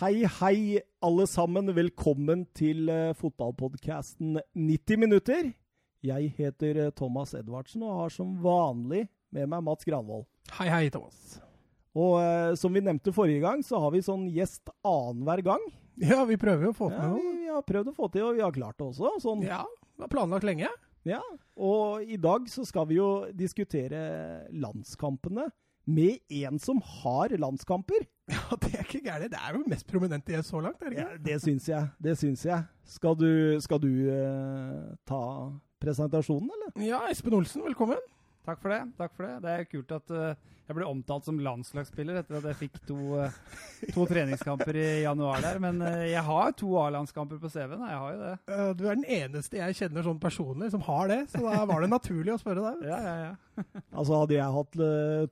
Hei, hei, alle sammen. Velkommen til uh, fotballpodkasten 90 minutter. Jeg heter uh, Thomas Edvardsen og har som vanlig med meg Mats Granvold. Hei, hei, Thomas. Og uh, som vi nevnte forrige gang, så har vi sånn gjest annenhver gang. Ja, vi prøver jo å få til Ja, noe. vi, vi har prøvd å få til, og vi har klart det også. Sånn. Ja, vi har planlagt lenge. Ja, og i dag så skal vi jo diskutere landskampene med en som har landskamper. Ja, Det er ikke gærent. Det er jo mest prominente i så langt, er det Ja, det syns jeg. Det syns jeg. Skal du, skal du eh, ta presentasjonen, eller? Ja, Espen Olsen, velkommen. Takk for det. takk for det. Det er kult at eh, jeg ble omtalt som landslagsspiller etter at jeg fikk to, eh, to treningskamper i januar der. Men eh, jeg har to A-landskamper på CV-en. Jeg har jo det. Eh, Du er den eneste jeg kjenner sånn personlig som har det, så da var det naturlig å spørre deg. Ja, ja, ja. Altså Hadde jeg hatt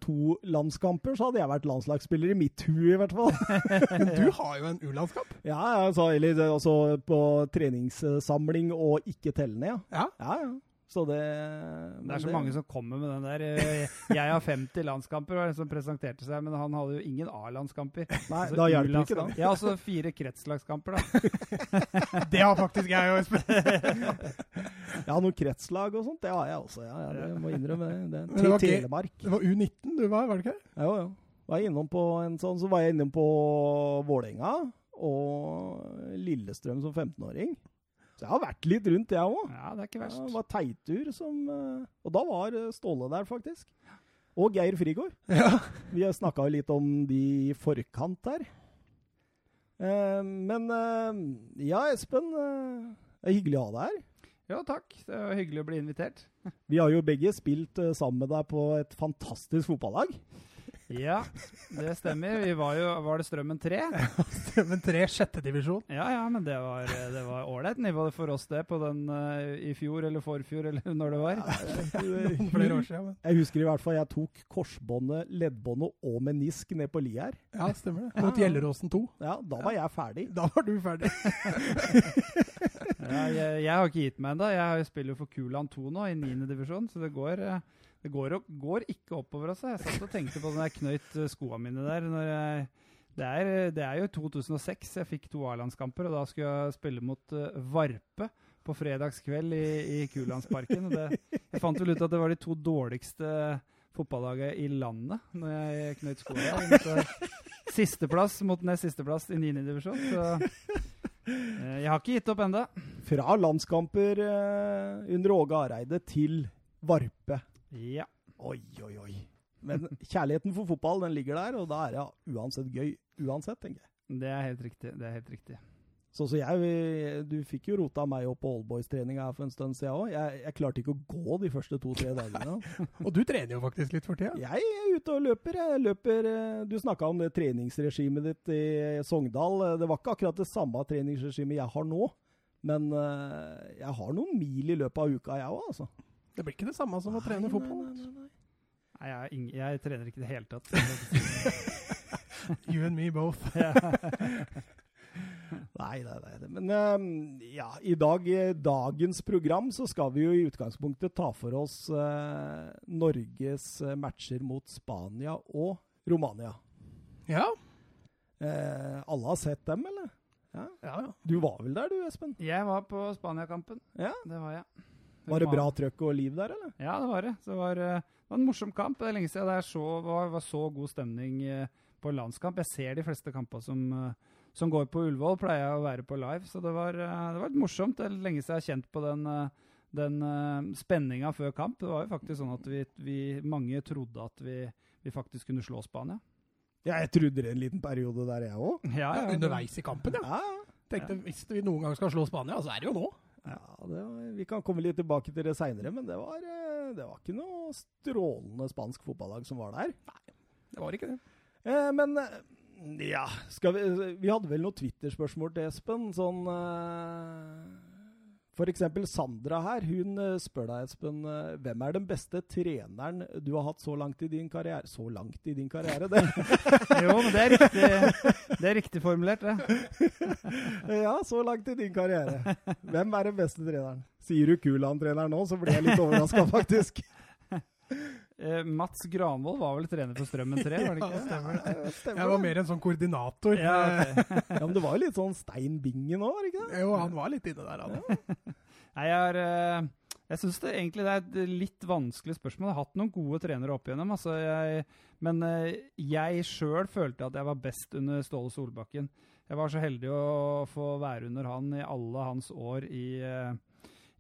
to landskamper, så hadde jeg vært landslagsspiller i mitt hue, i hvert fall. Men du har jo en U-landskamp? Ja, altså, eller altså på treningssamling og ikke tellende, ja. Ja. Ja, ja. Så det Det er så mange som kommer med den der. eh, Jeg har 50 landskamper, var den som presenterte seg, men han hadde jo ingen A-landskamper. Nei, Altså, da hjelper ikke, det. Ja, altså fire kretslagskamper, da. Det har faktisk jeg òg, Espen. Jeg har noen kretslag og sånt, det har jeg også. Ja, ja, det må innrømme. Det. Det var Telemark. Det var U19 du var, var det ikke det? Jo, jo. Var jeg innom på en sånn, så var jeg innom på Vålerenga og Lillestrøm som 15-åring. Så jeg har vært litt rundt, jeg òg. Ja, det er ikke verst. det var Teitur som eh, Og da var eh, Ståle der, faktisk. Og Geir Frigård. Ja. Vi har snakka litt om de i forkant der. Eh, men ja, Espen. det er hyggelig å ha deg her. Ja, takk. Det var hyggelig å bli invitert. Vi har jo begge spilt sammen med deg på et fantastisk fotballag. Ja, det stemmer. Vi var jo Var det Strømmen 3? strømmen 3, sjette divisjon. Ja, ja, men det var det var ålreit nivå for oss, det, på den eh, i fjor eller forfjor, eller når det var. Noen flere år siden. Men. Jeg husker i hvert fall jeg tok korsbåndet, leddbåndet og menisk ned på li her. Ja, stemmer det. Mot Gjelleråsen 2. Ja, da var jeg ferdig. Da var du ferdig. Ja, jeg, jeg har ikke gitt meg ennå. Jeg spiller jo for Kulan 2 nå, i 9. divisjon, så det går eh, det går, og- går ikke oppover. Altså. Jeg satt og tenkte på når jeg knøyt eh, skoene mine der. Jeg, det, er, det er jo 2006 jeg fikk to A-landskamper, og da skulle jeg spille mot uh, Varpe på fredagskveld i, i Kulandsparken. Det, jeg fant vel ut at det var de to dårligste fotballagene i landet når jeg knøyt skoene Sisteplass mot nest sisteplass i 9. divisjon. Så eh, jeg har ikke gitt opp ennå. Fra landskamper eh, under Åge Areide til Varpe. Ja. Oi, oi, oi. Men kjærligheten for fotball den ligger der, og da er det uansett gøy. Uansett, tenker jeg. Det er helt riktig. det er helt riktig. Så, så jeg, Du fikk jo rota meg opp på oldboys-treninga for en stund siden òg. Jeg, jeg klarte ikke å gå de første to-tre dagene. Og du trener jo faktisk litt for tida. Jeg er ute og løper. Jeg løper eh, Du snakka om det treningsregimet ditt i Sogndal. Det var ikke akkurat det samme treningsregimet jeg har nå. Men eh, jeg har noen mil i løpet av uka, jeg òg, altså. Det blir ikke det samme som å trene Nei, fotball. nei, nei, nei. Nei, jeg, er ing- jeg trener ikke i det hele tatt. You and me both. Nei, nei, nei. Men eh, ja, i dag, i dagens program så skal vi jo i utgangspunktet ta for oss uh, Norges eh, matcher mot Spania og Romania. Ja. Uh, alle har sett dem, eller? Ja. ja, ja. Du var vel der du, Espen? Jeg var på Spania-kampen. Ja. Det var jeg. Var det bra trøkk og liv der, eller? Ja, det var det. Så det var, eh, det var en morsom kamp. Det er lenge siden det er så, var, var så god stemning eh, på landskamp. Jeg ser de fleste kampene som, eh, som går på Ullevål, pleier jeg å være på live. Så det var, det var litt morsomt. Det er lenge siden jeg har kjent på den, den spenninga før kamp. Det var jo faktisk sånn at vi, vi mange trodde at vi, vi faktisk kunne slå Spania. Ja, jeg trodde det en liten periode der, jeg òg. Ja, ja underveis i kampen, ja. Ja, Tenkte hvis vi noen gang skal slå Spania, så er det jo nå. Ja det var, vi kan komme litt tilbake til det seinere, men det var, eh, det var ikke noe strålende spansk fotballag som var der. Nei, Det var ikke det. Eh, men eh, ja vi, vi hadde vel noen Twitter-spørsmål til Espen. Sånn eh, Eksempel Sandra her. Hun eh, spør deg, Espen, eh, hvem er den beste treneren du har hatt så langt i din karriere? Så langt i din karriere, det. Jo, men det er riktig, det er riktig formulert, det. ja, så langt i din karriere. Hvem er den beste treneren? Sier du Kulan-trener nå, så blir jeg litt overraska, faktisk. Eh, Mats Granvold var vel trener for Strømmen 3, var det Ja, stemmer det. Ja, stemmer Jeg var mer en sånn koordinator. Ja, okay. Ja, men det var jo litt sånn Stein Bingen òg, var det ikke det? Jo, han var litt inne der, han. Nei, jeg har eh, Jeg syns det egentlig det er et litt vanskelig spørsmål. Jeg har hatt noen gode trenere opp igjennom. Altså jeg, men eh, jeg sjøl følte at jeg var best under Ståle Solbakken. Jeg var så heldig å få være under han i alle hans år i, eh,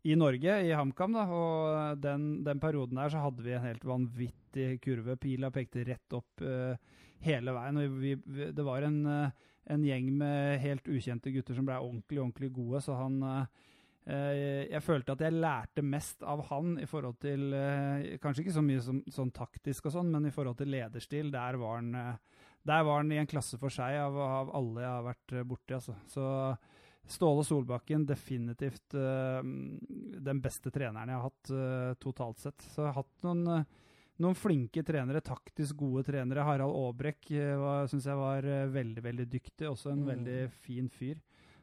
i Norge, i HamKam. da, Og den, den perioden der så hadde vi en helt vanvittig kurve. Pila pekte rett opp uh, hele veien. og vi, vi, Det var en, uh, en gjeng med helt ukjente gutter som ble ordentlig, ordentlig gode. så han... uh, jeg følte at jeg lærte mest av han i forhold til Kanskje ikke så mye som, sånn taktisk og sånn, men i forhold til lederstil, der var han, der var han i en klasse for seg av, av alle jeg har vært borti. Altså. Så Ståle Solbakken definitivt uh, den beste treneren jeg har hatt uh, totalt sett. Så jeg har hatt noen, uh, noen flinke trenere, taktisk gode trenere. Harald Aabrekk uh, syns jeg var veldig, veldig dyktig. Også en Mm. veldig fin fyr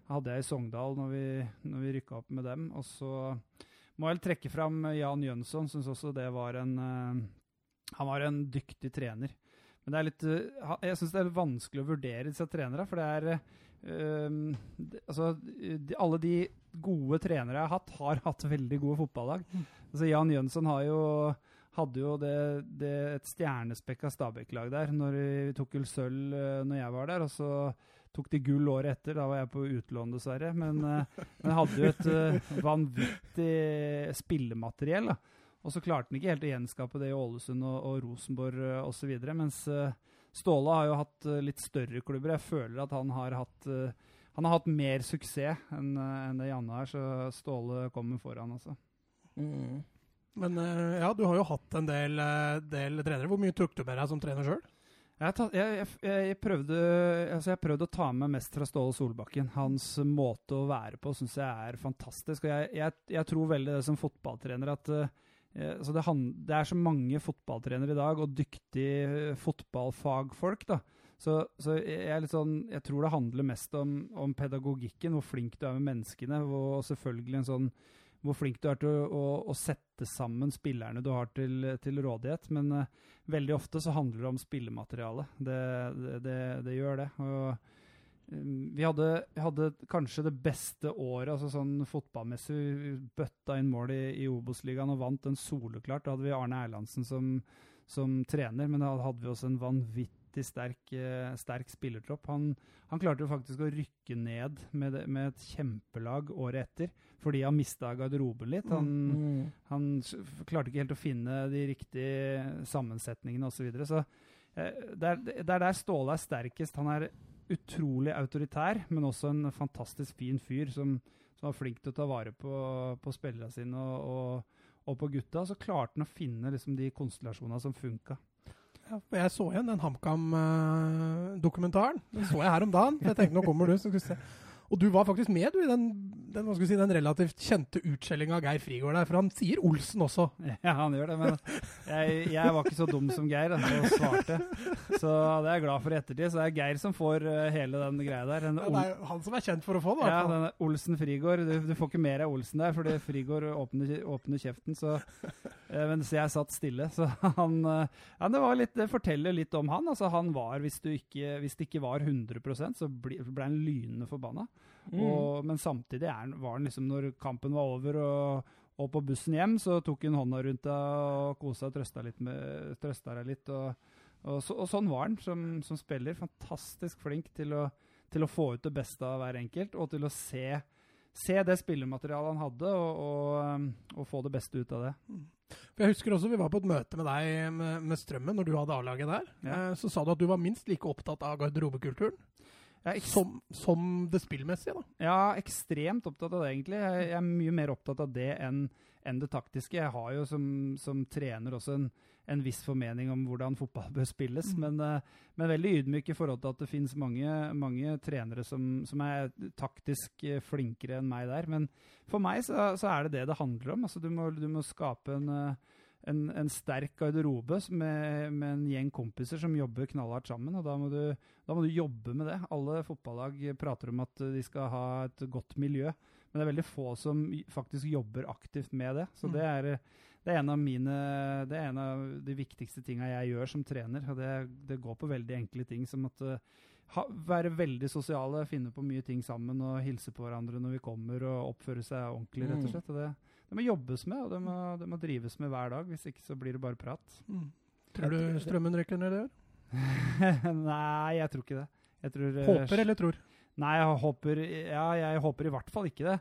hadde jeg i Sogndal når vi, når vi rykka opp med dem. Og så må jeg trekke fram Jan Jønsson. Syns også det var en Han var en dyktig trener. Men det er litt Jeg syns det er vanskelig å vurdere disse trenerne, for det er eh, det- Altså, de, alle de gode trenere jeg har hatt, har hatt veldig gode fotballag. Altså, Jan Jønsson har jo hadde jo det, det et stjernespekka Stabæk-lag der når vi tok gull sølv uh, når jeg var der. Og så tok de gull året etter. Da var jeg på utlån, dessverre. Men, uh, men hadde jo et uh, vanvittig spillemateriell. da. Og så klarte han ikke helt å gjenskape det i Ålesund og, og Rosenborg uh, osv. Mens uh, Ståle har jo hatt uh, litt større klubber. Jeg føler at han har hatt uh, han har hatt mer suksess enn uh, enn det Janne har, så Ståle kommer foran, altså. Mm. Men eh, ja, du har jo hatt en del, eh, del trenere. Hvor mye tok du med deg som trener sjøl? Jeg, jeg, jeg, jeg, prøvde, altså jeg prøvde å ta med mest fra Ståle Solbakken. Hans måte å være på syns jeg er fantastisk. Og jeg, jeg, jeg tror veldig det som fotballtrener at eh, det, han, det, er så mange fotballtrenere i dag, og dyktige eh, fotballfagfolk. da. Så, så jeg, sånn, jeg tror det handler mest om, om pedagogikken, hvor flink du er med menneskene. Og selvfølgelig en sånn hvor flink du er til å, å, å sette sammen spillerne du har til, til rådighet. Men uh, veldig ofte så handler det om spillemateriale. Det, det, det, det gjør det. Og, vi, hadde, hadde kanskje det beste året altså sånn fotballmessig. Vi bøtta inn mål i, i Obos-ligaen og vant den soleklart. Da hadde vi Arne Erlandsen som, som trener, men da hadde vi også en vanvittig sterk, uh, sterk spillertropp. Han, han, klarte jo faktisk å rykke ned med, med et kjempelag året etter fordi han mista garderoben litt. Han, Mm. han klarte ikke helt å finne de riktige sammensetningene osv. Så, videre. så eh, det, er, det er der Ståle er sterkest. Han er utrolig autoritær, men også en fantastisk fin fyr som, som var flink til å ta vare på, på spillerne sine og, og, og, på gutta. Så klarte han å finne liksom, de konstellasjonene som funka. Ja, jeg så igjen den HamKam-dokumentaren. Den så jeg her om dagen. Jeg tenkte nå kommer du, så skal vi se. Og du var faktisk med du, i den, den, si, den relativt kjente utskjellinga av Geir Frigård der, for han sier Olsen også. Ja, han gjør det, men jeg, jeg var ikke så dum som Geir da, og svarte. Så det er jeg glad for i ettertid. Så det er Geir som får uh, hele den greia der. Den ja, det er han som er kjent for å få det. Ja, denne Olsen Frigård. Du, du, får ikke mer av Olsen der, fordi Frigård åpner, åpner kjeften. Så, uh, mens jeg satt stille. Så han uh, ja, det, litt, det, forteller litt om han. Altså, han var, hvis, ikke, hvis det ikke var 100% så ble, ble han lynende forbanna. Mm. Og, men samtidig er, var han liksom, når kampen var over og, og, på bussen hjem, så tok han hånda rundt deg og kosa og trøsta, litt med, trøsta deg litt. Og, og, så, og, sånn var han som, som spiller. Fantastisk flink til å, til å, få ut det beste av hver enkelt, og til å se, se det spillematerialet han hadde, og, og, få det beste ut av det. For jeg husker også Vi var på et møte med deg med, med Strømmen når du hadde A-laget der. Ja. Eh, så sa du at du var minst like opptatt av garderobekulturen. Ja, som, som, det spillmessige, da? Ja, ekstremt opptatt av det, egentlig. Jeg, jeg er mye mer opptatt av det enn, enn det taktiske. Jeg har jo som, som trener også en, en, viss formening om hvordan fotball bør spilles, mm. men, uh, men, veldig ydmyk i forhold til at det finnes mange, mange trenere som, som, er taktisk flinkere enn meg der. Men for meg så, så, er det det det handler om. Altså, du, må, du må skape en uh, en, en sterk garderobe med, med en gjeng kompiser som jobber knallhardt sammen. og da må, du, da må du jobbe med det. Alle fotballag prater om at de skal ha et godt miljø, men det er veldig få som faktisk jobber aktivt med det. Så Mm. det er, det er en av mine Det er en av de viktigste tinga jeg gjør som trener. og Det, det går på veldig enkle ting som at eh, ha, være veldig sosiale, finne på mye ting sammen og hilse på hverandre når vi kommer og oppføre seg ordentlig, rett og Mm. slett. Og det, det må jobbes med, og det må, det må drives med hver dag. Hvis ikke så blir det bare prat. Mm. Tror du strømmen rykker ned i år? Nei, jeg tror ikke det. Tror, eh, Håper eller tror? Nei, jeg håper, ja, jeg håper i hvert fall ikke det.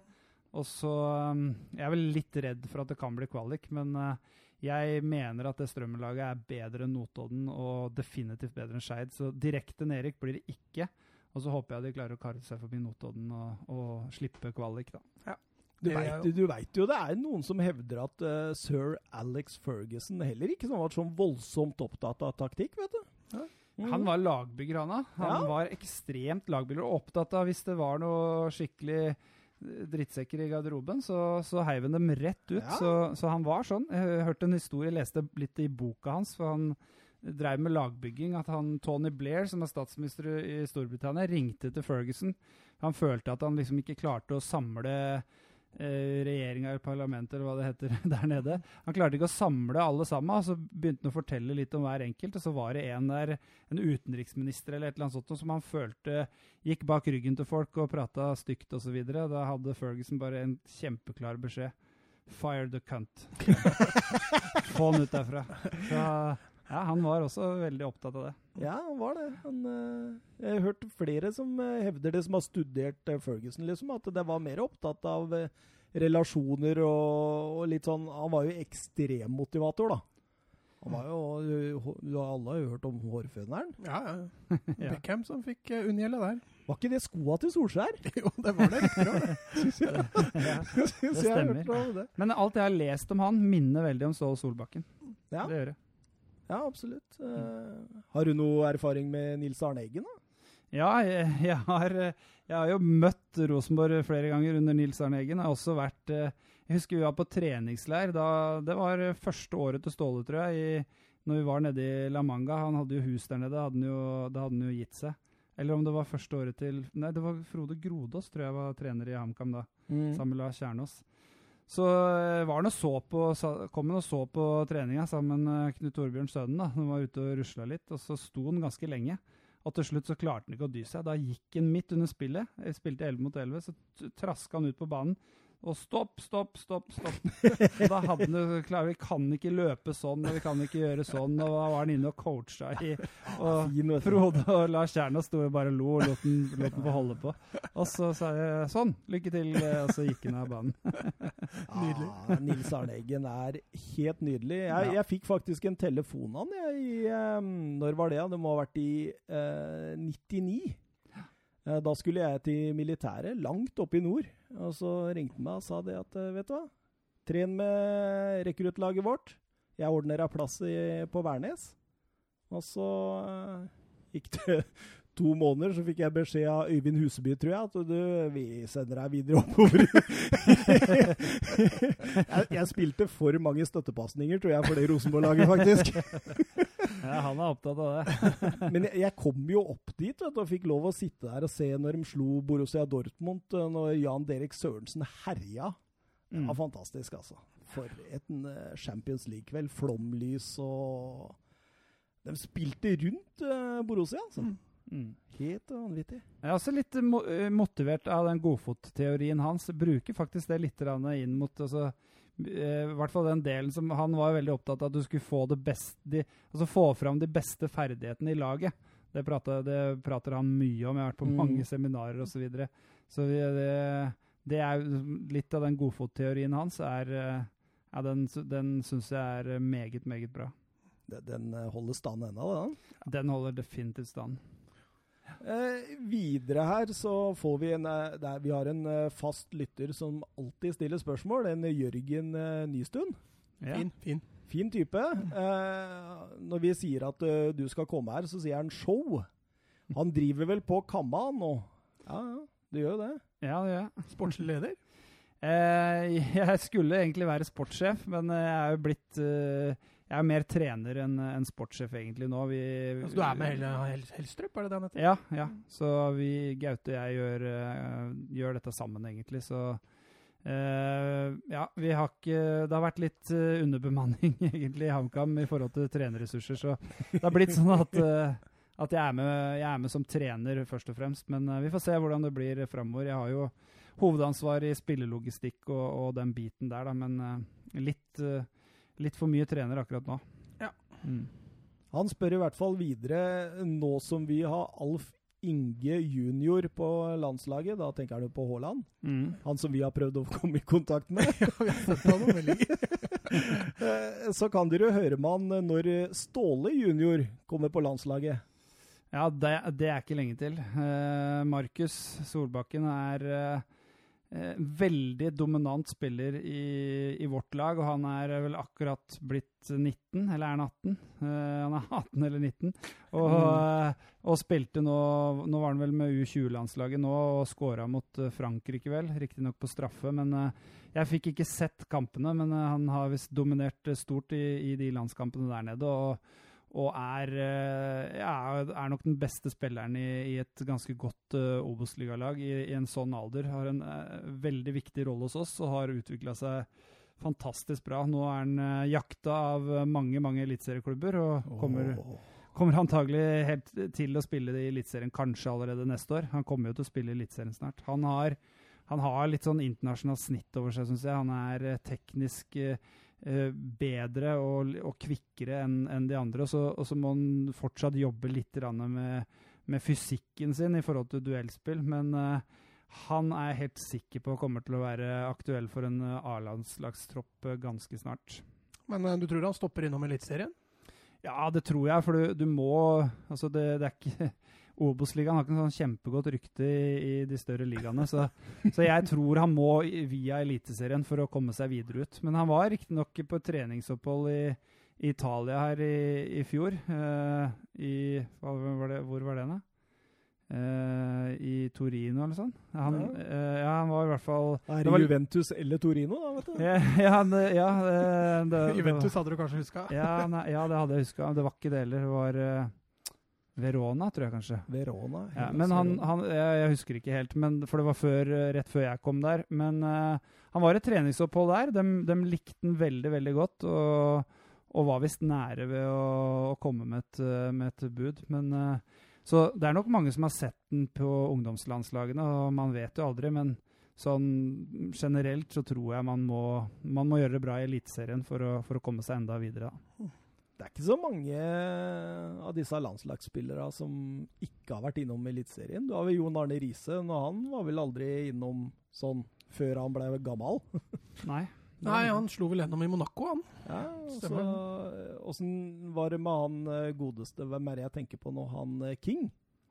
Og så um, Jeg er vel litt redd for at det kan bli kvalik, men uh, jeg mener at det Strømmen-laget er bedre enn Notodden og definitivt bedre enn Skeid. Så direkte nedrykk blir det ikke. Og så håper jeg de klarer å karre seg forbi Notodden og, og slippe kvalik, da. Du veit jo- det er noen som hevder at uh, sir Alex Ferguson heller ikke sånn var sånn voldsomt opptatt av taktikk, vet du. Mm. Han var lagbygger, han da. Han Ja. var ekstremt lagbygger og opptatt av hvis det var noe skikkelig eh, drittsekker i garderoben, så, så heiv han dem rett ut. Ja. Så, så han var sånn. Jeg hørte en historie, leste litt i boka hans, for han drev med lagbygging. At han, Tony Blair, som er statsminister i Storbritannia, ringte til Ferguson. Han følte at han liksom ikke klarte å samle regjeringa eller parlamentet, eller hva det heter der nede. Han klarte ikke å samle alle sammen, så begynte han å fortelle litt om hver enkelt. Og så var det en der, en utenriksminister eller et eller annet sånt, som han følte gikk bak ryggen til folk og prata stygt osv. Da hadde Ferguson bare en kjempeklar beskjed. Fire the cunt. Få han ut derfra. Så ja, han var også veldig opptatt av det. Ja, han var det. Han, eh, jeg har hørt flere som eh, hevder det, som har studert eh, Ferguson, liksom, at det var mer opptatt av relasjoner og, og litt sånn Han var jo ekstremmotivator, da. Han var jo, Alle har jo hørt om hårføneren. Ja, ja. Beckham som fikk uh, unngjelde der. Var ikke det skoa til Solskjær? jo, det var det. det. Ja. Syns stemmer. det. Men alt jeg har lest om han, minner veldig om Ståle Solbakken. Ja, Det gjør det. Ja absolutt. Eh, har du noe erfaring med Nils Arne Eggen? da? Ja, jeg, jeg, har, eh, jeg har jo møtt Rosenborg flere ganger under Nils Arne Eggen. Jeg har også vært eh, Jeg husker vi var på treningsleir. Da, det var første året til Ståle, tror jeg, i, når vi var nede i La Manga. Han hadde jo hus der nede. Hadde han jo, da hadde han jo gitt seg. Eller om det var første året til Nei, det var Frode Grodås, tror jeg var trener i HamKam da. sammen med Lars Kjernås. Så eh, var han og så på, kom han og så på treninga sammen med Knut Torbjørn Sønnen. da. Han var ute og rusla litt, og så sto han ganske lenge. Og til slutt så klarte han ikke å dy seg. Da gikk han midt under spillet. Jeg spilte 11 mot 11, så traska han ut på banen. Og stopp, stopp, stopp, stopp. Og da hadde han jo klar, Vi kan ikke løpe sånn, og vi kan ikke gjøre sånn. Og da var han inne og coacha i og. Frode og Lars Kjerna sto jo bare lo og lot den, lot den få holde på. Og så sa jeg sånn, lykke til, og så gikk han av banen. Nydelig. Ah, Nils Arne Eggen er helt nydelig. Jeg, jeg fikk faktisk en telefon av han jeg, i ehm, Når var det? Det må ha vært i uh, 99. Eh, da skulle jeg til militæret, langt oppe i nord. Og så ringte han meg og sa det at eh, vet du hva, tren med rekruttlaget vårt. Jeg ordner deg plass i, på Værnes. Og så eh, gikk det to måneder, så fikk jeg beskjed av Øyvind Huseby, tror jeg, at du, vi sender deg videre oppover. jeg, jeg spilte for mange støttepasninger, tror jeg, for det Rosenborg-laget, faktisk. Ja, han er opptatt av det. Men jeg, jeg kom jo opp dit vet du, og fikk lov å sitte der og se når de slo Borussia Dortmund, eh, når Jan Derek Sørensen herja. Det Mm. var fantastisk, altså. For en eh, Champions League-kveld. Flomlys og De spilte rundt eh, Borussia, altså. Mm. Mm. Helt vanvittig. Jeg er også litt motivert av den godfotteorien hans. Bruker faktisk det litt inn mot altså, I hvert fall den delen som Han var veldig opptatt av at du skulle få det beste de, Altså få fram de beste ferdighetene i laget. Det prater, det prater han mye om. Jeg har vært på Mm. mange seminarer osv. Så, videre. så vi, det, det er litt av den godfotteorien hans. er eh, ja, Den, den syns jeg er meget, meget bra. Den, eh, holder stand ennå, den. Den holder definitivt stand. Eh, videre her så får vi en eh, der Vi har en eh, fast lytter som alltid stiller spørsmål. En Jørgen eh, Nystuen. Ja. Fin, fin. Fin type. Eh, når vi sier at eh, du skal komme her, så sier han show. Han driver vel på Kamma nå? Ja, ja, det gjør jo det. Ja, ja. Sportslig leder. Eh, jeg skulle egentlig være sportssjef, men jeg er jo blitt eh, Jeg er mer trener enn en sportssjef egentlig nå. Vi, Altså, du er med hele Hel Helstrup, er det det han heter? Ja, ja. Så vi, Gaute og jeg gjør, eh, gjør dette sammen, egentlig. Så uh, ja, vi har ikke Det har vært litt eh, underbemanning egentlig i HamKam i forhold til trenerressurser, så det har blitt sånn at uh, at jeg er, med, jeg er med som trener, først og fremst. Men uh, vi får se hvordan det blir framover. Jeg har jo hovedansvar i spillelogistikk og, og den biten der, da, men litt, litt for mye trener akkurat nå. Ja. Mm. Han spør i hvert fall videre, nå som vi har Alf Inge junior på landslaget, da tenker han jo på Haaland. Mm. Han som vi har prøvd å komme i kontakt med. ja, vi har fått noen meldinger. Eh, Så kan dere jo høre med han når Ståle junior kommer på landslaget. Ja, det, det er ikke lenge til. Eh, Markus Solbakken er eh, veldig dominant spiller i, i vårt lag, og han er vel akkurat blitt 19, eller er han 18? Eh, han er 18 eller 19. Og, mm. og spilte nå Nå var han vel med U20-landslaget nå og skåra mot eh, Frankrike, vel. Riktignok på straffe, men eh, jeg fikk ikke sett kampene. Men eh, han har visst dominert eh, stort i, i de landskampene der nede. og og er, eh, ja, er nok den beste spilleren i, i et ganske godt uh, Obos-ligalag i, i en sånn alder. Har en uh, veldig viktig rolle hos oss og har utvikla seg fantastisk bra. Nå er han uh, jakta av eh, mange mange eliteserieklubber og kommer, kommer antagelig helt til å spille i Eliteserien kanskje allerede neste år. Han kommer jo til å spille i Eliteserien snart. Han har, han har litt sånn internasjonalt snitt over seg, syns jeg. Han er eh, teknisk eh, eh, bedre og, og kvikkere enn en de andre. Og så, og så må han fortsatt jobbe litt med, med fysikken sin i forhold til duellspill. Men uh, han er jeg helt sikker på kommer til å være aktuell for en eh, A-landslagstropp eh, ganske snart. Men uh, du tror han stopper innom Eliteserien? Ja, det tror jeg, for du, du må Altså, det, det er ikke Obos-ligaen har ikke noe sånn kjempegodt rykte i, i de større ligaene, så, så jeg tror han må via Eliteserien for å komme seg videre ut. Men han var riktignok på et treningsopphold i, i Italia her i, i fjor. Uh, I hva var det, Hvor var det, da? Uh, I Torino eller sånn. Han, Ja. Uh, ja, han var i hvert fall Er Det det var- Juventus eller Torino, da, vet du? Ja, det, ja eh, det, det, Juventus hadde du kanskje huska? ja, nei, ja, det hadde jeg huska. Det var ikke det heller. Det var eh, Verona, tror jeg kanskje. Verona. Ja, men han, han jeg, husker ikke helt, men, for det var før, eh, rett før jeg kom der. Men uh, han var et treningsopphold der. De, de likte den veldig, veldig godt. Og, og var visst nære ved å, å komme med et, eh, med et bud. Men, uh, så det er nok mange som har sett den på ungdomslandslagene, og man vet jo aldri. Men sånn generelt så tror jeg man må, man må gjøre det bra i Eliteserien for, å- for å komme seg enda videre. Da. Det er ikke så mange av disse landslagsspillere som ikke har vært innom Eliteserien. Du har vel Jon Arne Riise, og han var vel aldri innom sånn før han ble gammel. Nei. Nei, han slo vel gjennom i Monaco, han. Ja, Stemmer. Åssen var det med han eh, godeste Hvem er det jeg tenker på nå? Han eh, King?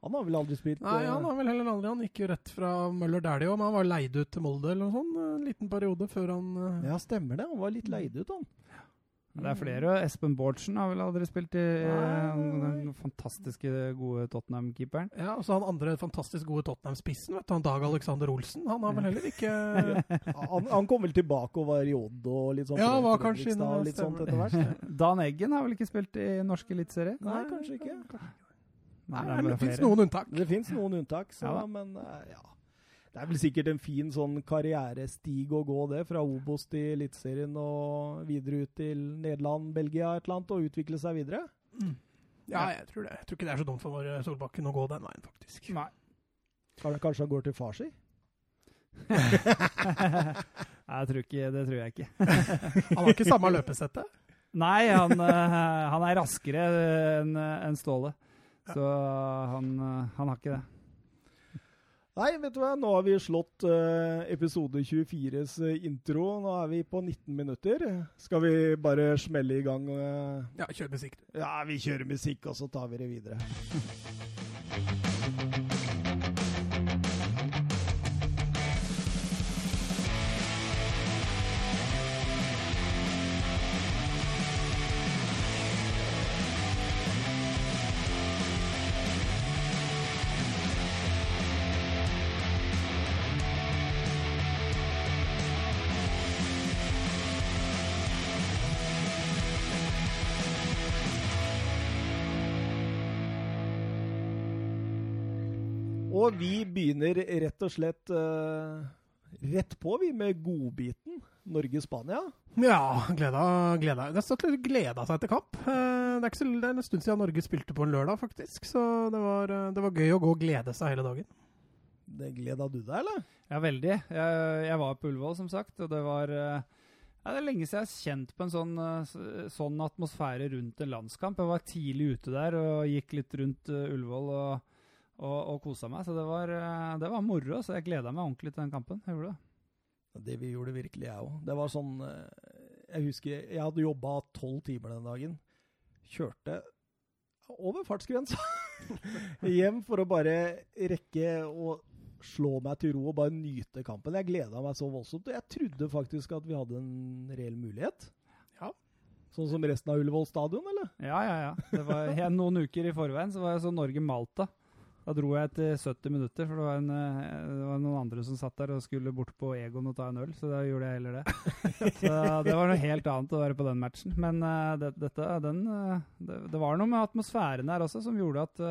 Han har vel aldri spilt Nei, eh, han har vel heller aldri Han gikk jo rett fra Møller Dæhlie òg, men han var leid ut til Molde eller noe sånt en liten periode før han Ja, stemmer det. Han var litt leid ut, han. Det er flere. Espen Bårdsen har vel aldri spilt i den, den fantastiske gode Tottenham-keeperen. Ja, og så han andre fantastisk gode Tottenham-spissen, vet du, han Dag Alexander Olsen. Han har vel heller ikke han. Han kom vel tilbake og var i Odd og litt sånn Ja, var kanskje inne- litt sånt etter hvert. Dan Eggen har vel ikke spilt i norsk eliteserie? Nei, kanskje ikke. Nei, det det fins noen unntak. Det fins noen unntak, så, Ja men eh, ja. Det er vel sikkert en fin sånn karrierestig å gå, det. Fra Obos til Eliteserien og videre ut til Nederland, Belgia et eller annet, og utvikle seg videre. Ja, jeg tror det. Jeg tror ikke det er så dumt for vår Solbakken å gå den veien, faktisk. Nei. Kan- Kanskje han går til farsi? Nei, jeg tror ikke, det tror jeg ikke. Han har ikke samme løpesettet. Nei, han, eh, han er raskere enn enn Ståle. Så han, eh, han har ikke det. Nei, vet du hva, nå har vi slått uh, episode 24s eh, intro. Nå er vi på 19 minutter. Skal vi bare smelle i gang? Uh... Ja, kjør musikk. ja, vi kjører musikk, og så tar vi det videre. Og vi begynner rett og slett uh, rett på, vi, med godbiten Norge-Spania. Ja, gleda, gleda. Det gleda seg til kamp. Uh, det, er så, det, er en stund siden Norge spilte på en lørdag, faktisk. Så det var, uh, det var gøy å gå og glede seg hele dagen. Det gleda du deg, eller? Ja, veldig. Jeg, jeg var på Ullevål, som sagt, og det var ja, Det er lenge siden jeg har kjent på en sånn, sånn atmosfære rundt en landskamp. Jeg var tidlig ute der og gikk litt rundt Ullevål. og og, og kosa meg. Så det var, eh, det var moro. Så jeg gleda meg ordentlig til den kampen. Jeg gjorde det. Det vi gjorde virkelig, jeg òg. Det var sånn eh, Jeg husker jeg hadde jobba tolv timer den dagen. Kjørte over fartsgrensa hjem for å bare rekke å slå meg til ro og bare nyte kampen. Jeg gleda meg så voldsomt. Og jeg trodde faktisk at vi hadde en reell mulighet. Ja. Sånn som resten av Ullevål stadion, eller? Ja, ja, ja. Det var, noen uker i forveien så var jeg så Norge-Malta. Da dro jeg etter 70 minutter, for det var, en, eh, det var, noen andre som satt der og skulle bort på Egon og ta en øl, så da gjorde jeg heller det. så Det var noe helt annet å være på den matchen. Men uh, det, dette, den, uh, det, det, var noe med atmosfæren der også som gjorde at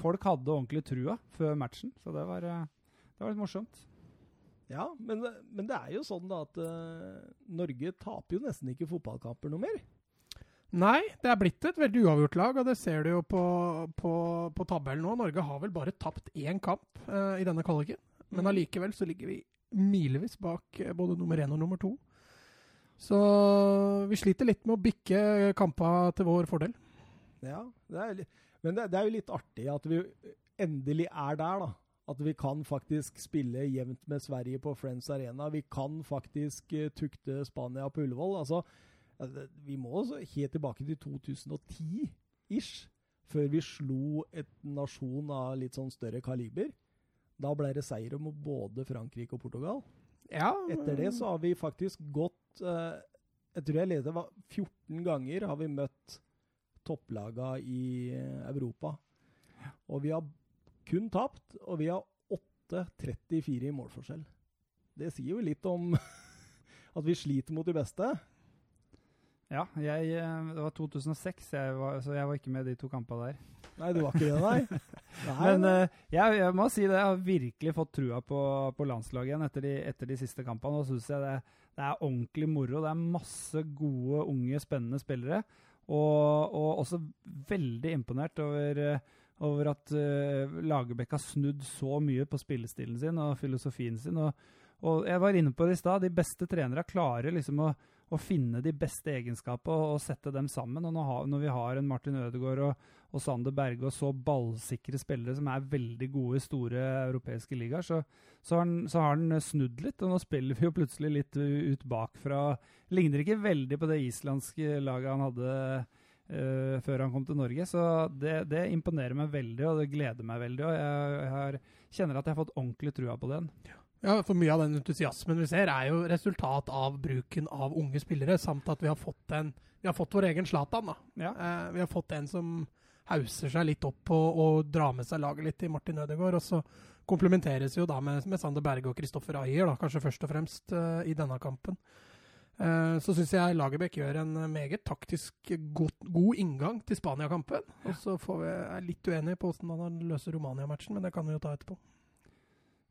folk hadde ordentlig trua før matchen. Så det var, det var litt morsomt. Ja, men, men, det er jo sånn da at Norge taper jo nesten ikke fotballkamper noe mer. Nei, det er blitt et veldig uavgjort lag, og det ser du jo på, på, på tabellen nå. Norge har vel bare tapt én kamp uh, i denne kvaliken, men mm. allikevel så ligger vi milevis bak uh, både nummer én og nummer to. Så vi sliter litt med å bikke kampa til vår fordel. Ja, det er, men det, det, er jo litt artig at vi endelig er der, da. At vi kan faktisk spille jevnt med Sverige på Friends Arena. Vi kan faktisk uh, tukte Spania på Ullevål. altså vi må også helt tilbake til 2010-ish, før vi slo et nasjon av litt sånn større kaliber. Da ble det seier mot både Frankrike og Portugal. Ja. Etter det så har vi faktisk gått eh, Jeg tror jeg leder 14 ganger har vi møtt topplaga i eh, Europa. Og vi har kun tapt, og vi har 8-34 i målforskjell. Det sier jo litt om at vi sliter mot de beste. Ja, jeg, eh, det var 2006, jeg var, så jeg var ikke med de to kampene der. Nei, du var ikke det, nei? nei Men uh, jeg, jeg, må si det, jeg har virkelig fått trua på, på landslaget igjen etter de, etter de siste kampene. Og syns jeg det, det, er ordentlig moro. Det er masse gode, unge, spennende spillere. Og, og også veldig imponert over, uh, over at uh, Lagerbäck har snudd så mye på spillestilen sin og filosofien sin. Og, og jeg var inne på det i stad, de beste trenere klarer liksom å å finne de beste egenskapene og, og, sette dem sammen. Og når, når vi har en Martin Ødegaard og, og, Sander Berge og så ballsikre spillere som er veldig gode i store europeiske ligaer, så, så, så, har han snudd litt. Og nå spiller vi jo plutselig litt ut bakfra. Ligner ikke veldig på det islandske laget han hadde uh, før han kom til Norge. Så det, det, imponerer meg veldig, og det gleder meg veldig. Og jeg, jeg har, kjenner at jeg har fått ordentlig trua på den. Ja. Ja, for mye av den entusiasmen vi ser, er jo resultat av bruken av unge spillere, samt at vi har fått, en, vi har fått vår egen Zlatan. Ja. Eh, vi har fått en som hauser seg litt opp og, og drar med seg laget litt i Martin Ødegaard. Og så komplementeres jo da med, med Sander Berge og Kristoffer Ayer, da, kanskje først og fremst uh, i denne kampen. Eh, så syns jeg Lagerbäck gjør en meget taktisk god, god inngang til Spania-kampen. Og så får vi, er litt uenige på hvordan han løser Romania-matchen, men det kan vi jo ta etterpå.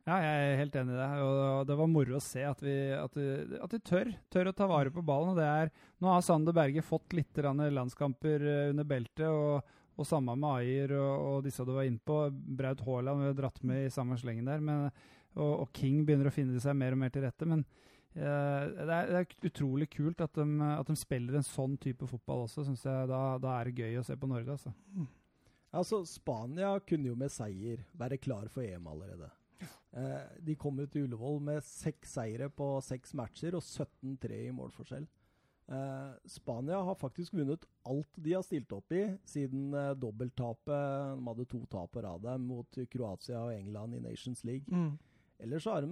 Ja, jeg er helt enig i det. Og det var moro å se at vi, at vi, at de tør, tør, å ta vare på ballen. Og det er, nå har Sander Berge fått litt landskamper eh, under beltet. og, og samme med Ayer og, og, disse du var inne på. Braut Haaland har dratt med i samme slengen der. Men, og, og, King begynner å finne seg mer og mer til rette. Men uh, det, er, det, er, utrolig kult at de, at de, spiller en sånn type fotball også. Synes jeg, da, da, er det gøy å se på Norge. altså. Mm. Altså, Spania kunne jo med seier være klar for EM allerede. Eh, de kom ut til Ullevål med seks seire på seks matcher og 17-3 i målforskjell. Eh, Spania har faktisk vunnet alt de har stilt opp i siden eh, dobbelttapet De hadde to tap på rad mot Kroatia og England i Nations League. Mm. Ellers har de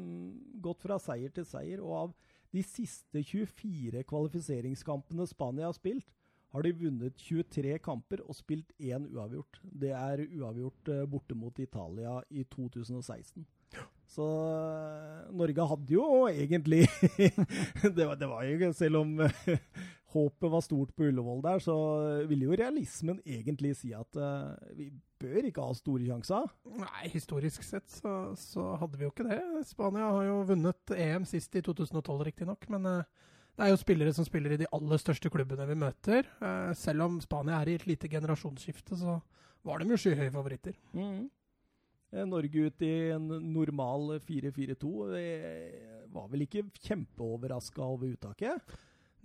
gått fra seier til seier. Og av de siste 24 kvalifiseringskampene Spania har spilt, har de vunnet 23 kamper og spilt én uavgjort. Det er uavgjort eh, borte mot Italia i 2016. Så eh, Norge hadde jo egentlig det, var, det var jo Selv om håpet var stort på Ullevål der, så ville jo realismen egentlig si at uh, vi bør ikke ha store sjanser. Nei, historisk sett så, så, hadde vi jo ikke det. Spania har jo vunnet EM sist i 2012, riktignok. Men uh, det er jo spillere som spiller i de aller største klubbene vi møter. Uh, selv om Spania er i et lite generasjonsskifte, så var de jo skyhøye favoritter. Mm. Norge ut i en normal 4-4-2. Var vel ikke kjempeoverraska over uttaket?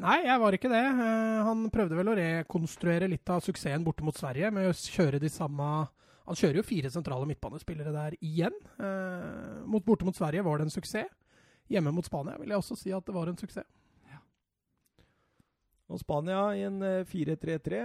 Nei, jeg var ikke det. Uh, han prøvde vel å rekonstruere litt av suksessen borte mot Sverige med å kjøre de samme Han kjører jo fire sentrale midtbanespillere der igjen. Mot, borte mot Sverige var det en suksess. Hjemme mot Spania vil jeg også si at det var en suksess. Ja. Og Spania i en 4-3-3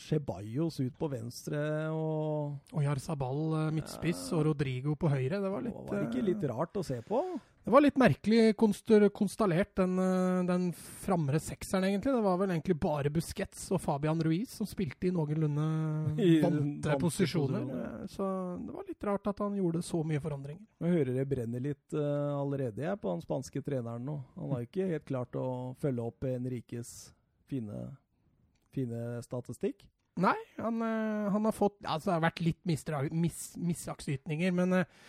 Ceballos ut på venstre og Og Jarzabal midtspiss ja. og Rodrigo på høyre. Det var litt Var det ikke litt rart å se på? Det var litt merkelig konstallert, den, eh, den framre sekseren, egentlig. Det var vel egentlig bare Busquets og Fabian Ruiz som spilte i noenlunde vante posisjoner. Så det var litt rart at han gjorde så mye forandringer. Jeg hører det brenner litt uh, allerede jeg, på den spanske treneren nå. Han har ikke helt klart å følge opp Henrikes fine, fine statistikk. Nei, han, uh, han, har fått Altså, det har vært litt mis, misaktsytninger, men uh,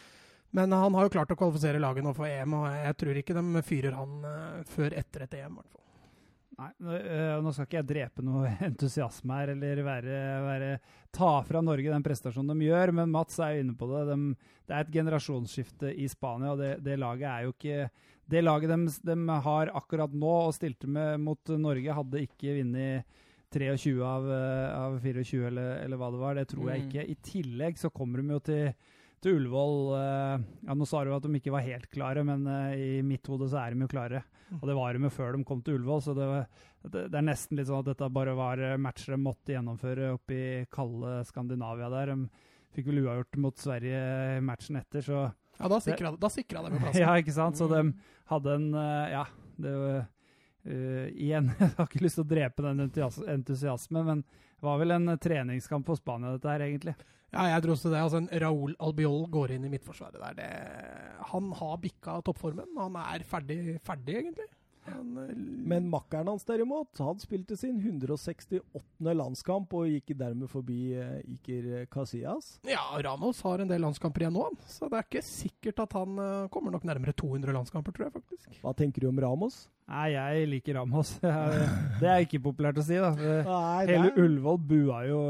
men han har jo klart å kvalifisere laget nå for EM, og jeg tror ikke de fyrer han uh, før etter et EM. hvert fall. Nei, Nå skal ikke jeg drepe noe entusiasme her eller være, være, ta fra Norge den prestasjonen de gjør, men Mats er jo inne på det. De, det er et generasjonsskifte i Spania, og det, det laget er jo ikke Det laget de, de, har akkurat nå og stilte med mot Norge, hadde ikke vunnet 23 av, eh, av 24, eller, eller, hva det var. Det tror jeg mm. ikke. I tillegg så kommer de jo til til Ullevål uh, ja, Nå sa du at de ikke var helt klare, men uh, i mitt hode så er de jo klare. Og det var de jo før de kom til Ullevål, så det, det, det, er nesten litt sånn at dette bare var eh, matcher de måtte gjennomføre oppe i kalde Skandinavia der. De fikk vel uavgjort mot Sverige matchen etter, så Ja, da sikra, de de plassen. ja, ikke sant. Så de mm. hadde en uh, Ja, det Uh, igjen, jeg har ikke lyst til å drepe den entusiasmen, men det var vel en treningskamp for Spania, dette her, egentlig. Ja, jeg tror også det. Altså, en Raúl Albiol går inn i midtforsvaret der. Det, han har bikka toppformen. Han er ferdig, ferdig egentlig. Han, eh, Men makkeren hans derimot, han spilte sin 168. landskamp og gikk dermed forbi uh, Iker Casillas. Ja, Ramos har en del landskamper igjen nå, så det er ikke sikkert at han uh, kommer nok nærmere 200 landskamper, tror jeg faktisk. Hva tenker du om Ramos? Nei, jeg liker Ramos. Det er ikke populært å si, da. Nei, Hele Ullevål bua jo,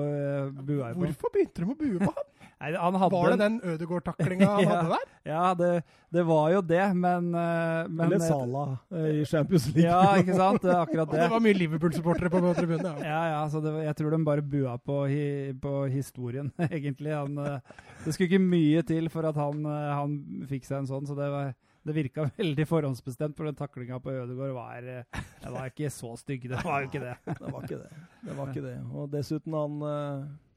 bua jo på Hvorfor begynte de å bue på han? Nei, han var det den Ødegaard-taklinga han ja, hadde der? Ja, det, det, var jo det, men, eh, men Eller Sala i Champions League. Ja, ikke sant? Det akkurat det. det var mye Liverpool-supportere på tribunen. Ja, ja, ja så det, jeg tror de bare bua på, hi, på historien, egentlig. Han, eh, det skulle ikke mye til for at han, han fikk seg en sånn, så det var det virka veldig forhåndsbestemt, for den taklinga på Ødegaard var, eh, det var ikke så stygg. Det var jo ikke det. det var ikke det. det var ikke det. Og dessuten, han, eh,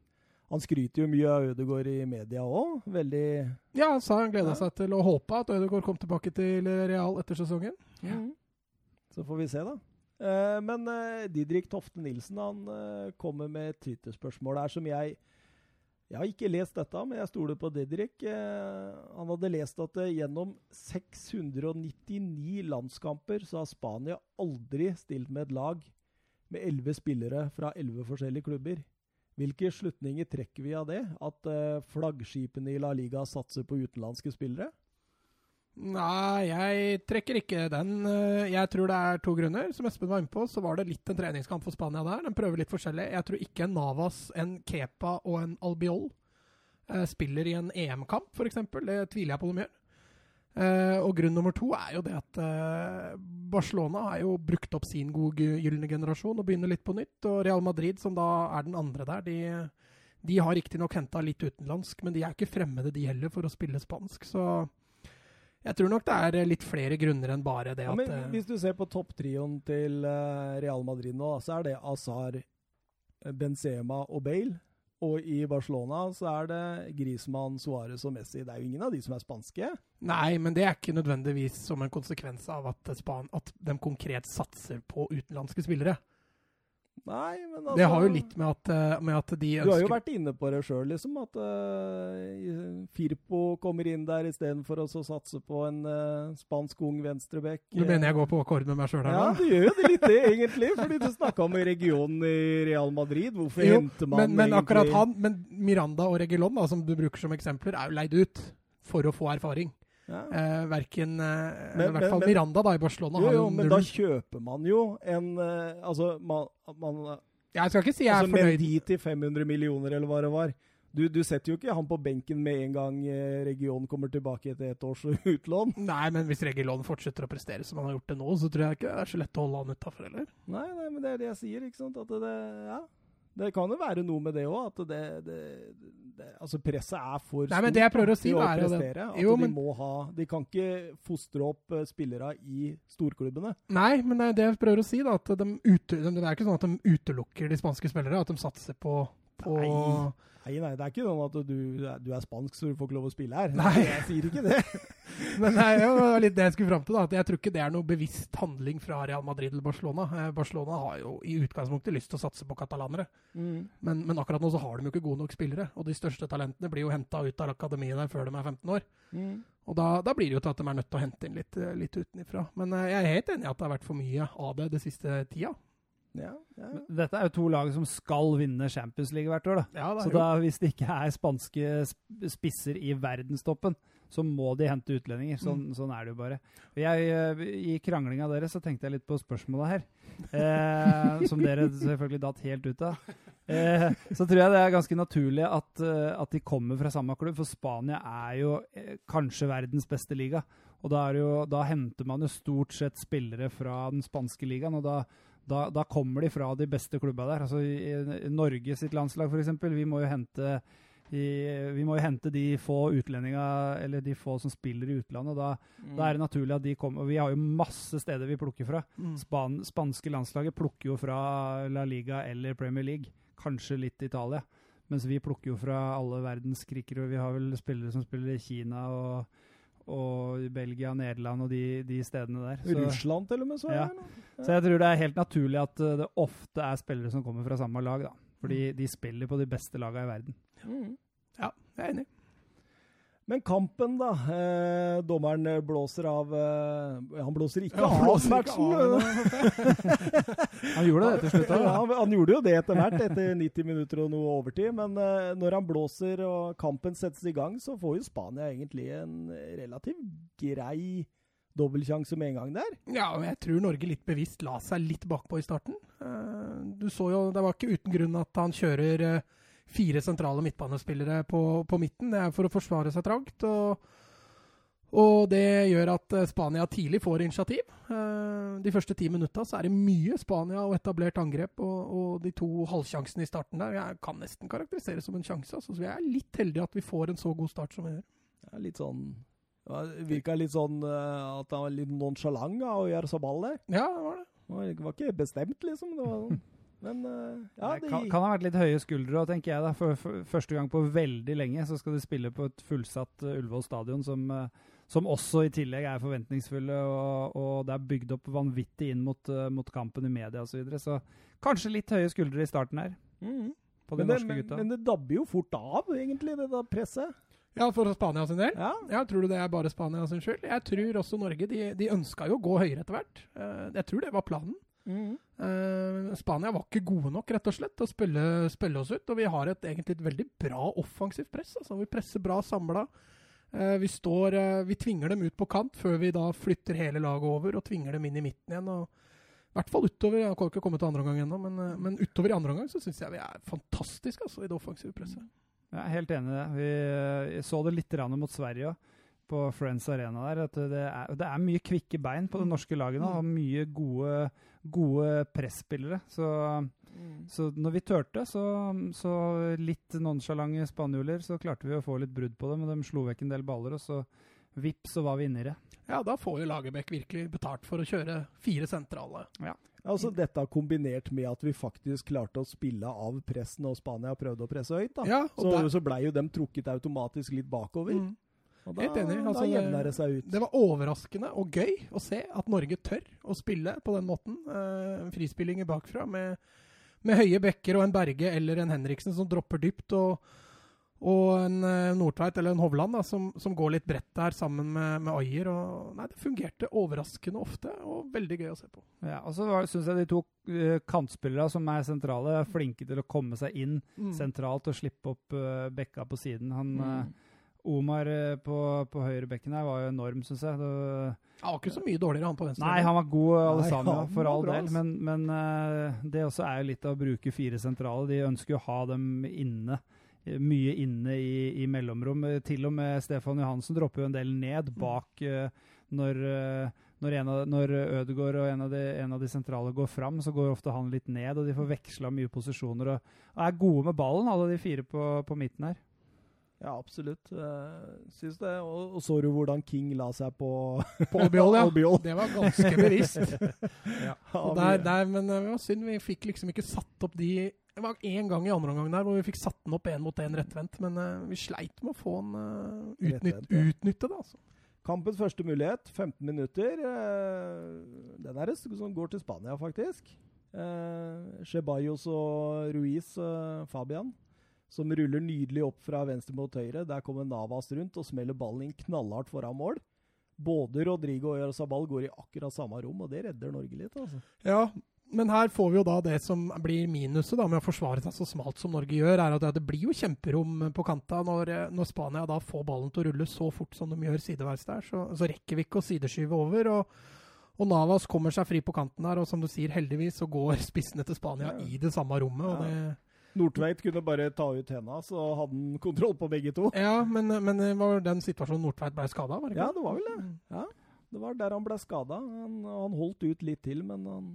han skryter jo mye av Ødegaard i media òg. Veldig Ja, han sa han gleda ja. seg til å håpe at Ødegaard kom tilbake til Real etter sesongen. Ja. Mm. Så får vi se, da. Eh, men Didrik Tofte Nilsen han kommer med et Twitter-spørsmål her som jeg jeg har ikke lest dette, men jeg stoler på Didrik. Eh, han hadde lest at eh, gjennom 699 landskamper så har Spania aldri stilt med et lag med elleve spillere fra elleve forskjellige klubber. Hvilke slutninger trekker vi av det? At eh, flaggskipene i La Liga satser på utenlandske spillere? Nei, jeg trekker ikke den. Eh, jeg tror det er to grunner. Som Espen var inne på, så var det litt en treningskamp for Spania der. De prøver litt forskjellig. Jeg tror ikke en Navas, en Kepa og en Albiol eh, spiller i en EM-kamp, f.eks. Det tviler jeg på de gjør. Eh, og grunn nummer to er jo det at eh, Barcelona har jo brukt opp sin gode gylne generasjon og begynner litt på nytt. Og Real Madrid, som da er den andre der, de, de har riktignok henta litt utenlandsk, men de er ikke fremmede, de heller, for å spille spansk. Så jeg tror nok det er eh, litt flere grunner enn bare det ja, at men Hvis du ser på topptrioen til Real Madrid nå, så er det Azar, Benzema og Bale. Og i Barcelona så er det Griezmann, Suárez og Messi. Det er jo ingen av de som er spanske. Nei, men det er ikke nødvendigvis som en konsekvens av at, Span at de konkret satser på utenlandske spillere. Nei, men altså Det har jo litt med at, eh, med at de ønsker Du har jo vært inne på det sjøl, liksom. At uh, Firpo kommer inn der istedenfor å satse på en uh, spansk ung venstrebekk. Du mener jeg går på akkord med meg sjøl her Ja, du gjør jo det litt det, egentlig. Fordi du snakka om regionen i Real Madrid. Hvorfor Jo, henter man men, men egentlig akkurat han, men Miranda og Regilon, da, som du bruker som eksempler, er jo leid ut for å få erfaring. Ja. Eh, verken eh, Men- I hvert fall men- Miranda da i Barcelona Jo, jo, jo men da kjøper man jo en eh, Altså, man, man Jeg skal ikke si jeg er fornøyd. Med de til 500 millioner, eller hva det var. Du, du setter jo ikke han på benken med en gang eh, regionen kommer tilbake etter ett års utlån. Nei, men hvis regionen fortsetter å prestere som han har gjort det nå, så tror jeg ikke det er så lett å holde han utafor heller. Nei, nei, men det er det jeg sier, ikke sant. At det, ja. Det kan jo være noe med det òg, at det, det, det Altså, presset er for stort. Nei, men det jeg prøver å si, å er jo det- At Jo, de må ha De kan ikke fostre opp eh, spillere i storklubbene. Nei, men det er det jeg prøver å si, da. At de ut, det er ikke sånn at de utelukker de spanske spillere. At de satser på, på Nei. Nei, nei, det er ikke sånn at du, du er spansk, så du får ikke lov å spille her. Nei. Jeg sier ikke det. Men det er litt det jeg skulle fram til. da, at Jeg tror ikke det er noe bevisst handling fra Real Madrid eller Barcelona. Eh, Barcelona har jo i utgangspunktet lyst til å satse på katalanere. Mm. Men, men akkurat nå så har de jo ikke gode nok spillere. Og de største talentene blir jo henta ut av akademiet der før de er 15 år. Mm. Og da, da blir det jo til at de er nødt til å hente inn litt, eh, litt utenifra. Men eh, jeg er helt enig i at det har vært for mye av det det siste tida. Ja, ja. ja. Dette er jo to lag som skal vinne Champions League hvert år. da. Så da, hvis det ikke er spanske spisser i verdenstoppen, så må de hente utlendinger. Sånn, sånn er det jo bare. Og Jeg, eh, I kranglinga deres så tenkte jeg litt på spørsmålet her, eh, som dere selvfølgelig datt helt ut av. Eh, så tror jeg det er ganske naturlig at, eh, at de kommer fra samme klubb, for Spania er jo eh, kanskje verdens beste liga. Og da, er jo, da henter man jo stort sett spillere fra den spanske ligaen, og da, da, da kommer de fra de beste klubba der. Altså i, i Norge sitt landslag, f.eks. Vi må jo hente i, vi må jo hente de få utlendinga, eller de få som spiller i utlandet. Da, Mm. da er det naturlig at de kommer. Og vi har jo masse steder vi plukker fra. Mm. Span, spanske landslaget plukker jo fra La Liga eller Premier League. Kanskje litt Italia. Mens vi plukker jo fra alle verdens krigere. Vi har vel spillere som spiller i Kina og, og Belgia, Nederland og de, de stedene der. Så, Russland til og med, så Ja. jeg. nå. så jeg tror det er helt naturlig at eh, det ofte er spillere som kommer fra samme lag. da. Fordi de spiller på de beste lagene i verden. Mm. Ja, jeg er enig. Men kampen, da. Eh, dommeren blåser av eh, Han blåser ikke Ja, han av blåser matchen. Han gjorde det til slutt Ja, han, han gjorde jo det etter hvert, etter 90 minutter og noe overtid. Men eh, når han blåser og kampen settes i gang, så får jo Spania egentlig en relativt grei dobbeltsjanse med en gang der. Ja, og jeg tror Norge litt bevisst la seg litt bakpå i starten. Eh, Du så jo, Det var ikke uten grunn at han kjører eh, fire sentrale midtbanespillere på, på midten. Det er for å forsvare seg trangt. Og, og det gjør at eh, Spania tidlig får initiativ. Eh, De første ti minutta så er det mye Spania og etablert angrep. Og, og de to halvsjansene i starten der jeg kan nesten karakteriseres som en sjanse. Altså. Så vi er litt heldige at vi får en så god start som vi gjør. Ja, litt sånn ja, det Virka litt sånn eh, at han var litt nonsjalant av ball der. Ja, det var det. Det Det var ikke bestemt, liksom. Det var, sånn. Men eh, ja, det kan, kan ha vært litt høye skuldre òg, tenker jeg. da. For, for, første gang på veldig lenge så skal de spille på et fullsatt uh, Ullevål stadion, som, eh, som også i tillegg er forventningsfulle. Og, og det er bygd opp vanvittig inn mot, eh, mot kampen i media osv. Så, videre. så kanskje litt høye skuldre i starten her Mhm. på de men, norske men, gutta. men det dabber jo fort av, egentlig, det da presset. Ja, for Spania sin del. Ja. Ja, Tror du det er bare Spania sin skyld? Jeg tror også Norge de, de ønska jo å gå høyere etter hvert. Eh, jeg tror det var planen. Mhm. Uh, Spania var ikke gode nok rett og slett til å spille, spille oss ut. Og vi har et, egentlig et veldig bra offensivt press. Altså, vi presser bra samla. Uh, vi, står, eh, vi tvinger dem ut på kant før vi da flytter hele laget over og tvinger dem inn i midten igjen. og i hvert fall utover. Jeg har ikke kommet til andre omgang ennå, men, eh, men utover i andre omgang så syns jeg vi er fantastiske altså, i det offensive presset. Jeg er helt enig i det. Vi eh, så det litt mot Sverige òg, på Friends Arena der. At det er, det er mye kvikke bein på det norske laget nå, og mye gode, gode presspillere. Så, så når vi turte, så, så litt nonsjalante spanjoler, så klarte vi å få litt brudd på dem. Og de slo vekk en del baller, og så vips, så var vi inne i det. Ja, da får jo Lagerbäck virkelig betalt for å kjøre fire sentrale. Ja. Altså Dette kombinert med at vi faktisk klarte å spille av pressen, og Spania prøvde å presse høyt. da. Ja, og Så, der- så blei jo dem trukket automatisk litt bakover. Mm. Og da, Helt enig, altså, da jevner det seg ut. Det var overraskende og gøy å se at Norge tør å spille på den måten. Uh, frispillinger bakfra med, med høye bekker og en Berge eller en Henriksen som dropper dypt. og og en uh, Nordtveit eller en Hovland da, som, som, går litt bredt der sammen med, med Ayer. Og, nei, det fungerte overraskende ofte og veldig gøy å se på. Ja, og så syns jeg de to uh, kantspillerne som er sentrale, er flinke til å komme seg inn mm. sentralt og slippe opp uh, bekka på siden. Han, mm. Omar på, på høyrebekken her var jo enorm, syns jeg. Det, var ikke så mye dårligere, han på venstre. Nei, han var god, alle sammen, for all del. Men, men det også er jo litt av å bruke fire sentrale. De ønsker jo å ha dem inne mye inne i, i, mellomrom. Til og med Stefan Johansen dropper jo en del ned mm. bak uh, når, uh, når, en av, når Ødegaard og en av, de, en av, de, sentrale går fram, så går ofte han litt ned, og de får veksla mye posisjoner. Og, og, er gode med ballen, alle de fire på, på midten her. Ja, absolutt. Uh, syns det. Og, og, så du hvordan King la seg på På Albiol, ja. Albiol. Det var ganske bevisst. ja. der, der, men det var synd vi fikk liksom ikke satt opp de det var én gang i andre omgang der hvor vi fikk satt den opp én mot én rettvendt, men uh, vi sleit med å få den uh, utnytt, utnytte det. altså. Kampens første mulighet, 15 minutter. Uh, den er det som går til Spania, faktisk. Uh, Ceballos og Ruiz, Fabian, som ruller nydelig opp fra venstre mot høyre. Der kommer Navas rundt og smeller ballen inn knallhardt foran mål. Både Rodrigo og Sabal går i akkurat samme rom, og det redder Norge litt. altså. Ja, men her får vi jo da det som blir minuset da med å forsvare seg så smalt som Norge gjør, er at det blir jo kjemperom på kanta når, når Spania da får ballen til å rulle så fort som de gjør sideveis der. Så, så rekker vi ikke å sideskyve over. og, og Navas kommer seg fri på kanten her, og som du sier, heldigvis så går spissene til Spania ja. i det samme rommet. og det... Nordtveit kunne bare ta ut henda, så hadde han kontroll på begge to. Ja, men, men det var den situasjonen Nordtveit ble skada, var det ikke? Ja, det var vel det. Mm. Ja, det var der han ble skada. Han, han holdt ut litt til, men han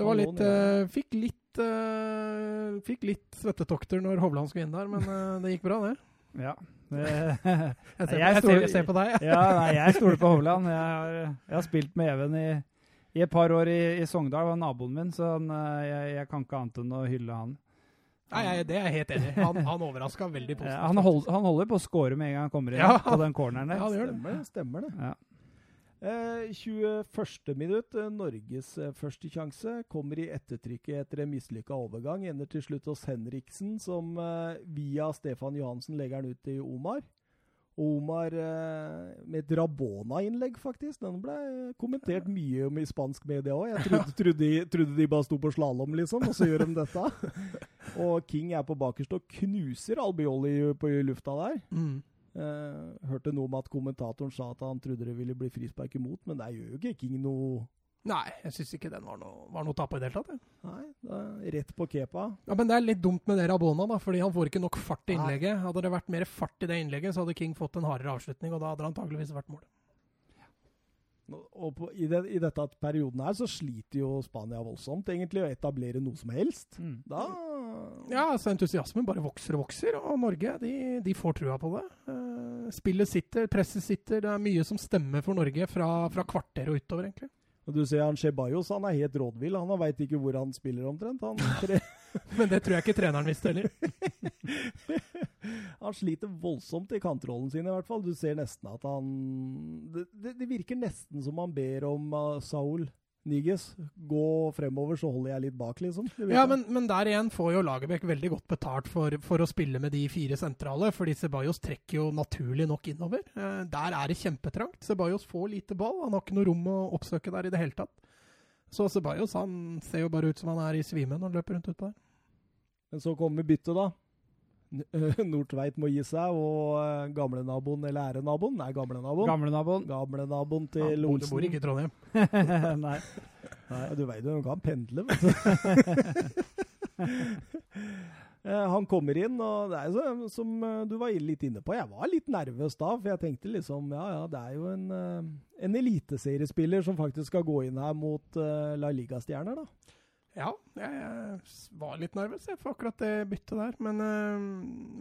det var litt uh, Fikk litt uh, Fikk litt svettetokter når Hovland skulle inn der, men uh, det gikk bra, det. Ja. jeg, ser på, jeg, stoler, jeg, ser på, deg. ja, nei, jeg stoler på Hovland. Jeg har, jeg har, spilt med Even i, i et par år i, i Sogndal, var naboen min, så han, jeg, kan ikke annet enn å hylle han. Nei, jeg, Det er jeg helt enig i. Han, han overraska veldig positivt. Ja, han, hold, han, holder på å score med en gang han kommer inn ja. på den corneren der. Ja, det gjør det. Stemmer, stemmer det. Ja. Eh, 21. minutt, eh, Norges eh, første sjanse, kommer i ettertrykket etter en mislykka overgang. Ender til slutt hos Henriksen, som eh, via Stefan Johansen legger den ut til Omar. Omar eh, med et Rabona-innlegg, faktisk. Den ble kommentert mye om i spansk media òg. Jeg trodde, trodde, de, trodde, de, bare sto på slalåm, liksom, og så gjør de dette. og King er på bakerst og knuser Albioli på lufta der. Mm. Eh, hørte noe om at kommentatoren sa at han trodde det ville bli frispark imot, men det gjør jo ikke King noe Nei, jeg syns ikke den var noe, var noe tap i det hele tatt. Ja. Nei, det er rett på kepa. Ja, Men det er litt dumt med det Rabona, da, fordi han får ikke nok fart i innlegget. Nei. Hadde det vært mer fart i det innlegget, så hadde King fått en hardere avslutning, og da hadde det antageligvis vært mål. Og på, i, det, i, dette perioden her så sliter jo Spania voldsomt egentlig å etablere noe som helst. Mm. Da Ja, altså entusiasmen bare vokser og vokser, og Norge de, de får trua på det. Uh, spillet sitter, presset sitter. Det er mye som stemmer for Norge fra, fra kvarter og utover, egentlig. Og du ser han Shebayos, han er helt rådvill. Han veit ikke hvor han spiller omtrent. Han Men det tror jeg ikke treneren visste heller. han sliter voldsomt i kantrollen sin, i hvert fall. Du ser nesten at han Det, det, det virker nesten som han ber om uh, Saul Niges, gå fremover, så holder jeg litt bak, liksom. Ja, men, men, der igjen får jo Lagerbäck veldig godt betalt for, for, å spille med de fire sentrale, fordi Ceballos trekker jo naturlig nok innover. Eh, der er det kjempetrangt. Ceballos får lite ball, han har ikke noe rom å oppsøke der i det hele tatt. Så Ceballos han ser jo bare ut som han er i svime når han løper rundt utpå der. Men så kommer byttet, da. Nordtveit må gi seg, og uh, gamlenaboen, eller ærenaboen Nei, gamlenaboen. Gamlenaboen. Gamlenaboen til ja, Olsen. Du bor ikke i Trondheim. Nei. Nei. Du veit jo, han kan pendle, vet du. Eh, han kommer inn, og det er så, som eh, du var litt inne på. Jeg var litt nervøs da, for jeg tenkte liksom Ja, ja, det er jo en, en eliteseriespiller som faktisk skal gå inn her mot La Liga-stjerner, da. Ja, jeg var litt nervøs for akkurat det byttet der. Men, eh,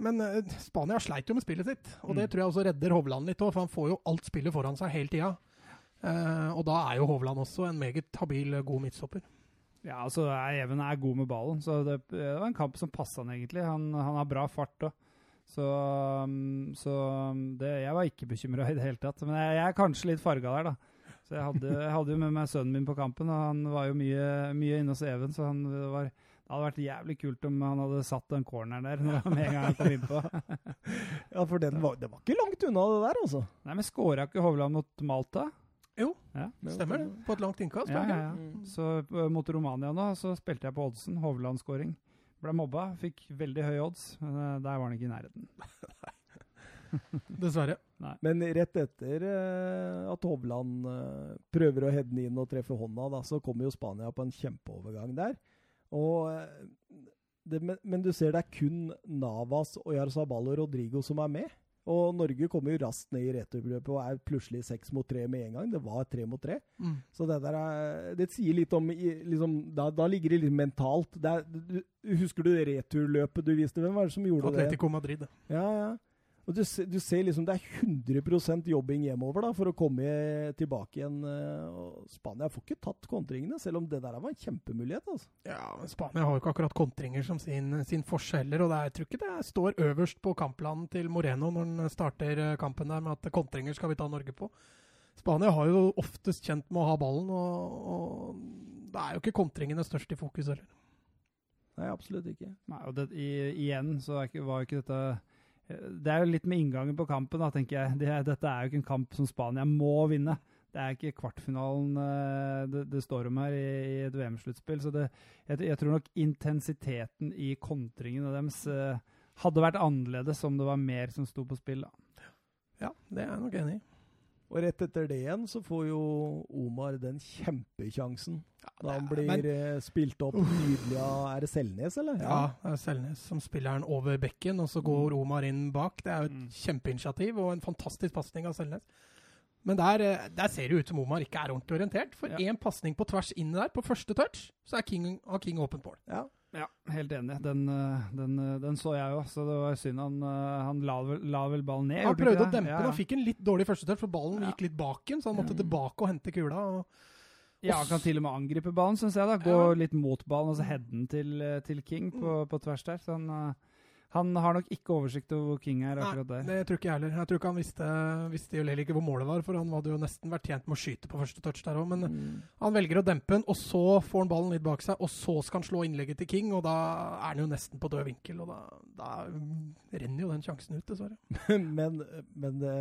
men, eh, Spania sleit jo med spillet sitt, og det mm. tror jeg også redder Hovland litt òg. For han får jo alt spillet foran seg hele tida. Eh, og da er jo Hovland også en meget habil, god midtstopper. Ja, altså Even er god med ballen, så det, det var en kamp som passa han egentlig. Han, han, har bra fart òg. Så, mm, så mm, det, jeg var ikke bekymra i det hele tatt. Men jeg, jeg er kanskje litt farga der, da. Så jeg hadde, jeg hadde, jo med meg sønnen min på kampen, og han var jo mye, mye inne hos Even, så han, det, var, Det hadde vært jævlig kult om han hadde satt den corneren der når han med en gang han kom innpå. Ja, for den var, det var ikke langt unna det der, altså. Nei, men skåra ikke Hovland mot Malta? Jo, Ja. stemmer det. På et langt innkast. Ja, ja. Mm. Så eh, mot Romania nå, så spilte jeg på oddsen. Hovland-skåring. Ble mobba, fikk veldig høye odds, men eh, der var han ikke i nærheten. Dessverre. Men rett etter eh, at Hovland eh, prøver å heade den inn og treffe hånda, da, så kommer jo Spania på en kjempeovergang der. Og, eh, det, men, men du ser det er kun Navas, Oyarzabal og Rodrigo som er med. Og Norge kommer jo raskt ned i returløpet og er plutselig seks mot tre med en gang. Det var tre mot tre. Mm. Så det der er, det sier litt om liksom, da, da ligger det litt mentalt. Det er, du, husker du det returløpet du viste? Hvem var det som gjorde det? Atletico Madrid. Ja, ja. Og du, du ser liksom det er 100% jobbing hjemover da, for å komme tilbake igjen. eh, og Spania får ikke tatt kontringene, selv om det der var en kjempemulighet. altså. Ja, men Spania har jo ikke akkurat kontringer som sin, sin forskjeller, og det er, jeg tror ikke det står øverst på kampplanen til Moreno når han starter eh, kampen der med at kontringer skal vi ta Norge på. Spania har jo oftest kjent med å ha ballen, og, og det er jo ikke kontringene størst i fokus heller. Nei, absolutt ikke. Nei, og det, i, igjen så er ikke, var jo ikke dette Det er jo litt med inngangen på kampen, da, tenker jeg. Det, dette er jo ikke en kamp som Spania må vinne. Det er ikke kvartfinalen eh, det, det står om her i, i et VM-sluttspill. Så det, jeg, jeg tror nok intensiteten i kontringene deres eh, hadde vært annerledes om det var mer som sto på spill. da. Ja, det er jeg nok enig i. Og rett etter det igjen så får jo Omar den kjempekjansen. Da han blir men- eh, spilt opp nydelig av Er det Selnes, eller? Ja, det er Selnes som spiller den over bekken, og så går Omar inn bak. Det er jo et Mm. kjempeinitiativ og en fantastisk pasning av Selnes. Men der, eh, der ser det ut som Omar ikke er ordentlig orientert. For Ja. én pasning på tvers inn der, på første touch, så er King, har King åpen mål. Ja. Ja, helt enig. Den, eh, den, eh, den så jeg jo, så det var synd han, eh, han la, la vel ballen ned. Han prøvde å dempe Ja, den. Han fikk en litt dårlig første touch, for ballen Ja. gikk litt bak ham, så han måtte Ja. tilbake og hente kula. Og Ja, han kan til og med angripe ballen, syns jeg. da. Gå Ja. litt mot ballen, og så heade den til, til King på, på tvers der. Så han, han har nok ikke oversikt over hvor King er akkurat der. Nei, det tror ikke jeg heller. Jeg tror ikke han visste, visste jo heller ikke hvor målet var, for han hadde jo nesten vært tjent med å skyte på første touch der òg. Men Mm. Han velger å dempe den, og så får han ballen litt bak seg, og så skal han slå innlegget til King, og da er han jo nesten på død vinkel, og da, da renner jo den sjansen ut, dessverre. men, men det,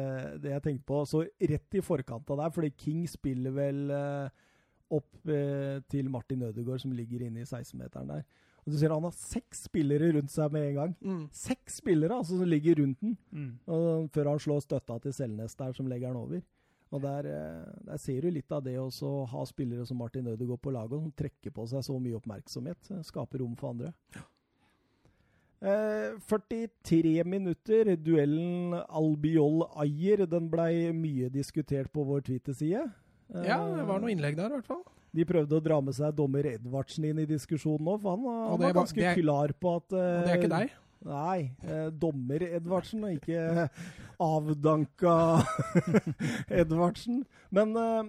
det jeg tenkte på Så rett i forkant av der, fordi King spiller vel eh, opp eh, til Martin Ødegaard, som ligger inne i 16-meteren der. Og du ser Han har seks spillere rundt seg med en gang. Seks spillere altså, som ligger rundt den, Mm. og, før han slår støtta til Selnes der, som legger han over. Og Der, eh, der ser du litt av det å ha spillere som Martin Ødegaard på laget, som trekker på seg så mye oppmerksomhet. eh, Skaper rom for andre. Eh, 43 minutter. Duellen Albiol-Ayer den blei mye diskutert på vår Twitter-side. Eh, Ja, det var noe innlegg der, i hvert fall. De prøvde å dra med seg dommer Edvardsen inn i diskusjonen nå, for han, var- han var ganske er- klar på at Og det er eh, ikke deg. Nei, eh, dommer Edvardsen, og ikke avdanka Edvardsen. Men, eh,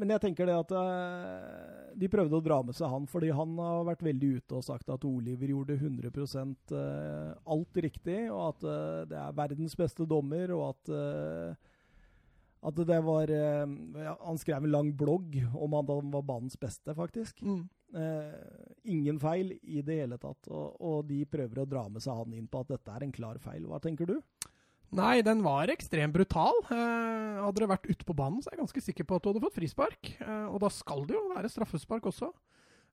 men jeg tenker det at eh, de prøvde å dra med seg han, fordi han har vært veldig ute og sagt at Oliver gjorde 100 eh, alt riktig, og at eh, det er verdens beste dommer, og at eh, at det var eh, ja, Han skrev en lang blogg om at han var banens beste, faktisk. Mm. Eh, ingen feil i det hele tatt. Og, og de prøver å dra med seg han inn på at dette er en klar feil. Hva tenker du? Nei, den var ekstremt brutal. Eh, hadde det vært ute på banen, så er jeg ganske sikker på at du hadde fått frispark. Eh, og da skal det jo være straffespark også.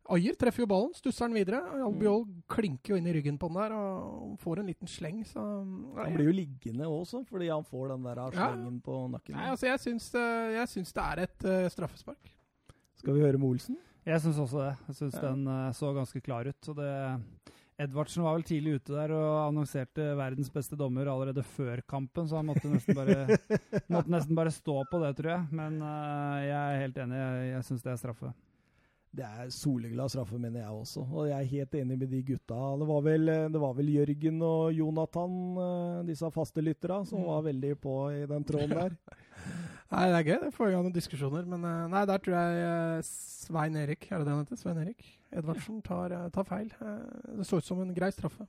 Ayer treffer jo ballen, stusser den videre. Albiol klinker jo inn i ryggen på den der og får en liten sleng, så ja. Han blir jo liggende også, fordi han får den der Ja. slengen på nakken. Nei, altså, jeg syns, eh, jeg syns det er et uh, straffespark. Skal vi høre med Olsen? Jeg syns også det. Jeg syns Ja. den uh, så ganske klar ut. Og det, Edvardsen var vel tidlig ute der og annonserte verdens beste dommer allerede før kampen, så han måtte nesten bare, måtte nesten bare stå på det, tror jeg. Men uh, jeg er helt enig. Jeg, jeg syns det er straffe. Det er soleglad straffe, mener jeg også. Og jeg er helt enig med de gutta. Det var vel, det var vel Jørgen og Jonathan, eh, disse faste lytterne, som Mm. var veldig på i den tråden der. Nei, det er gøy. Det får i gang noen diskusjoner. Men eh, nei, der tror jeg eh, Svein Erik, er det det han heter? Svein Erik Edvardsen tar, tar feil. Det så ut som en grei straffe.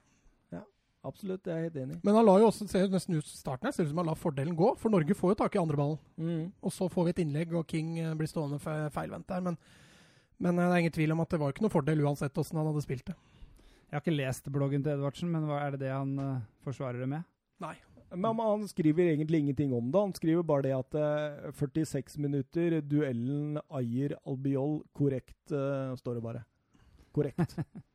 Ja, Absolutt, jeg er helt enig. Men han la jo også, ser nesten ut starten her, ser ut som han la fordelen gå. For Norge får jo tak i andre ballen. Mm. Og så får vi et innlegg, og King blir stående feilvendt der. Men, Men eh, det er ingen tvil om at det var ikke noe fordel uansett åssen han hadde spilt det. Jeg har ikke lest bloggen til Edvardsen, men hva er det det han uh, forsvarer det med? Nei. Men han skriver egentlig ingenting om det. Han skriver bare det at eh, 46 minutter, duellen Ayer-Albiol korrekt, uh, står det bare. Korrekt.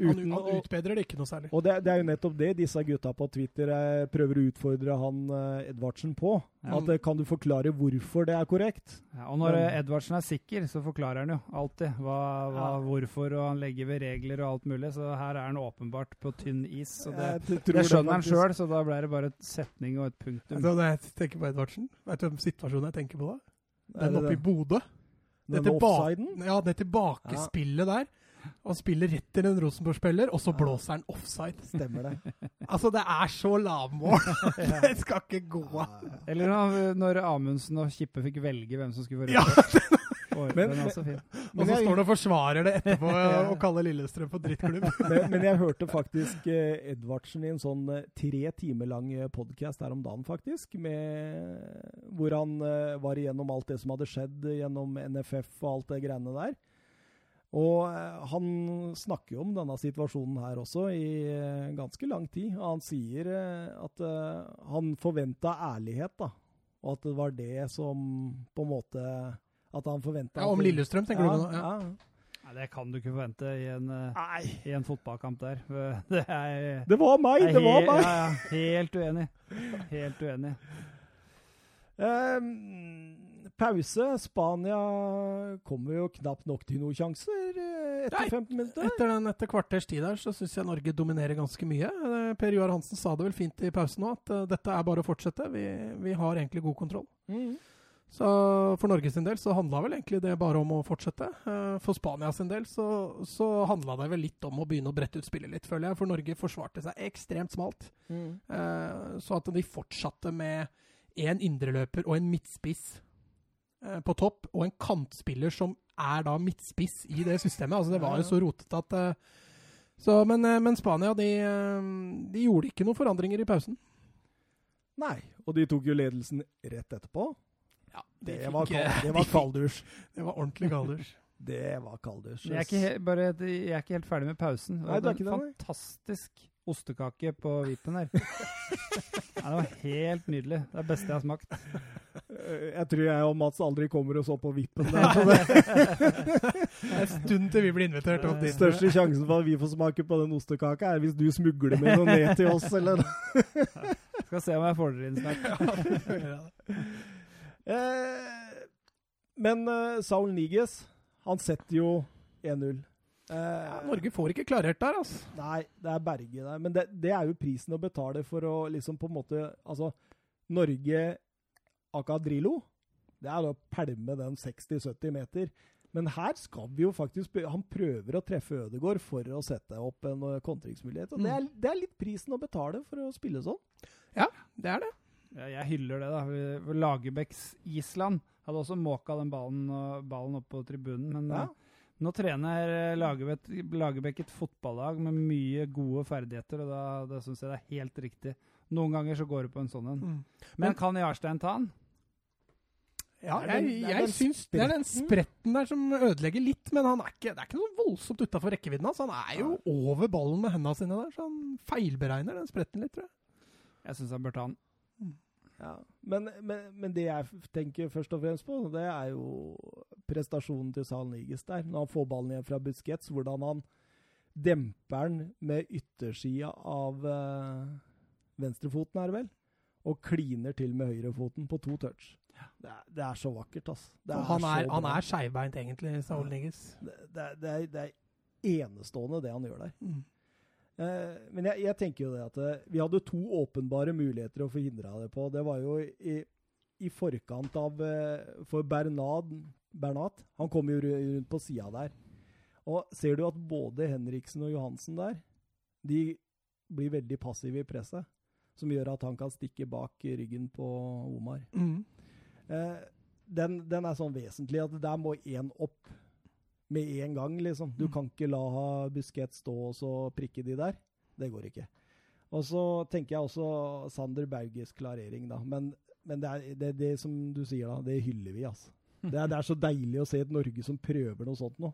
Uten, han utbedrer det ikke noe særlig. og det, det er jo nettopp det disse gutta på Twitter eh, prøver å utfordre han eh, Edvardsen på. Ja. At eh, Kan du forklare hvorfor det er korrekt? Ja, og når Men- Edvardsen er sikker, så forklarer han jo alltid hva, hva, Ja. hvorfor, og han legger ved regler og alt mulig. Så her er han åpenbart på tynn is. Og det, Jeg t- det skjønner han sjøl, så da ble det bare et setning og et punktum. Altså, når jeg tenker på Edvardsen, vet du hvem situasjonen jeg tenker på da? Den oppe i Bodø. Det, tilba ja, det tilbakespillet der. Han spiller rett til en Rosenborg-spiller, og så Ja. blåser han offside. Stemmer det. Altså, det er så lavmål! det skal ikke gå Eller når, Amundsen og Kippe fikk velge hvem som skulle få Ja, rødt kort. Men- og så står han og forsvarer det etterpå Ja. og kaller Lillestrøm for drittklubb. men, men jeg hørte faktisk eh, Edvardsen i en sånn eh, tre timer lang podkast her om dagen, faktisk. Med, hvor han eh, var igjennom alt det som hadde skjedd gjennom NFF og alt det greiene der. Og eh, han snakker jo om denne situasjonen her også i eh, ganske lang tid. Og han sier eh, at han forventa ærlighet, da. Og at det var det som på en måte At han forventa Ja, om Lillestrøm, tenker ja, du? Ja. Ja. Nei, det kan du ikke forvente i en, Nei, i en fotballkamp der. Det er det var meg! Det var meg! Ja, ja, helt uenig. Helt uenig. Ehm, pause. Spania kommer jo knapt nok til noen sjanser eh, etter Nei. 15 minutter. Etter den etter kvarters tid der, så syns jeg Norge dominerer ganske mye. Eh, Per Joar Hansen sa det vel fint i pausen nå, at eh, dette er bare å fortsette. Vi, vi har egentlig god kontroll. Mm. Så for Norges sin del så handla vel egentlig det bare om å fortsette. For Spania sin del så, så handla det vel litt om å begynne å brette ut spillet litt, føler jeg. For Norge forsvarte seg ekstremt smalt. Mm. Så at de fortsatte med én indreløper og en midtspiss på topp, og en kantspiller som er da midtspiss i det systemet. Altså Det var jo så rotete at eh, så, men, eh, men Spania de, eh, de gjorde ikke noen forandringer i pausen. Nei, og de tok jo ledelsen rett etterpå. Ja, Det de var, fikk, kald, eh, det var kalddusj. Det var ordentlig kalders. Det var kalddusj. Jeg er, ikke jeg er ikke helt ferdig med pausen. Nei, var er ikke en det, nei. fantastisk ostekake på vippen her. Nei, det var helt nydelig. Det er det beste jeg har smakt. Eh, Jeg tror jeg og Mats aldri kommer oss opp på vippen der. Så det Det er en stund til vi blir invitert opp dit. største sjansen for at vi får smake på den ostekaka, er hvis du smugler med noe ned til oss, eller Skal se om jeg får dere inn snart. Eh, Men uh, Saul Niges, han setter jo 1-0. Eh, Ja, Norge får ikke klarert der, altså. Nei, det er Berge der. Men det, det er jo prisen å betale for å liksom på en måte Altså, Norge Akadrilo, det er å pælme den 60-70 meter. Men her skal vi jo faktisk Han prøver å treffe Ødegård for å sette opp en eh, kontringsmulighet. Og det, er, det er litt prisen å betale for å spille sånn. Ja, Det er det. Ja, jeg hyller det, da. Lagerbäcks Island hadde også måka den ballen, ballen opp på tribunen. Men Ja. eh, nå trener Lagerbäck, Lagerbäck et fotballag med mye gode ferdigheter, og da, da syns jeg det er helt riktig. Noen ganger så går det på en sånn en. Men, Men- kan Jarstein ta den? Ja, jeg, jeg syns det er den spretten. spretten der som ødelegger litt, men han er ikke, det er ikke noe voldsomt utafor rekkevidden hans. Han er jo over ballen med hendene sine der, så han feilberegner den spretten litt, tror jeg. Jeg syns han bør ta den. Ja, men, men, men det jeg tenker først og fremst på, det er jo prestasjonen til Sal Niges der. Når han får ballen igjen fra Busquets, hvordan han demper den med yttersida av eh, venstrefoten, er det vel, og kliner til med høyrefoten på to touch. Det er, det er så vakkert, altså. Han er, så han er skeivbeint, egentlig, Saul Niges. det, det, det, det er enestående, det han gjør der. Mm. Eh, men jeg, jeg tenker jo det at eh, vi hadde to åpenbare muligheter å forhindre det på. Det var jo i, i forkant av eh, For Bernad, Bernat Han kom jo rundt på sida der. Og ser du at både Henriksen og Johansen der De blir veldig passive i presset. Som gjør at han kan stikke bak ryggen på Omar. Mm. Eh, den, den er sånn vesentlig at der må én opp med en gang, liksom. Du Mm. kan ikke la Buskett stå og så prikke de der. Det går ikke. Og så tenker jeg også Sander Bauges klarering, da. Men, men det er det, det som du sier, da. Det hyller vi, altså. Det er, det er så deilig å se et Norge som prøver noe sånt nå.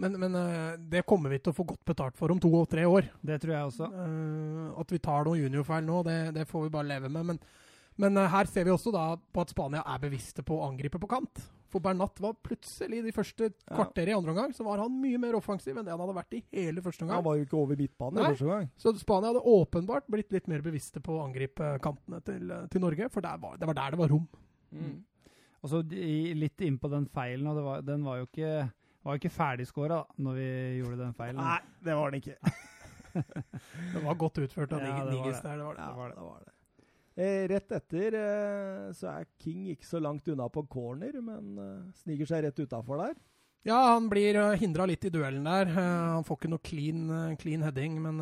Men, men eh, det kommer vi til å få godt betalt for om to og tre år. Det tror jeg også. Eh, at vi tar noen juniorfeil nå, det, det får vi bare leve med. Men, men eh, her ser vi også da på at Spania er bevisste på å angripe på kant. For Bernat var plutselig de første Ja. kvarteret i andre omgang så var han mye mer offensiv enn det han hadde vært i hele første Han var jo ikke over midtbanen i første gang. Så Spania hadde åpenbart blitt litt mer bevisste på å angripe kantene til, til Norge, for der var, det var der det var rom. Mm. Og så litt inn på den feilen, og det var, den var jo ikke, var ikke ferdigskåra når vi gjorde den feilen. Nei, det var den ikke. Det var godt utført av Ja, det Nigis det. der. Det var det. Ja, var det. det var det. Eh, rett etter eh, så er King ikke så langt unna på corner, men eh, sniker seg rett utafor der. Ja, han blir hindra litt i duellen der. Han får ikke noe clean, clean heading, men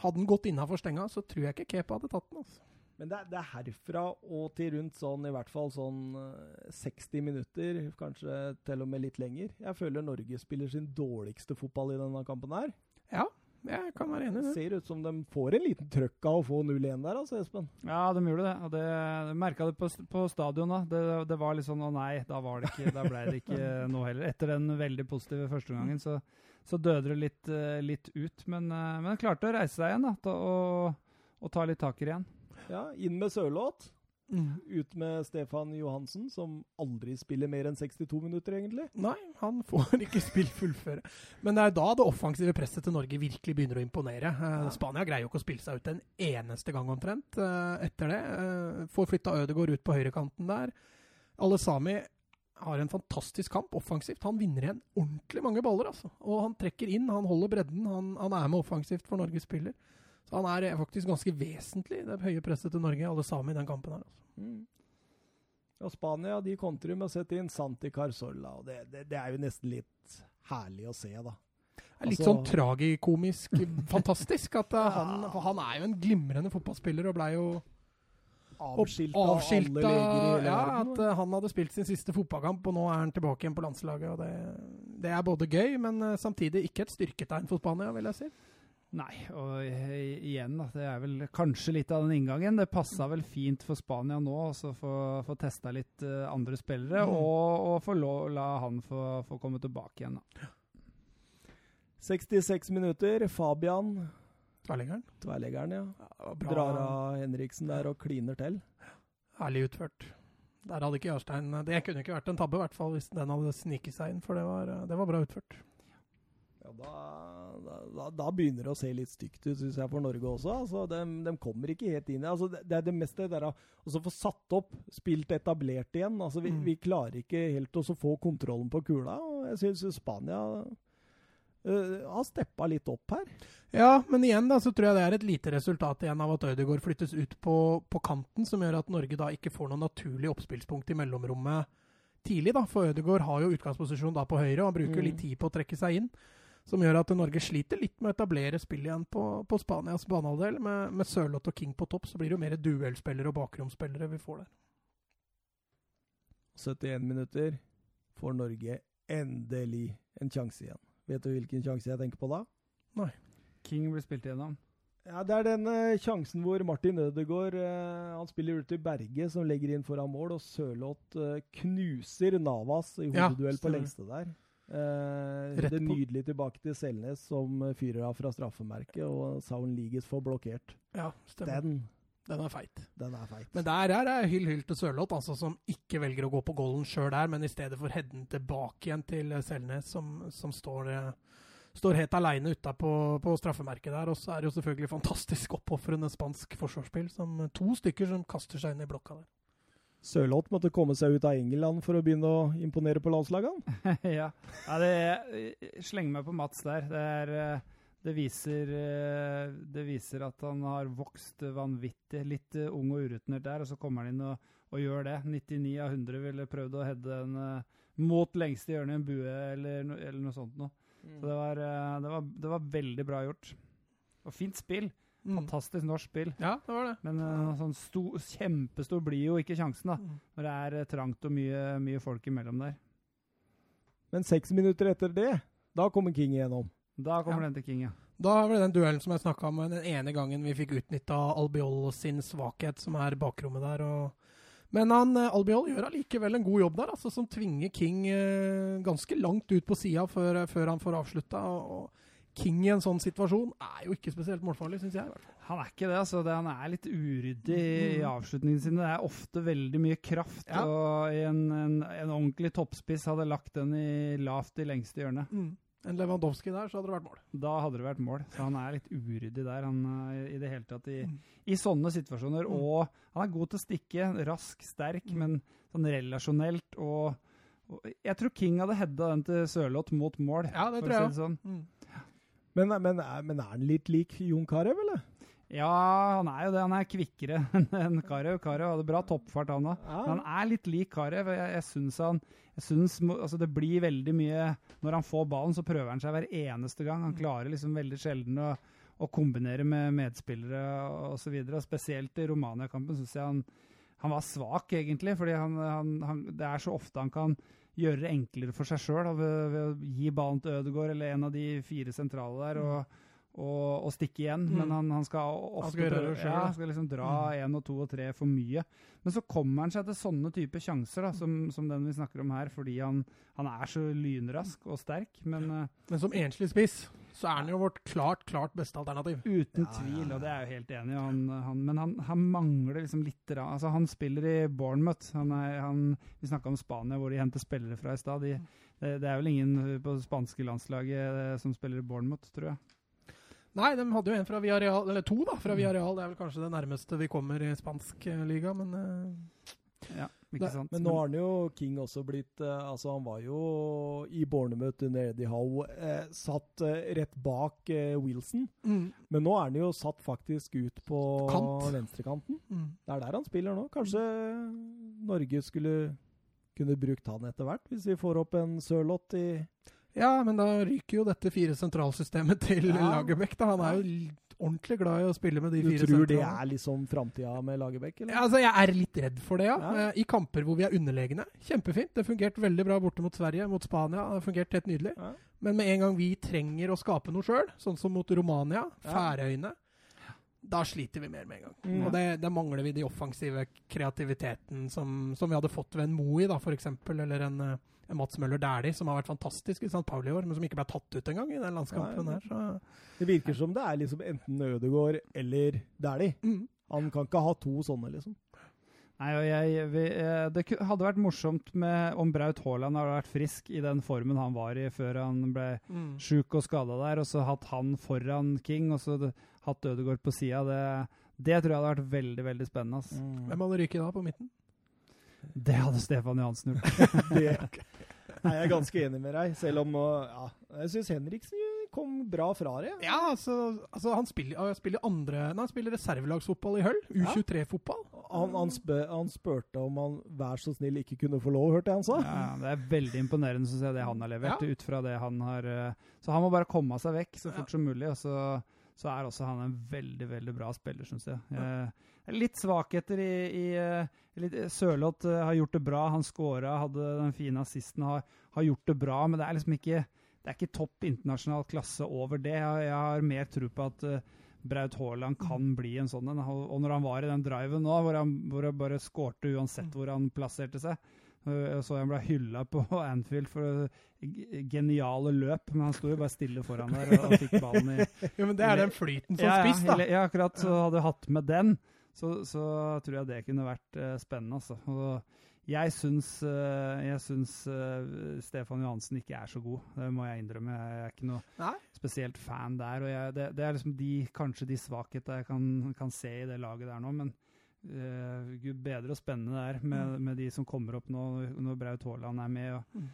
hadde han gått innafor stenga, så tror jeg ikke Kepa hadde tatt den. altså. Men det, er- det er herfra og til rundt sånn i hvert fall sånn eh, 60 minutter, kanskje til og med litt lenger. Jeg føler Norge spiller sin dårligste fotball i denne kampen her. Ja, jeg kan være enig i Det ser ut som de får en liten trøkk av å få 0-1 der, altså, Espen. Ja, de gjorde det. Og det jeg merka det på, på stadion. da. Det, det var litt sånn å nei, da var det ikke, da ble det ikke noe heller. Etter den veldig positive første gangen så, så døde det litt, eh, litt ut. Men, eh, men klarte å reise seg igjen da, og, og ta litt tak i det igjen. Ja, inn med Sørloth. Mm. Ut med Stefan Johansen, som aldri spiller mer enn 62 minutter, egentlig. Nei, han får ikke spill fullføre. Men det er da det offensive presset til Norge virkelig begynner å imponere. Eh, Spania greier jo ikke å spille seg ut en eneste gang omtrent eh, etter det. Eh, får flytta Ødegaard ut på høyrekanten der. Alesami har en fantastisk kamp offensivt. Han vinner igjen ordentlig mange baller, altså. Og han trekker inn, han holder bredden. Han, han er med offensivt for Norges spiller. Så han er eh, faktisk ganske vesentlig, det høye presset til Norge, alle sammen, i den kampen her. altså. Mm. Og Spania de kontrer med å sette inn Santi Carzola, og det, det, det er jo nesten litt herlig å se, da. Det er litt Altså- sånn tragikomisk fantastisk. at ja. han, han er jo en glimrende fotballspiller og blei jo Avskilt opp- av alle leger i ja. At uh, han hadde spilt sin siste fotballkamp, og nå er han tilbake igjen på landslaget. og Det, det er både gøy, men uh, samtidig ikke et styrketegn for Spania, vil jeg si. Nei, og igjen, det er vel kanskje litt av den inngangen. Det passa vel fint for Spania nå å få, få testa litt eh, andre spillere, Mm. og, og få lov, la han få, få komme tilbake igjen. Da. 66 minutter. Fabian, Tverleggeren. Tverleggeren, ja. Ja. Drar av Henriksen der og kliner til. Herlig utført. Der hadde ikke Jarstein Det kunne ikke vært en tabbe, i hvert fall hvis den hadde sniket seg inn, for det var, det var bra utført. Da, da, da, begynner det å se litt stygt ut, syns jeg, for Norge også. Altså, de, de kommer ikke helt inn altså, det. Det er det meste der å få satt opp, spilt etablert igjen. Altså, vi, Mm. vi klarer ikke helt å få kontrollen på kula. og Jeg syns Spania uh, har steppa litt opp her. Ja, men igjen da, så tror jeg det er et lite resultat igjen av at Øydegaard flyttes ut på, på kanten, som gjør at Norge da ikke får noe naturlig oppspillspunkt i mellomrommet tidlig. da, For Ødegaard har jo utgangsposisjon da på høyre, og han bruker Mm. litt tid på å trekke seg inn. Som gjør at Norge sliter litt med å etablere spill igjen på, på Spanias banehalvdel. Med, med Sørloth og King på topp, så blir det jo mer duellspillere og bakromsspillere vi får der. 71 minutter får Norge endelig en sjanse igjen. Vet du hvilken sjanse jeg tenker på da? Nei. King blir spilt igjennom. Ja, Det er den eh, sjansen hvor Martin Ødegaard eh, han spiller ut til Berge, som legger inn foran mål, og Sørloth eh, knuser Navas i Ja, på lengste der. Eh, det er nydelig tilbake til Selnes, som fyrer av fra straffemerket, og Sound Leagues får blokkert. Ja, stemmer. Den, Den, er feit. den er feit. Men der er det hyll hyll til Sørloth, altså, som ikke velger å gå på golden sjøl der, men i stedet for headen tilbake igjen til eh, Selnes, som, som står, eh, står helt aleine ute på, på straffemerket der. Og så er det jo selvfølgelig fantastisk oppofrende spansk forsvarsspill, som to stykker som kaster seg inn i blokka der. Sørloth måtte komme seg ut av England for å begynne å imponere på landslagene. ja. ja det, slenger meg på Mats der. Det, er, eh, det, viser, eh, det viser at han har vokst vanvittig. Litt eh, ung og urutinert der, og så kommer han inn og, og gjør det. 99 av 100 ville prøvd å heade eh, mot lengste hjørne i en bue eller, no, eller noe sånt noe. Så det var, det, var, det var veldig bra gjort. Og fint spill. Mm. Fantastisk norsk spill. Ja, det var det. Men uh, sånn sto, kjempestor blir jo ikke sjansen, da. Mm. Når det er eh, trangt og mye, mye folk imellom der. Men seks minutter etter det, da kommer King igjennom. Da kommer Ja. den til King, ja. Da det den duellen som jeg snakka om, den ene gangen vi fikk utnytta Albiol sin svakhet, som er bakrommet der. og Men han, eh, Albiol gjør allikevel en god jobb der, altså, som tvinger King eh, ganske langt ut på sida før, før, han får avslutta. Og, og King i en sånn situasjon er jo ikke spesielt målfarlig, syns jeg. i hvert fall. Han er ikke det. altså. Det, han er litt uryddig i avslutningen avslutningene sine. Det er ofte veldig mye kraft. Ja. og en, en, en ordentlig toppspiss hadde lagt den i lavt i lengste hjørne. En Lewandowski der, så hadde det vært mål. Da hadde det vært mål. Så han er litt uryddig der, han eh, i det hele tatt. I, Mm. i sånne situasjoner. Mm. Og han er god til å stikke. Rask, sterk, Mm. men sånn relasjonelt og, og Jeg tror King hadde heada den til Sørloth mot mål. Ja, det tror jeg si det sånn. Men, men, men er han litt lik Jon Carew, eller? Ja, han er jo det. Han er kvikkere enn Karev. Karev hadde bra toppfart, han òg. Ja. Men han er litt lik Karev. Jeg, jeg syns han jeg synes, altså Det blir veldig mye Når han får ballen, så prøver han seg hver eneste gang. Han klarer liksom veldig sjelden å, å kombinere med medspillere osv. Spesielt i Romania-kampen syns jeg han, han var svak, egentlig. fordi han, han, han, det er så ofte han kan gjøre det enklere for seg sjøl ved, ved å gi ballen til Ødegaard eller en av de fire sentrale der. og og, og stikke igjen, Mm. men han, han skal ofte skal gjøre det selv, ja, han skal liksom dra én og to og tre for mye. Men så kommer han seg til sånne typer sjanser da, som, som den vi snakker om her, fordi han, han er så lynrask og sterk. Men eh, Men som enslig spiss, så er han jo vårt klart, klart beste alternativ. uten tvil, ja. og det er jeg jo helt enig i. Han, han, men han, han mangler liksom litt altså Han spiller i Bournemouth. Han er, han, vi snakka om Spania, hvor de henter spillere fra i stad. De, det, det er vel ingen på det spanske landslaget eh, som spiller i Bournemouth, tror jeg. Nei, de hadde jo en fra Villarreal, eller to da, fra Villarreal. Det er vel kanskje det nærmeste vi kommer i spansk eh, liga, men eh, Ja, ikke sant? Nei, Men nå har han jo King også blitt eh, Altså, han var jo i Bournemouth under Eddie Howe eh, satt eh, rett bak eh, Wilson. mm, Men nå er han jo satt faktisk ut på Kant. venstrekanten. mm. Det er der han spiller nå. Kanskje Norge skulle kunne brukt han etter hvert, hvis vi får opp en Sørloth i Ja, men da ryker jo dette fire sentralsystemet til Ja. Lagerbäck. da. Han er jo ordentlig glad i å spille med de Du fire tror det er liksom framtida med Lagerbäck, eller? Ja, altså, jeg er litt redd for det, ja. Ja. Eh, I kamper hvor vi er underlegne. Kjempefint. Det fungerte veldig bra borte mot Sverige, mot Spania. Det har fungert helt nydelig. Ja. Men med en gang vi trenger å skape noe sjøl, sånn som mot Romania. Færøyene, da sliter vi mer med en gang. Mm. Og det, mangler vi de offensive kreativiteten som, som vi hadde fått ved en Moi, da, eksempel, eller en, eh, en Mats Møller Dæhlie, som har vært fantastisk i St. Pauli i år, men som ikke ble tatt ut engang i den landskampen Nei. her. Så, Det virker som det er liksom enten Ødegaard eller Dæhlie. mm. Han kan ikke ha to sånne, liksom. Nei, og jeg, vi, eh, Det hadde vært morsomt med, om Braut Haaland hadde vært frisk i den formen han var i før han ble Mm. sjuk og skada der, og så hatt han foran King og så hatt Ødegaard på sida. Det, det tror jeg hadde vært veldig veldig spennende. Mm. Hvem hadde ryket da på midten? Det hadde Stefan Johansen gjort. Det er jeg ganske enig med deg, selv om ja, Jeg syns Henriksen kom bra fra det. Ja, altså, altså han, spiller, han spiller andre nei, Han spiller reservelagsfotball i Høll. U23-fotball. Han, han, spør, han spurte om han vær så snill ikke kunne få lov, hørte jeg han sa. Ja, det er veldig imponerende, synes jeg, det han har levert. Ja. ut fra det han har... eh, Så han må bare komme seg vekk så fort Ja. som mulig, og så, så er også han en veldig, veldig bra spiller, syns jeg. Eh, litt svakheter i, i eh, litt, Sørloth eh, har gjort det bra. Han scora, hadde den fine assisten, har, har gjort det bra, men det er liksom ikke det er ikke topp internasjonal klasse over det. Jeg, jeg har mer tro på at eh, Braut Haaland kan bli en sånn en. Og når han var i den driven nå, hvor han, hvor han bare skårte uansett hvor han plasserte seg eh, så han ble hylla på Anfield for geniale løp, men han sto jo bare stille foran der og, og fikk ballen i Jo, men Det er den flyten som ja, ja, spiss, da. Ja, akkurat. Så hadde jeg hatt med den, så, så tror jeg det kunne vært eh, spennende. Altså. Og jeg syns, eh, jeg syns eh, Stefan Johansen ikke er så god. Det må jeg innrømme. Jeg er ikke noe Nei. spesielt fan der. og jeg, det, det er liksom de, kanskje de svakhetene jeg kan, kan se i det laget der nå. Men uh, gud bedre og spennende det er med, med de som kommer opp nå, når Braut Haaland er med. og Mm.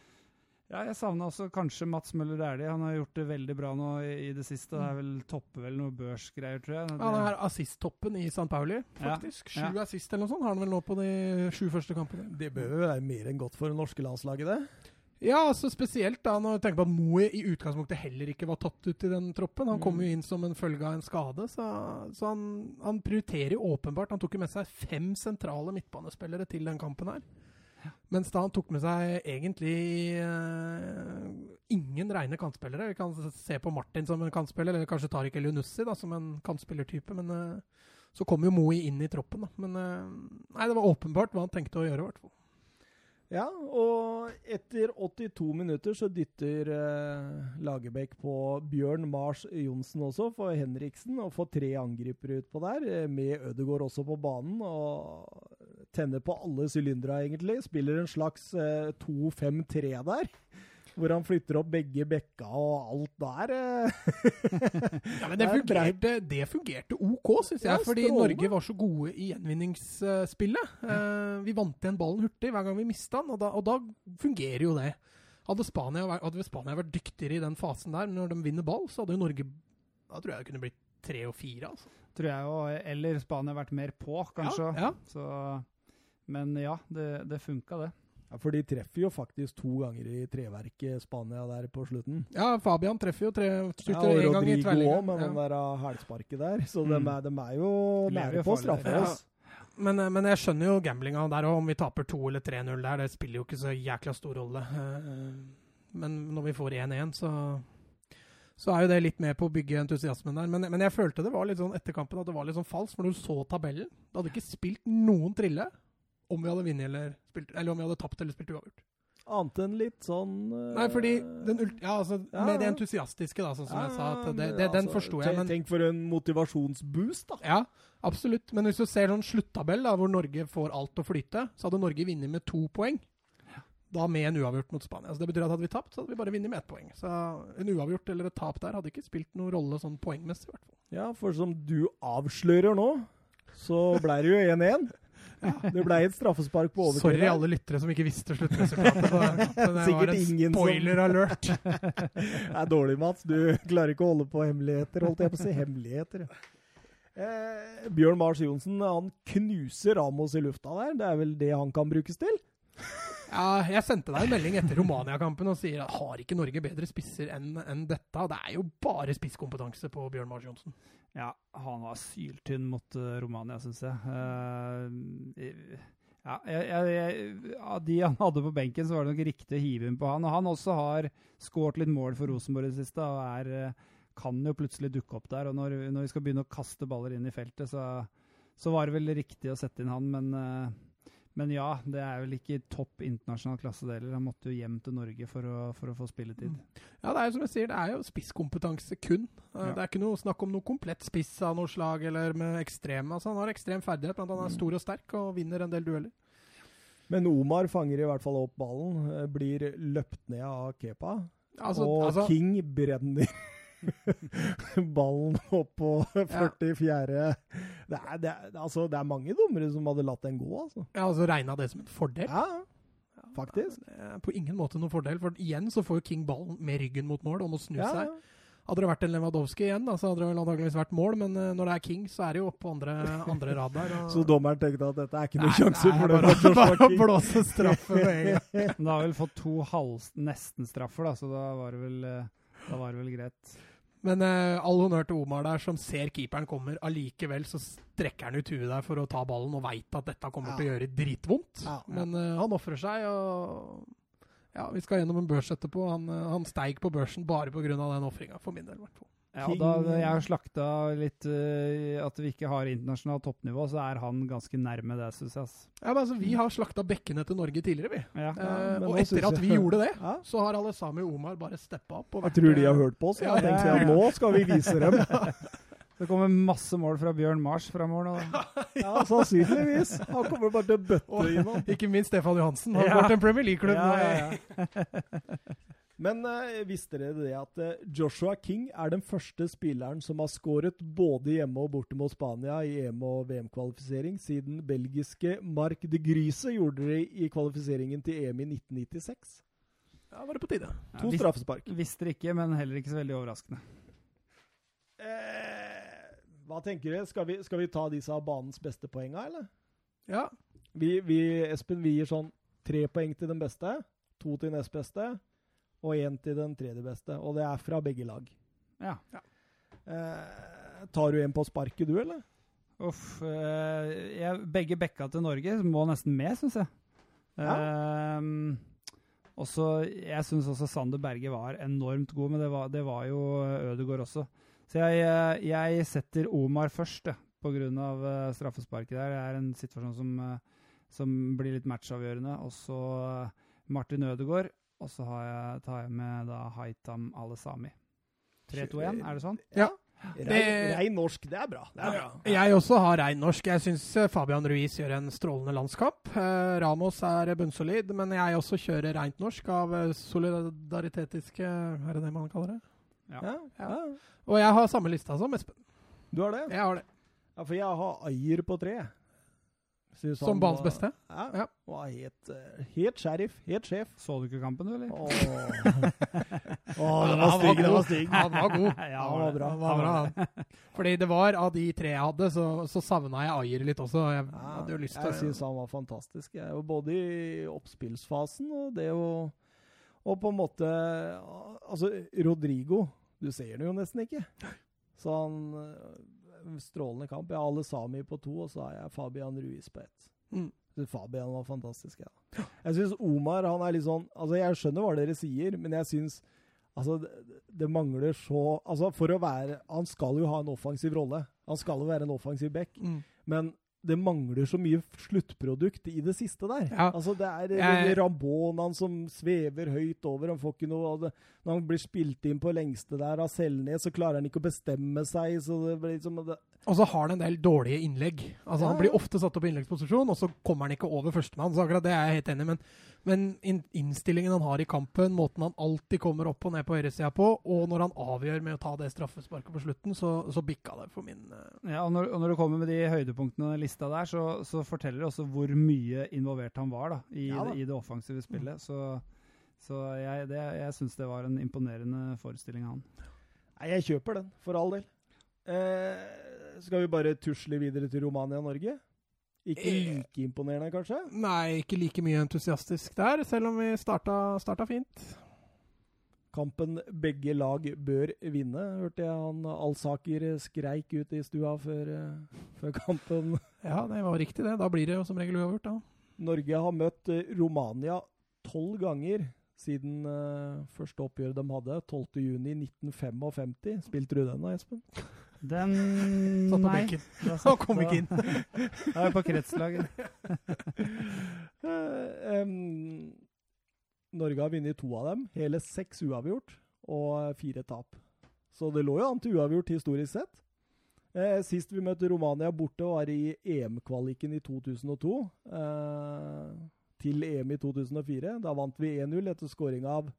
Ja, jeg savna også kanskje Mats Møller Dæhlie. Han har gjort det veldig bra nå i, i det siste. Det er vel topper vel noe børsgreier, tror jeg. Det- Han er assist-toppen i St. Pauli, Ja, faktisk. Sju ja. assist eller noe sånt har han vel nå på de sju første kampene. Det bør jo være mer enn godt for det norske landslaget, det. Ja, altså spesielt da når du tenker på at Moe i utgangspunktet heller ikke var tatt ut i den troppen. Han kom Mm. jo inn som en følge av en skade, så, så han, han prioriterer jo åpenbart. Han tok jo med seg fem sentrale midtbanespillere til den kampen her. Mens da han tok med seg egentlig uh, ingen rene kantspillere. Vi kan se på Martin som en kantspiller, eller kanskje Tariq Elionussi som en kantspillertype. Men uh, Så kom jo Moe inn i troppen, da. Men uh, nei, det var åpenbart hva han tenkte å gjøre, i hvert fall. Ja, og etter 82 minutter så dytter eh, Lagerbäck på Bjørn Mars Johnsen også for Henriksen, og får tre angripere utpå der, med Ødegaard også på banen. og Tenner på alle sylindere, egentlig. Spiller en slags eh, 2-5-3 der. Hvor han flytter opp begge bekka og alt der. eh. Ja, men det Det er fungerte, det fungerte OK, syns jeg. Ja, fordi. Norge var så gode i gjenvinningsspillet. Eh, vi vant igjen ballen hurtig hver gang vi mista den, og da, og da fungerer jo det. Hadde Spania, vært- hadde Spania vært dyktigere i den fasen der, når de vinner ball, så hadde jo Norge Da tror jeg det kunne blitt tre og fire. Altså. Tror jeg jo, Eller Spania vært mer på, kanskje. Ja, ja. Så, men ja, det, det funka, det. Ja, For de treffer jo faktisk to ganger i treverket Spania der på slutten. ja, Fabian treffer jo tre Ja, og en gang i Rodrigo tverrligger. òg, med den Ja. der ah, hælsparket der. Så Mm. de, er, de er jo nære på å straffe Ja. oss. Men, eh, men jeg skjønner jo gamblinga der òg. Om vi taper 2 eller 3-0 der, det spiller jo ikke så jækla stor rolle. Eh, Men når vi får 1-1, så så er jo det litt med på å bygge entusiasmen der. Men, men jeg følte det var litt sånn etter kampen at det var litt sånn falskt. Når du så tabellen, det hadde ikke spilt noen trille om vi hadde vunnet eller, spilt, eller om vi hadde tapt eller spilt uavgjort. Annet enn litt sånn uh, Nei, fordi den, ult- ja, altså, Ja, Med det entusiastiske, da, sånn som Ja, jeg sa. At det, det, den altså, forsto jeg. Men, Tenk for en motivasjonsboost, da. ja, absolutt. Men hvis du ser sånn sluttabell, da, hvor Norge får alt å flyte, så hadde Norge vunnet med to poeng. Da med en uavgjort mot Spania. Så Det betyr at hadde vi tapt, så hadde vi bare vunnet med ett poeng. Så en uavgjort eller et tap der hadde ikke spilt noen rolle sånn poengmessig, i hvert fall. Ja, for som du avslører nå, så ble det jo 1-1. Det ble et straffespark på overtid. Sorry alle lyttere som ikke visste sluttresultatet. Det Sikkert var en spoiler alert. Det er dårlig, Mats. Du klarer ikke å holde på hemmeligheter. Holdt jeg på å si hemmeligheter. ja. Eh, Bjørn Mars Johnsen han knuser Ramos i lufta der. Det er vel det han kan brukes til? Ja, jeg sendte deg en melding etter Romania-kampen og sier at har ikke Norge bedre spisser enn en dette? Det er jo bare spisskompetanse på Bjørn Mars Johnsen. Ja, han var syltynn mot eh, Romania, syns jeg. Uh, ja, jeg, jeg, Av de han hadde på benken, så var det nok riktig å hive inn på han. Og han også har skåret litt mål for Rosenborg i det siste, og er, eh, kan jo plutselig dukke opp der. Og når, når vi skal begynne å kaste baller inn i feltet, så, så var det vel riktig å sette inn han, men eh, men ja, det er vel ikke topp internasjonal klasse det heller. Han måtte jo hjem til Norge for å, for å få spilletid. Ja, det er jo som jeg sier, det er jo spisskompetanse kun. Eh, Ja. Det er ikke noe snakk om noe komplett spiss av noe slag eller med ekstrem. Altså, han har ekstrem ferdighet, men han er stor og sterk og vinner en del dueller. Men Omar fanger i hvert fall opp ballen. eh, Blir løpt ned av Kepa. Altså, og altså, King brenner ballen opp på 44. Det, er, det, er, altså, det er mange dommere som hadde latt den gå, altså. ja, altså regna det som en fordel. Ja, faktisk. Er på ingen måte noen fordel, for igjen så får jo King ballen med ryggen mot mål og må snu Ja, seg. Hadde det vært en Lewandowski igjen, da, så hadde det vel antakeligvis vært mål, men eh, når det er King, så er det jo på andre, andre rad der. og- Så dommeren tenkte at dette er ikke noen sjanse for det. bare, bare å blåse straffe med en gang. Men da har vel fått to halv, nesten-straffer, da, så da var det vel, eh, da var det vel greit. Men uh, all honnør til Omar der, som ser keeperen kommer. Allikevel så strekker han ut huet der for å ta ballen og veit at dette kommer til å gjøre dritvondt. Ja. Men uh, han ofrer seg, og ja, vi skal gjennom en børs etterpå. Han, uh, han steig på børsen bare pga. den ofringa, for min del. i hvert fall. Ja, og da jeg har slakta litt uh, at vi ikke har internasjonalt toppnivå, så er han ganske nærme det, syns jeg. Ja, men altså, Vi har slakta bekkene til Norge tidligere, vi. Ja. Eh, men og etter at jeg- vi gjorde det, Ja. så har Alessami Omar bare steppa opp. og Jeg tror de har eh, hørt på oss. Ja, Jeg tenkte ja, at ja. nå skal vi vise dem. Det kommer masse mål fra Bjørn Mars framover nå. Ja, sannsynligvis. Han kommer bare til å bøtte inn. Ikke minst Stefan Johansen. Han Ja. går til en Premier League-klubb. Ja, i- ja, Men eh, visste dere det at eh, Joshua King er den første spilleren som har skåret både hjemme og borte mot Spania i EM- og VM-kvalifisering, siden belgiske Marc de Grise gjorde det i kvalifiseringen til EM i 1996. Ja, var det på tide. To ja, straffespark. Visste det ikke, men heller ikke så veldig overraskende. Eh, hva tenker dere? Skal vi, skal vi ta disse av banens beste poenga, eller? Ja, Vi, vi, Espen, vi gir sånn tre poeng til den beste, to til nest beste, og én til den tredje beste. Og det er fra begge lag. Ja. Eh, tar du en på sparket, du, eller? Uff. eh, jeg, begge bekka til Norge må nesten med, syns jeg. Ehm, også, jeg syns også Sander Berge var enormt god, men det var, det var jo Ødegaard også. Så jeg, eh, jeg setter Omar først, jeg, pga. Uh, straffesparket der. Det er en situasjon som, som blir litt matchavgjørende. Og så uh, Martin Ødegaard, og så har jeg, tar jeg med da Haitam Alesami. 3-2-1, er det sånn? Ja. Rein, rein norsk, det er bra. Det er bra. Jeg også har rein norsk. Jeg syns Fabian Ruiz gjør en strålende landskamp. Ramos er bunnsolid, men jeg også kjører reint norsk av solidaritetiske Er det det man kaller det? Ja. ja. Og jeg har samme lista som Espen. Du har det? Jeg har det. Ja, for jeg har Ayer på tre. Synes som banens beste? Ja. ja. Var helt, uh, helt sheriff. Helt sjef. Så du ikke kampen, du, eller? Åh, Åh den var stygg. Den var stygg. Han var god. ja, han var bra. Han var bra. Fordi det var av de tre jeg hadde, så, så savna jeg Ayer litt også. Jeg ja, hadde jo lyst til Jeg syns han var fantastisk. Jeg, både i oppspillsfasen og det å Og på en måte Altså, Rodrigo Du ser det jo nesten ikke. Så han strålende kamp. Jeg har alle Sami på to, og så har jeg Fabian Ruiz på ett. Mm. Fabian var fantastisk. Ja. Jeg syns Omar han er litt sånn altså Jeg skjønner hva dere sier, men jeg syns altså, det, det, mangler så altså For å være Han skal jo ha en offensiv rolle. Han skal jo være en offensiv back. Mm. Men det mangler så mye sluttprodukt i det siste der. Ja. Altså Det er jeg... Rambonaen som svever høyt over. Han får ikke noe av det. Når han blir spilt inn på lengste der av Selnes, så klarer han ikke å bestemme seg. så det blir liksom... Det... Og så har han en del dårlige innlegg. Altså ja. Han blir ofte satt opp i innleggsposisjon, og så kommer han ikke over førstemann. Så akkurat det er jeg helt enig i. Men men innstillingen han har i kampen, måten han alltid kommer opp og ned på høyresida på, og når han avgjør med å ta det straffesparket på slutten, så, så bikka det for min uh... Ja, og når, og når, du kommer med de høydepunktene i lista der, så, så, forteller det også hvor mye involvert han var da, i, ja, da. I det, offensive spillet. Mm. Så, så, jeg, det, jeg syns det var en imponerende forestilling av han. Nei, jeg kjøper den, for all del. Eh, skal vi bare tusle videre til Romania-Norge? Ikke eh, like imponerende, kanskje? Nei, ikke like mye entusiastisk der, selv om vi starta, starta fint. Kampen begge lag bør vinne, hørte jeg han Alsaker skreik ut i stua før, uh, før, kampen. Ja, det var riktig det. Da blir det jo som regel uavgjort, da. Norge har møtt eh, Romania tolv ganger siden uh, første oppgjør de hadde, 12.6.1955. Spilte du den da, Espen? Den Satt på Nei. benken. Han kom ikke inn. Jeg er på kretslaget. um, Norge har vunnet to av dem. Hele seks uavgjort og fire tap. Så det lå jo an til uavgjort historisk sett. Eh, sist vi møtte Romania borte, var i EM-kvaliken i 2002. Eh, til EM i 2004. Da vant vi 1-0 etter scoring av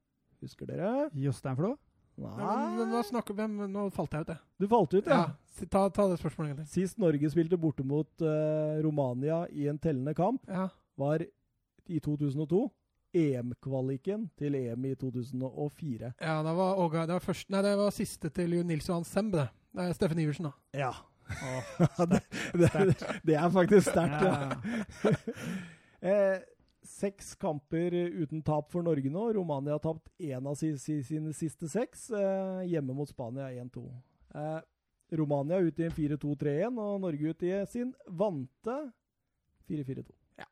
Husker dere? Jostein Flo? Nei Hva snakker om, Nå falt jeg ut, jeg. Du falt ut, ja. ja. Ta, ta, det spørsmålet egentlig. Sist Norge spilte borte mot uh, Romania i en tellende kamp, ja. var i 2002. EM-kvaliken til EM i 2004. Ja, det var, Åga, det var, først, nei, det var siste til Nils Johan Semb, det. Det er Steffen Iversen, da. Ja. Oh, det, det, det, er faktisk sterkt, ja. eh, seks kamper uten tap for Norge nå. Romania har tapt én av sine siste seks. Eh, hjemme mot Spania 1-2. Eh, Romania ut i en 4-2-3-1, og Norge ut i sin vante 4-4-2. Ja.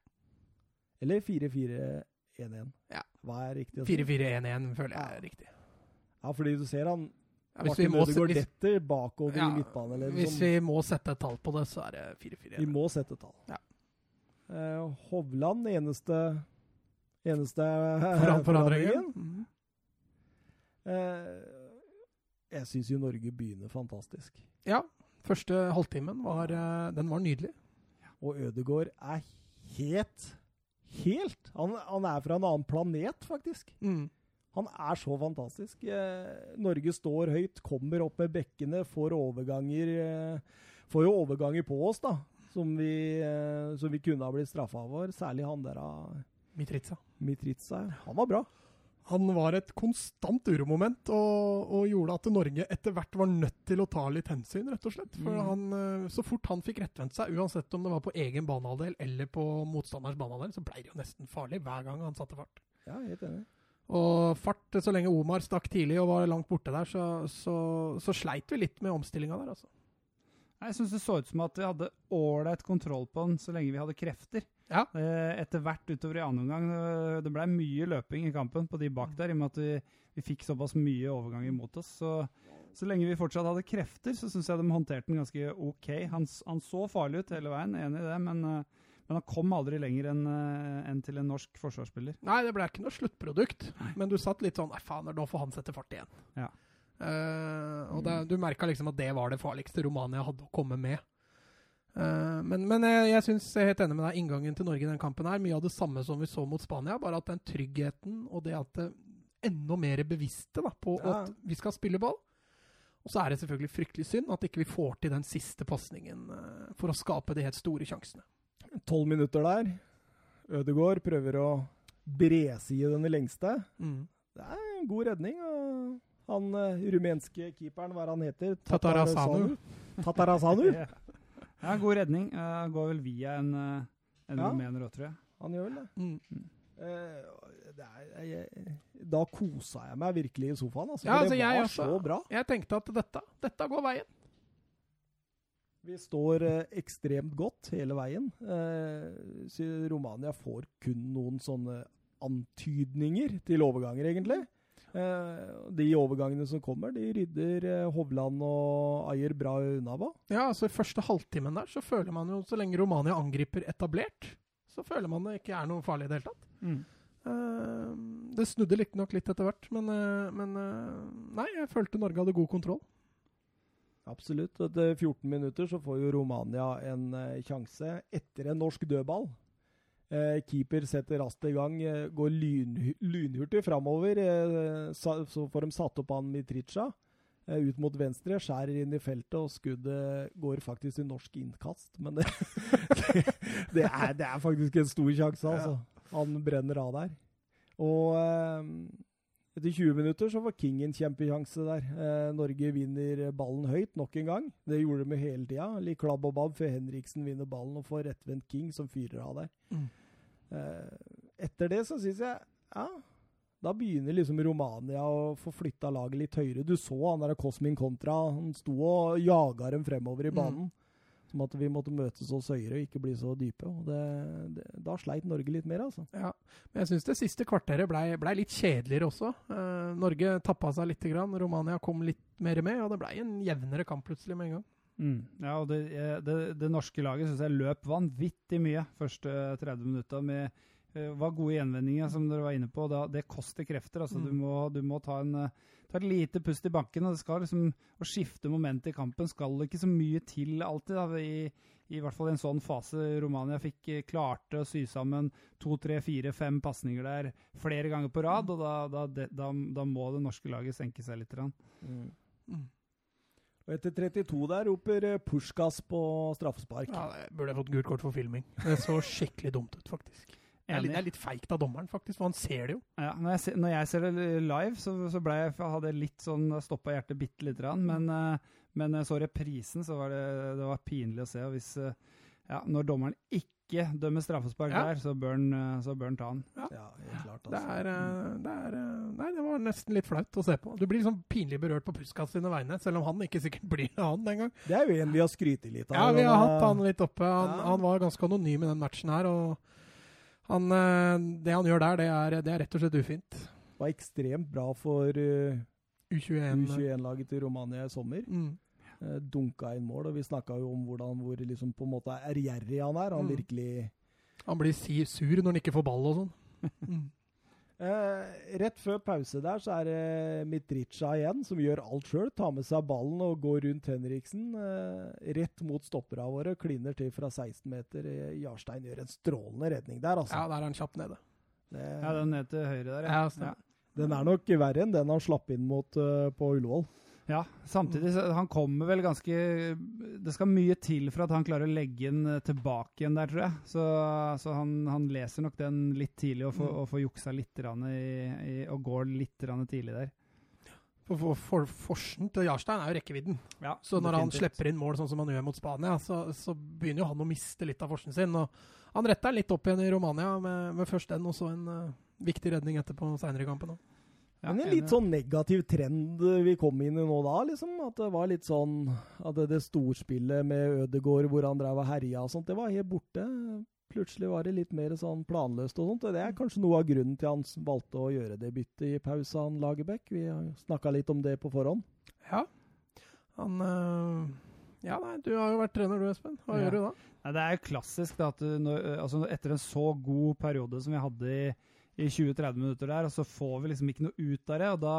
Eller 4-4-1-1. Ja. Hva er riktig? 4-4-1-1 føler jeg er riktig. Ja, fordi du ser han ja, Martin Ødegaard detter bakover ja, i liksom. Hvis vi må sette et tall på det, så er det 4-4-1. Vi må sette et tall. Ja. Uh, Hovland, eneste eneste Foran forandringen. Mm. Uh, jeg syns jo Norge begynner fantastisk. Ja. Første halvtimen var, uh, den var nydelig. Og Ødegaard er helt Helt! Han, han, er fra en annen planet, faktisk. Mm. Han er så fantastisk. Norge står høyt, kommer opp med bekkene, får overganger Får jo overganger på oss, da som vi, eh, som vi kunne ha blitt straffa for. Særlig han der av Mitritsa. Mitrica. Han var bra. Han var et konstant uromoment, og, og, gjorde at Norge etter hvert var nødt til å ta litt hensyn, rett og slett. For mm. han, eh, så fort han fikk rettvendt seg, uansett om det var på egen banehalvdel eller på motstanders banehalvdel, så ble det jo nesten farlig hver gang han satte fart. Ja, helt enig. Og fart, så lenge Omar stakk tidlig og var langt borte der, så, så, så sleit vi litt med omstillinga der, altså. Jeg syns det så ut som at vi hadde ålreit kontroll på den så lenge vi hadde krefter. Ja. Eh, etter hvert utover i annen omgang eh, Det ble mye løping i kampen på de bak der, i og med at vi, vi fikk såpass mye overganger mot oss. Så, så lenge vi fortsatt hadde krefter, så syns jeg de håndterte den ganske ok. Han, han så farlig ut hele veien, enig i det, men, eh, men han kom aldri lenger enn en til en norsk forsvarsspiller. Nei, det ble ikke noe sluttprodukt, men du satt litt sånn Nei, faen, nå får han sette fart igjen. Ja. Eh, og det, du merka liksom at det var det farligste Romania hadde å komme med. Uh, men men jeg, jeg syns jeg er helt enig med deg. Inngangen til Norge i den kampen er mye av det samme som vi så mot Spania, bare at den tryggheten og det at det enda mer bevisste da, på Ja. at vi skal spille ball. Og så er det selvfølgelig fryktelig synd at ikke vi får til den siste pasningen uh, for å skape de helt store sjansene. Tolv minutter der. Ødegaard prøver å breside den lengste. Mm. Det er en god redning. og Han uh, rumenske keeperen, hva er han heter? Tatarasanu. Tatarasanu. Ja, ja god redning. Uh, går vel via en, uh, en Ja. rumener òg, tror jeg. Han gjør vel det. Mm. Uh, det er, jeg, da kosa jeg meg virkelig i sofaen. Altså, Ja, altså, det var også. så bra. Jeg tenkte at dette, dette går veien. Vi står eh, ekstremt godt hele veien. Eh, Romania får kun noen sånne antydninger til overganger, egentlig. Eh, de overgangene som kommer, de rydder eh, Hovland og Ayer bra unna på. Ja, altså I første halvtimen der så føler man jo, så lenge Romania angriper etablert, så føler man det ikke er noe farlig i det hele tatt. Mm. Eh, det snudde riktignok litt etter hvert, men, eh, men eh, Nei, jeg følte Norge hadde god kontroll. Absolutt. Etter 14 minutter så får jo Romania en sjanse etter en norsk dødball. Eh, keeper setter raskt i gang, eh, går lyn, lynhurtig framover. Eh, så får de satt opp han Mitrica ut mot venstre, skjærer inn i feltet, og skuddet går faktisk i norsk innkast. Men det, det, er, det er faktisk en stor sjanse, altså. Han brenner av der. Og eh, etter 20 minutter så får King en kjempesjanse der. Eh, Norge vinner ballen høyt nok en gang. Det gjorde de hele tida. Litt klabb og babb før Henriksen vinner ballen og får rettvendt King, som fyrer av der. Mm. Eh, etter det så syns jeg ja, da begynner liksom Romania å få flytta laget litt høyere. Du så han der Cosmin Contra. Han sto og jaga dem fremover i Mm. banen. Som at vi måtte møtes oss høyere og ikke bli så dype. Og det, det, da sleit Norge litt mer, altså. Ja, Men jeg syns det siste kvarteret blei ble litt kjedeligere også. Eh, Norge tappa seg lite grann. Romania kom litt mer med, og det blei en jevnere kamp plutselig med en gang. Mm. Ja, og det, eh, det, det norske laget syns jeg løp vanvittig mye første 30 minutta. med eh, var gode gjenvendinger, som dere var inne på. Da, det koster krefter. altså Mm. du, må, du må ta, en, eh, ta et lite pust i banken. og det skal liksom, Å skifte moment i kampen skal ikke så mye til alltid. Da, i, i hvert fall i en sånn fase. Romania fikk eh, klarte å sy sammen to, tre, fire, fem pasninger der flere ganger på rad. og Da, da, da må det norske laget senke seg litt. Mm. Mm. Og etter 32 der roper Pushkas på straffespark. Ja, jeg burde fått gult kort for filming. Det så skikkelig dumt ut, faktisk. Det er litt, det er litt feigt av dommeren, faktisk, for han ser det jo. Ja, når, jeg ser, når jeg ser det live, så, så ble jeg, hadde jeg litt sånn stoppa hjertet bitte lite grann. Men, eh, men så reprisen, så var det, det var pinlig å se. Og hvis, eh, ja, når dommeren ikke dømmer straffespark Ja. der, så bør han, eh, så bør han ta han. Ja, helt klart. Det Altså. er, eh, det er eh, Nei, det var nesten litt flaut å se på. Du blir liksom pinlig berørt på Puskas sine vegne, selv om han ikke sikkert blir han den gang. Det er jo en vi har skrytt litt av. Ja, vi har Han, hatt han litt oppe. Han, Ja. han var ganske anonym i den matchen her, og han, det han gjør der, det er, det er rett og slett ufint. var ekstremt bra for eh, U21. U21-laget til Romania i sommer. Mm. Eh, dunka inn mål, og vi snakka jo om hvordan hvor liksom på en måte ærgjerrig han er. Han Mm. virkelig Han blir si sur når han ikke får ball og sånn. Mm. eh, Rett før pause der så er det Mitrica igjen, som gjør alt sjøl. Tar med seg ballen og går rundt Henriksen. Eh, rett mot stoppera våre. Kliner til fra 16 meter. Eh, Jarstein gjør en strålende redning der, altså. Ja, der er han kjapt nede. Det, Ja, den ned til høyre der, Ja, ja. Den er nok verre enn den han slapp inn mot uh, på Ullevål. Ja, samtidig han kommer vel ganske Det skal mye til for at han klarer å legge den eh, tilbake igjen der, tror jeg. Så, så han, han leser nok den litt tidlig og får, Mm. og får juksa litt i, i, og går litt tidlig der. For, for, for Forsen til Jarstein er jo rekkevidden. Ja, Så når han slipper inn mål sånn som han gjør mot Spania, så, så begynner jo han å miste litt av forsen sin. Og han retter litt opp igjen i Romania med, med først den og så en uh, viktig redning etterpå seinere i kampen. også. Ja, Men en litt sånn negativ trend vi kom inn i nå da, liksom. At det var litt sånn At det, det storspillet med Ødegård hvor han drev og herja og sånt, det var helt borte. Plutselig var det litt mer sånn planløst og sånt. og Det er kanskje noe av grunnen til han valgte å gjøre det byttet i pausa, han Lagerbäck. Vi har snakka litt om det på forhånd. Ja, Han øh, Ja, nei, du har jo vært trener du, Espen. Hva Ja. gjør du da? Nei, det er jo klassisk da, at du, når, altså, etter en så god periode som vi hadde i, i 20-30 minutter der, og så får vi liksom ikke noe ut av det. og da,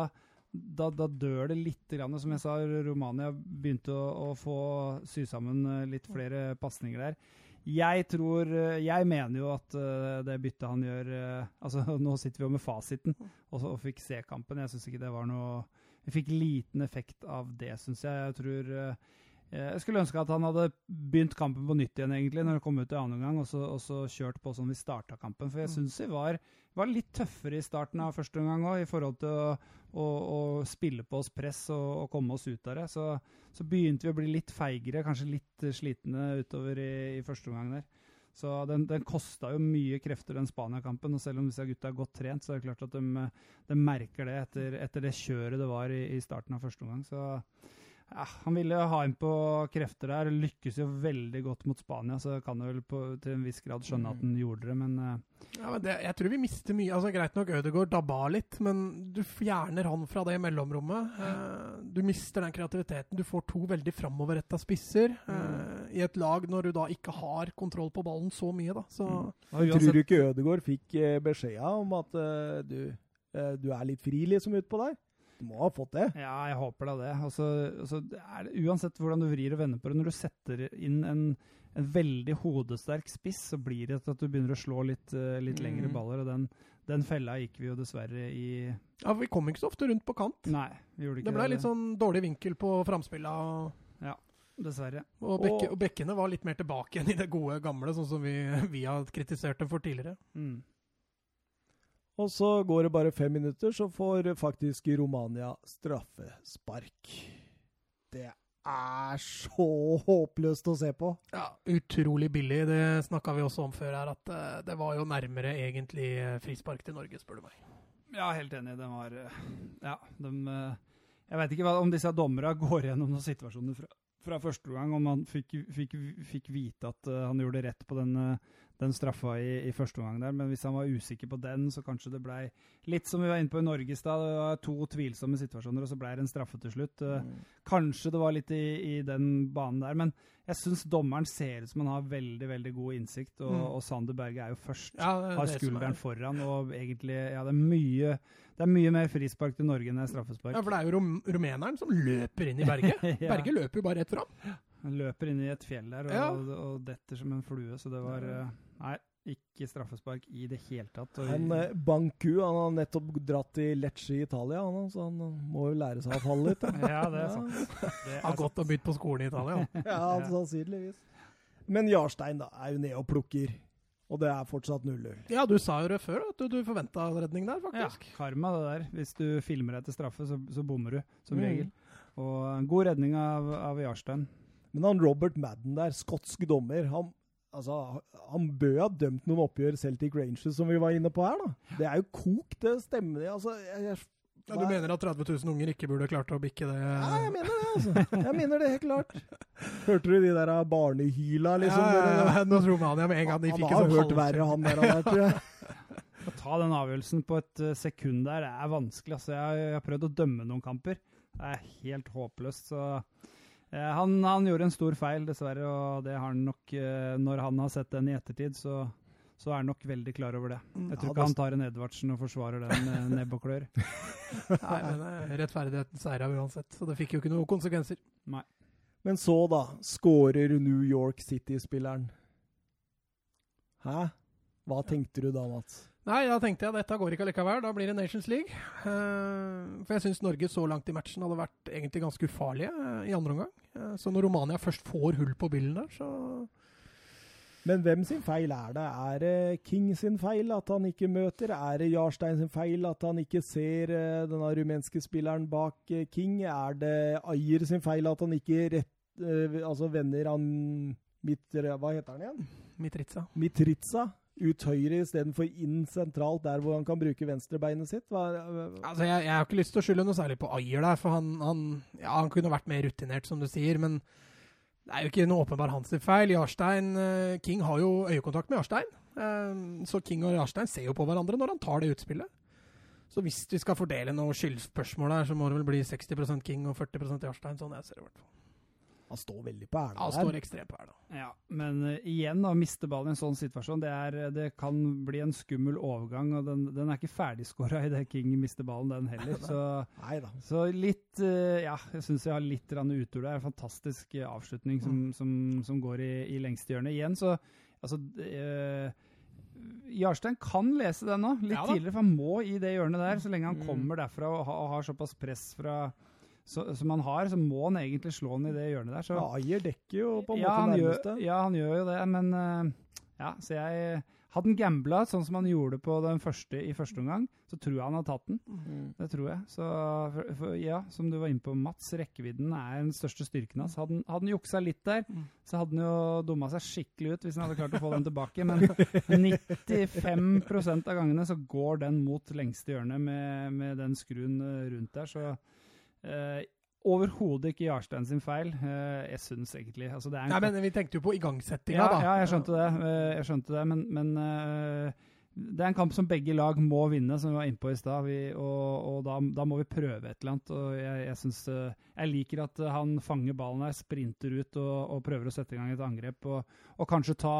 da, da dør det litt. Grann. Som jeg sa, Romania begynte å, å få sy sammen eh, litt flere pasninger der. Jeg tror eh, Jeg mener jo at eh, det byttet han gjør altså Nå sitter vi jo med fasiten og, så- og fikk se kampen. Jeg syns ikke det var noe Vi fikk liten effekt av det, syns jeg. Jeg tror jeg skulle ønske at han hadde begynt kampen på nytt igjen, egentlig, når det kom ut i annen omgang, og, så- og så kjørt på som vi starta kampen. For jeg Mm. syns vi var, var litt tøffere i starten av første omgang òg, i forhold til å, å, å spille på oss press og, og komme oss ut av det. Så, så begynte vi å bli litt feigere, kanskje litt eh, slitne utover i, i første omgang der. Så den, den kosta jo mye krefter, den Spania-kampen. Og selv om disse gutta er godt trent, så er det klart at de, de merker det etter, etter det kjøret det var i, i starten av første omgang. Så ja, han ville ha inn på krefter der. Lykkes jo veldig godt mot Spania, så kan du vel på, til en viss grad skjønne at han gjorde det, men uh. Ja, men det, jeg tror vi mister mye. altså Greit nok Ødegaard dabba av litt, men du fjerner han fra det mellomrommet. Uh, du mister den kreativiteten. Du får to veldig framoverretta spisser eh, i et lag når du da ikke har kontroll på ballen så mye. da. Så og Tror du ikke Ødegaard fikk beskjeda beskjed om at du, du er litt fri liksom utpå der? Må ha fått det. Ja, jeg håper da det. Altså, altså, det er, uansett hvordan du vrir og vender på det, når du setter inn en, en veldig hodesterk spiss, så blir det at du begynner å slå litt, eh, litt lengre Mm. baller. og den, den fella gikk vi jo dessverre i ja, Vi kom ikke så ofte rundt på kant. Nei, vi gjorde ikke Det ble litt sånn dårlig vinkel på framspilla. Ja, Dessverre. og, bekke, Og- og bekkene var litt mer tilbake enn i det gode, gamle, sånn som vi, vi har kritisert dem for tidligere. Mm. Og så går det bare fem minutter, så får faktisk Romania straffespark. Det er så håpløst å se på. Ja, Utrolig billig. Det snakka vi også om før her, at eh, det var jo nærmere egentlig eh, frispark til Norge, spør du meg. Ja, helt enig. Den var eh, Ja, de Jeg vet ikke om disse dommerne går gjennom noen situasjoner fra, fra første gang, om han fikk, fikk, fikk vite at han gjorde rett på den, den straffa i, i første omgang der, men hvis han var usikker på den, så kanskje det blei litt som vi var inne på i Norge i stad. Det var to tvilsomme situasjoner, og så blei det en straffe til slutt. Mm. Kanskje det var litt i, i den banen der, men jeg syns dommeren ser ut som han har veldig veldig god innsikt, og, Mm. og Sander Berge er jo først Ja, det har skulderen er- foran, og egentlig Ja, det er mye Det er mye mer frispark til Norge enn straffespark. Ja, for det er jo rom rumeneren som løper inn i Berge. Ja. Berge løper jo bare rett fram. Han løper inn i et fjell der og, Ja. og detter som en flue, så det var eh, Nei, ikke straffespark i det hele tatt. Og, Han, eh, Banku han har nettopp dratt til Lecce i Italia, han, så han eh, må jo lære seg å falle litt. da. ja, det er sant. Det er Har gått og begynt på skolen i Italia. Ja. Ja, sannsynligvis. Men Jarstein da, er jo nede og plukker, og det er fortsatt 0-0. ja, du sa jo det før, at du, du forventa redning der, faktisk. Ja, karma det der. Hvis du filmer til straffe, så, så bommer du, som Mm. regel. Og god redning av, av Jarstein. Men han Robert Madden der, skotsk dommer, han, altså, han bør ha dømt noen oppgjør Celtic Rangers, som vi var inne på her. da. Det er jo kok, det stemmer. Altså, jeg, jeg, Ja, du mener at 30 000 unger ikke burde klart å bikke det? Ja, jeg mener det, altså. Jeg mener det helt klart. Hørte du de der barnehyla, liksom? ja, ja, ja, nå ja, med en gang de han fikk har en sånn hørt verre, han der, han der, tror jeg. Å ta den avgjørelsen på et eh, sekund der, det er vanskelig. Altså, jeg, jeg har prøvd å dømme noen kamper. Det er helt håpløst. Så han, han gjorde en stor feil, dessverre, og det har han nok eh, Når han har sett den i ettertid, så, så er han nok veldig klar over det. Jeg tror Ja, ikke han tar en Edvardsen og forsvarer den med nebb og klør. Nei, men eh, rettferdigheten seira uansett, så det fikk jo ikke noen konsekvenser. Nei. Men så, da, skårer New York City-spilleren. Hæ? Hva tenkte du da, Mats? Nei, da tenkte jeg dette går ikke allikevel. Da blir det Nations League. Eh, for jeg syns Norge så langt i matchen hadde vært egentlig ganske ufarlige eh, i andre omgang. Eh, så når Romania først får hull på billen der, så Men hvem sin feil er det? Er det King sin feil at han ikke møter? Er det Jarstein sin feil at han ikke ser denne rumenske spilleren bak King? Er det Ayer sin feil at han ikke rett, altså vender han Mitra, Hva heter han igjen? Mitritsa. Mitriza ut høyre istedenfor inn sentralt, der hvor han kan bruke venstrebeinet sitt? Altså, jeg, jeg har ikke lyst til å skylde noe særlig på Ayer der, for han, han, ja, han kunne vært mer rutinert, som du sier. Men det er jo ikke noe åpenbar hans feil. Jarstein, eh, King har jo øyekontakt med Jarstein. Eh, så King og Jarstein ser jo på hverandre når han tar det utspillet. Så hvis vi skal fordele noe skyldspørsmål her, så må det vel bli 60% King og 40% Jarstein. Sånn jeg ser det i hvert fall. Han står veldig på Han står ekstremt på her. Ja, men uh, igjen, å miste ballen i en sånn situasjon, det, er, det kan bli en skummel overgang. og Den, den er ikke ferdigskåra idet King mister ballen, den heller. Så, Nei da. så litt uh, Ja, jeg syns jeg har litt utur der. Fantastisk eh, avslutning som, som, som går i, i lengste hjørne. Igjen, så altså uh, Jarstein kan lese den nå, litt Ja tidligere, for han må i det hjørnet der. Så lenge han Mm. kommer derfra og, ha, og har såpass press fra så, som han har, så må han egentlig slå den i det hjørnet der. Så Ja, Ayer dekker jo på en ja, måte han nærmeste. gjør, ja, han gjør jo det, men uh, ja, så jeg Hadde han gambla sånn som han gjorde på den første i første omgang, så tror jeg han har tatt den. Mm. Det tror jeg. Så for, for, ja, som du var inne på, Mats, rekkevidden er den største styrken hans. Hadde han, hadde han juksa litt der, Mm. så hadde han jo dumma seg skikkelig ut hvis han hadde klart å få den tilbake. Men 95% av gangene så går den mot lengste hjørnet med, med den skruen eh, rundt der, så eh, Overhodet ikke Jarstein sin feil. Eh, jeg syns egentlig altså er Nei, men vi tenkte jo på igangsettinga, ja, da. ja, jeg skjønte det. Eh, Jeg skjønte det, men, men det er en kamp som begge lag må vinne, som vi var inne på i stad. Og, og da, da må vi prøve et eller annet. Og jeg, jeg, synes, jeg liker at han fanger ballen her, sprinter ut og, og prøver å sette i gang et angrep. Og, og kanskje ta,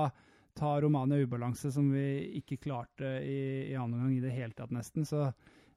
ta Romania ubalanse, som vi ikke klarte i, i andre omgang i det hele tatt, nesten. Så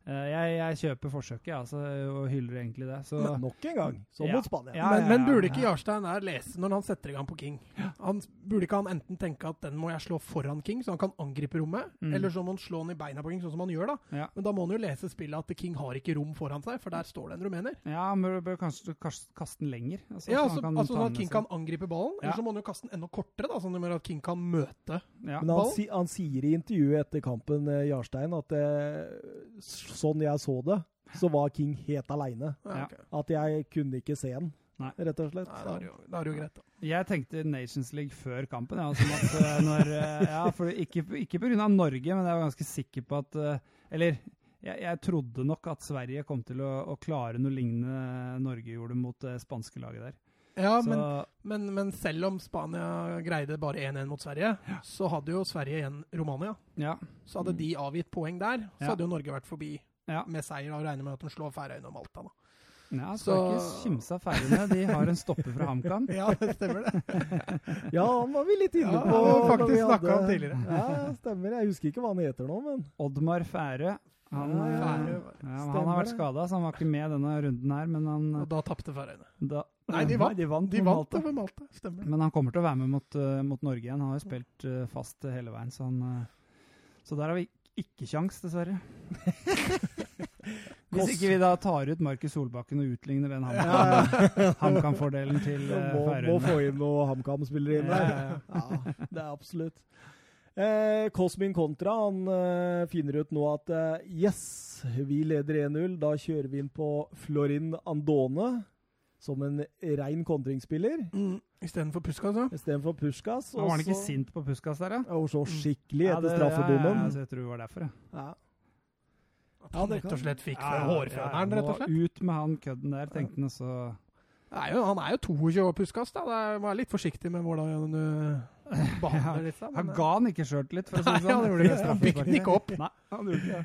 jeg, jeg kjøper forsøket, altså, og hyller egentlig det. Så Nok en gang, som Ja. mot Spania. Ja, men, men burde ikke. Jarstein her lese når han setter i gang på King? Han, burde ikke han enten tenke at den må jeg slå foran King, så han kan angripe rommet, Mm. eller så må han slå den i beina på King, sånn som han gjør, da. Ja. Men da må han jo lese spillet at King har ikke rom foran seg, for der står det en rumener. ja, han bør, bør kanskje kaste, kaste den lenger. Altså, Ja, så altså, kan altså sånn at King kan angripe ballen, Ja. eller så må han jo kaste den enda kortere, da, sånn at King kan møte. ja. Men han, han sier i intervjuet etter kampen, eh, Jarstein, at eh, sånn jeg så det, så var King helt aleine. Ja. At jeg kunne ikke se han, Nei. rett og slett. Nei, da er det jo, da er det jo greit, da. Jeg tenkte Nations League før kampen. Ja, som at, eh, når, eh, ja, for ikke, ikke pga. Norge, men jeg var ganske sikker på at eh, Eller jeg, jeg trodde nok at Sverige kom til å, å klare noe lignende Norge gjorde mot det spanske laget der. Ja, Så, men, men, men selv om Spania greide bare 1-1 mot Sverige, så hadde jo Sverige igjen Romania. ja, Så hadde de avgitt poeng der, så Ja. hadde jo Norge vært forbi ja. med seier og regner med at de slår Færøyene og Malta. da. ja Så- skal ikke kimse av Færøyene. De har en stopper fra HamKam. Ja, det stemmer det. Ja, han var vi litt inne på. Ja, faktisk snakka hadde... om tidligere. Ja, ja, stemmer. Jeg husker ikke hva han heter nå, men Oddmar Færø. Han, Ja, ja, ja, han har vært skada, så han var ikke med denne runden her. Men han Og da tapte Færøyene. da, Nei, de vant. de vant, De vant Malta. over Malta. Stemmer. Men han kommer til å være med mot, uh, mot Norge igjen. Han har jo spilt uh, fast hele veien, så han uh, Så der har vi ikke kjangs, dessverre. Hvis ikke vi da tar ut Markus Solbakken og utligner den ja, ja. HamKam-fordelen til uh, må, må få inn noen HamKam-spillere inn der. Ja, ja, Ja, det er absolutt. Eh, Cosmin Contra han eh, finner ut nå at eh, yes, vi leder 1-0. Da kjører vi inn på Florin Andone som en rein kontringsspiller Mm, Istedenfor Puskas, ja. istedenfor Puskas. Da var han ikke så- sint på Puskas der, ja? Og så skikkelig etter det- straffebommen. Ja, ja, jeg tror det var derfor, ja. Ja. At han det rett og slett fikk Ja, ja, hårføneren, ja, rett og slett. Ut med han kødden der, tenkte han, og så er jo, han er jo 22 år, Puskas. da. Det er, Vær litt forsiktig med hvordan du behandler disse. Han ga han ikke sjøltillit, for å si det Nei, sånn. det. Han bygde den ikke opp. Nei, han gjorde ikke det.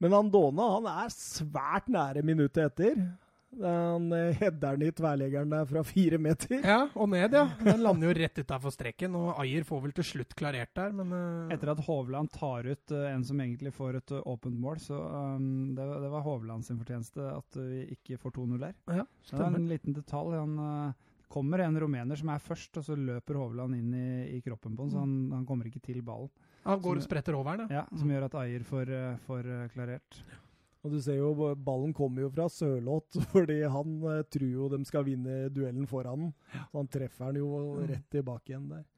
Men Andone han er svært nære minuttet etter. Han eh, header den i tverrleggeren der fra fire meter. Ja, og ned, ja. Den lander jo rett utafor streken, og Ayer får vel til slutt klarert der, men uh... Etter at Hovland tar ut uh, en som egentlig får et uh, åpent mål, så um, det, var- det var Hovland sin fortjeneste at vi ikke får 2-0 der. Ja, Det var en liten detalj. Han uh, kommer en rumener som er først, og så løper Hovland inn i, i kroppen på han, så han, han kommer ikke til ballen. Han går og spretter over den, Ja, Som gjør at Ayer får, uh, får uh, klarert. Og du ser jo, ballen kommer jo fra Sørloth, fordi han eh, tror jo de skal vinne duellen foran ja. Så han treffer den jo rett tilbake igjen der.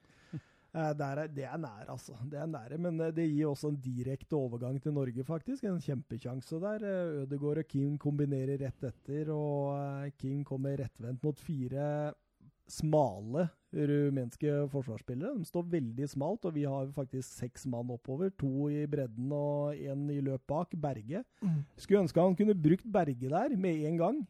Eh, der er, det er nære, altså. Det er nære, Men eh, det gir også en direkte overgang til Norge, faktisk. En kjempekjanse der. Eh, Ødegaard og King kombinerer rett etter, og eh, King kommer rettvendt mot fire smale rumenske forsvarsspillere. De står veldig smalt, og vi har faktisk seks mann oppover. To i bredden og én i løp bak. Berge. Mm. Skulle ønske han kunne brukt Berge der med en gang.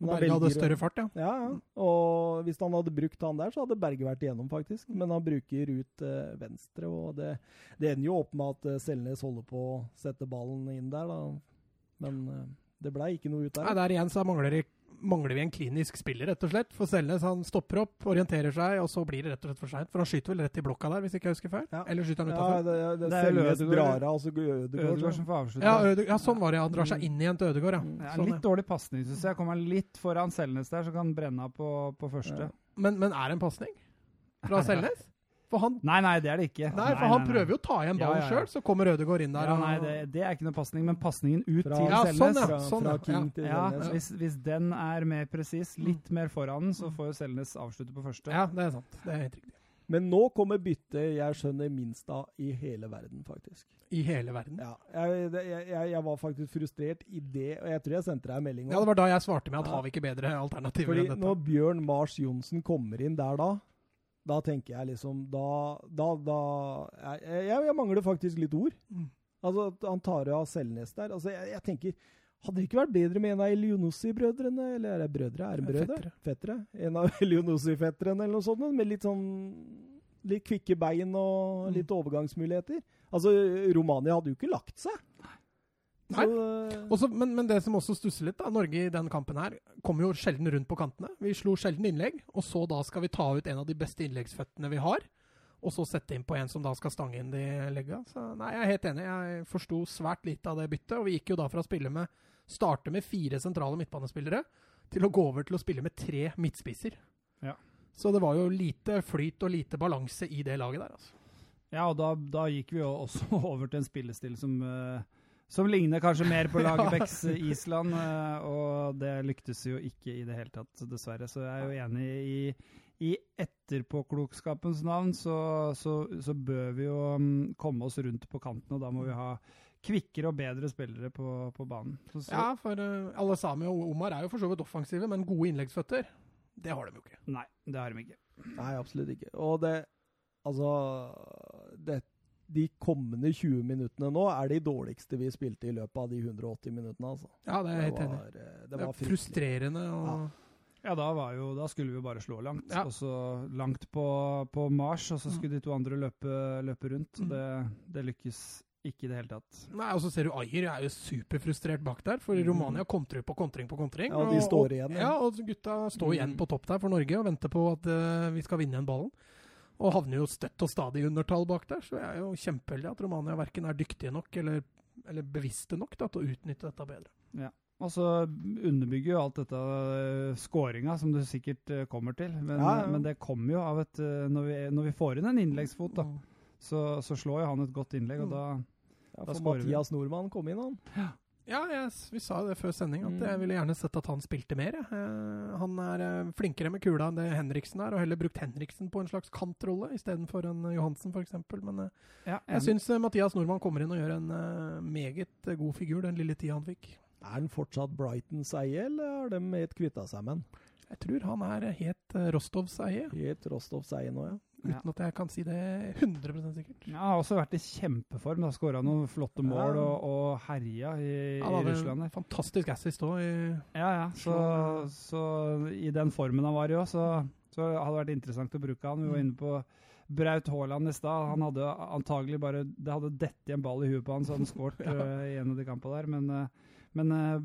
Men Berge velger hadde større fart, ja. Ja. Og hvis han hadde brukt han der, så hadde Berge vært igjennom, faktisk. Men han bruker ut eh, venstre, og det, det ender jo opp med at eh, Selnes holder på å sette ballen inn der, da. Men eh, det blei ikke noe ut Nei, der. der igjen så mangler, det- mangler vi en klinisk spiller, rett og slett. For Selnes han stopper opp, orienterer seg, og så blir det rett og slett for seint. For han skyter vel rett i blokka der, hvis ikke jeg husker feil? Ja. Eller skyter han Ja, utafor? det, det, Det er Selnes Brara drar av, og Ødegaard. Som får avslutte. Ja, ja, sånn var det. Han drar seg Mm. inn igjen til Ødegaard, ja. ja Det er Sånn, litt dårlig pasning, syns jeg. Kommer han litt foran Selnes der, så kan han brenne av på, på første. Ja. Men, men er det en pasning fra Selnes? For han, Nei, nei, det er det ikke. nei, for han prøver jo å ta igjen Ja, ballen ja, ja. sjøl, så kommer Ødegaard inn der. Ja, og- nei, det, det er ikke noe pasning, men pasningen ut Fra- til Ja, Selnes sånn, ja. Sånn, fra ja. King til Ja, Selnes. hvis, hvis den er mer presis, litt mer foran, så får jo Selnes avslutte på første. Ja, det er sant. Det er helt riktig. Men nå kommer byttet jeg skjønner minst av i hele verden, faktisk. I hele verden. Ja, jeg, jeg, jeg, var faktisk frustrert i det, og jeg tror jeg sendte deg en melding Ja, det var da jeg svarte med at Ja. har vi ikke bedre alternativer Fordi enn dette? når Bjørn Mars Johnsen kommer inn der da, da tenker jeg liksom Da, da, da jeg, jeg, mangler faktisk litt ord. Mm. Altså, han tar av Selnes der. Altså, jeg, jeg tenker Hadde det ikke vært bedre med en av Elionossi-brødrene? Eller er det brødre? Er det brødre? Fettere. En av Elionossi-fetterne eller noe sånt? Med litt sånn Litt kvikke bein og Mm. litt overgangsmuligheter. Altså, Romania hadde jo ikke lagt seg. Nei. Også, men, men det som også stusser litt, da, Norge i den kampen her kommer jo sjelden rundt på kantene. Vi slo sjelden innlegg, og så da skal vi ta ut en av de beste innleggsføttene vi har. Og så sette inn på en som da skal stange inn de legga. Så nei, jeg er helt enig. Jeg forsto svært lite av det byttet. Og vi gikk jo da fra å spille med starte med fire sentrale midtbanespillere til å gå over til å spille med tre midtspisser. Ja. Så det var jo lite flyt og lite balanse i det laget der, altså. Ja, og da, da gikk vi jo også over til en spillestil som, eh, som ligner kanskje mer på Lagerbäcks eh, Island, eh, og det lyktes jo ikke i det hele tatt, dessverre. Så jeg er jo enig i, i etterpåklokskapens navn, så, så, så bør vi jo mm, komme oss rundt på kanten, og da må vi ha kvikkere og bedre spillere på, på banen. Så, så, Ja, for uh, alle Sami og Omar er jo for så vidt offensive, men gode innleggsføtter, det har de jo ikke. Nei, det har de ikke. Nei, absolutt ikke. Og det Altså det, De kommende 20 minuttene nå er de dårligste vi spilte i løpet av de 180 minuttene, altså. Ja, det er jeg helt enig. var, eh, det Det var er frustrerende og Ja. Ja, da, var jo, da skulle vi bare slå langt. Ja. Og så langt på, på Mars, og så skulle de to andre løpe, løpe rundt. Mm. Det, det lykkes ikke i det hele tatt. Nei, og så ser du Ayer er jo superfrustrert bak der, for Mm. Romania kontrer på kontring på kontring. Ja, de står igjen, ja. Ja, og gutta står igjen Mm. på topp der for Norge og venter på at uh, vi skal vinne igjen ballen. Og havner jo støtt og stadig i undertall bak der, så jeg er jo kjempeheldig at Romania verken er dyktige nok eller, eller bevisste nok da, til å utnytte dette bedre. Og så underbygger jo alt dette skåringa, som du sikkert eh, kommer til. Men, Ja, ja. men det kommer jo av et eh, når, vi, når vi får inn en innleggsfot, da, Mm. så, så slår jo han et godt innlegg, og Mm. da Ja, Da skårer vi. Mathias Nordmann kom inn, han. Ja, jeg, vi sa jo det før sending, at Mm. jeg ville gjerne sett at han spilte mer. Eh, han er eh, flinkere med kula enn det Henriksen er, og heller brukt Henriksen på en slags kantrolle istedenfor en Johansen, f.eks. Men eh, ja, jeg syns eh, Mathias Nordmann kommer inn og gjør en eh, meget eh, god figur den lille tida han fikk. Er han fortsatt Brightons eie, eller har de helt kvitta seg med han? Jeg tror han er helt eh, Rostovs eie, Helt Rostovs eie nå, ja. Ja. uten at jeg kan si det 100% sikkert. Ja, han har også vært i kjempeform. Har Skåra noen flotte mål og, og herja i, Han i Russland. fantastisk assist òg. Ja, ja. Så, så i den formen han var i òg, så, så hadde det vært interessant å bruke han. Vi var Mm. inne på Braut Haaland i stad. Han hadde antagelig bare Det hadde dett i en ball i huet på han, så hadde han skåret Ja. eh, i en av de kampene der. Men, eh, men eh,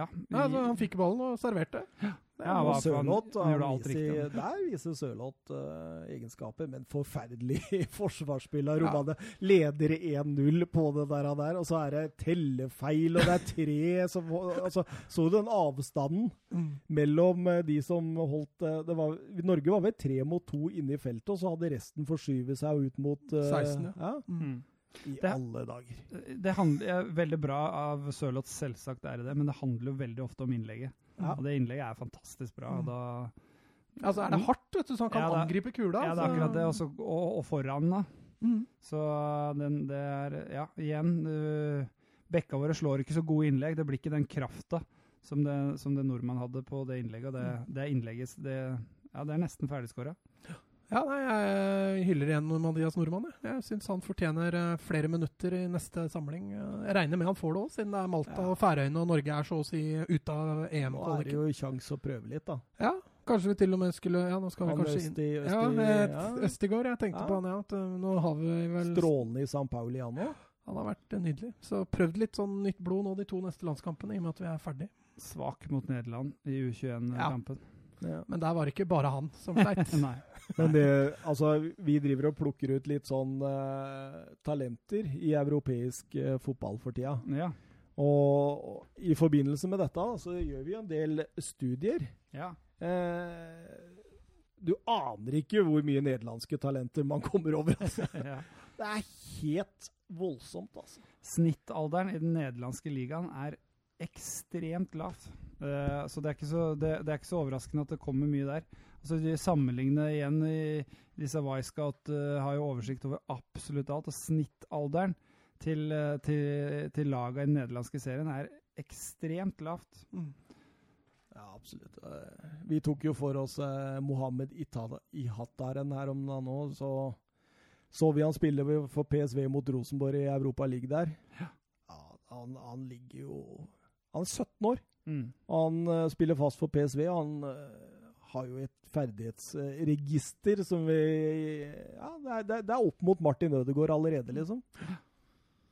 ja. Ja, altså, han fikk ballen og serverte. Ja, og for han- Sørloth han han viser, Der viser Sørloth uh, egenskaper, men forferdelig forsvarsspill av Ja. Leder 1-0 på det der, og der, og så er det tellefeil, og det er tre som altså, Så du den avstanden mellom eh, de som holdt det var, Norge var vel tre mot to inne i feltet, og så hadde resten forskyvet seg ut mot uh, 16, ja. ja. Mm. I Det- alle dager. Det handler, er veldig bra av Sørloth, selvsagt er det det, men det handler jo veldig ofte om innlegget. Ja. Og det innlegget er fantastisk bra. Mm. Da, Altså, er det hardt, vet du, så han kan Ja, det angripe kula? ja, det er akkurat det. Også, og, og foran, da. Mm. Så den, det er Ja, igjen. Uh, Bekka våre slår ikke så gode innlegg. Det blir ikke den krafta som det, som det nordmann hadde på det innlegget. Og det, er innlegget det, ja, det er nesten ferdigskåra. Ja, nei, jeg hyller igjen Mathias Nordmann. Jeg, jeg syns han fortjener eh, flere minutter i neste samling. Eh, Jeg regner med han får det òg, siden det er Malta Ja. og Færøyene og Norge er så å si ute av EM. Nå er det jo sjanse å prøve litt, da. Ja, kanskje vi til og med skulle Ja, nå skal vi Han kanskje inn Østi, Ja, Østi, et, ja. Østigård. Jeg tenkte Ja. på han, ja. At, eh, nå har vi vel Strålende i San Pauli, han òg. Han har vært nydelig. Så prøvd litt sånn nytt blod nå de to neste landskampene, i og med at vi er ferdig. Svak mot Nederland i U21-kampen. Ja. Men der var det ikke bare han som sleit. Men det, altså, vi driver og plukker ut litt sånn uh, talenter i europeisk uh, fotball for tida. Ja. Og, og i forbindelse med dette så gjør vi en del studier. ja. Uh, du aner ikke hvor mye nederlandske talenter man kommer over. Altså. ja. Det er helt voldsomt, altså. Snittalderen i den nederlandske ligaen er ekstremt lavt. Uh, så, det er, ikke så det, det er ikke så overraskende at det kommer mye der. Altså, Sammenligne igjen i disse Wisecout uh, har jo oversikt over absolutt alt. Og snittalderen til, uh, til, til laga i den nederlandske serien er ekstremt lavt. Mm. Ja, absolutt. Eh, Vi tok jo for oss eh, Mohammed Itada- Ihattaren her om dagen òg. Så så vi han spille for PSV mot Rosenborg i Europa League der. Ja. Ja, han, han ligger jo Han er 17 år. Mm. Han eh, spiller fast for PSV. og Han har jo et ferdighetsregister som vi Ja, det er, det er- opp mot Martin Ødegaard allerede, liksom.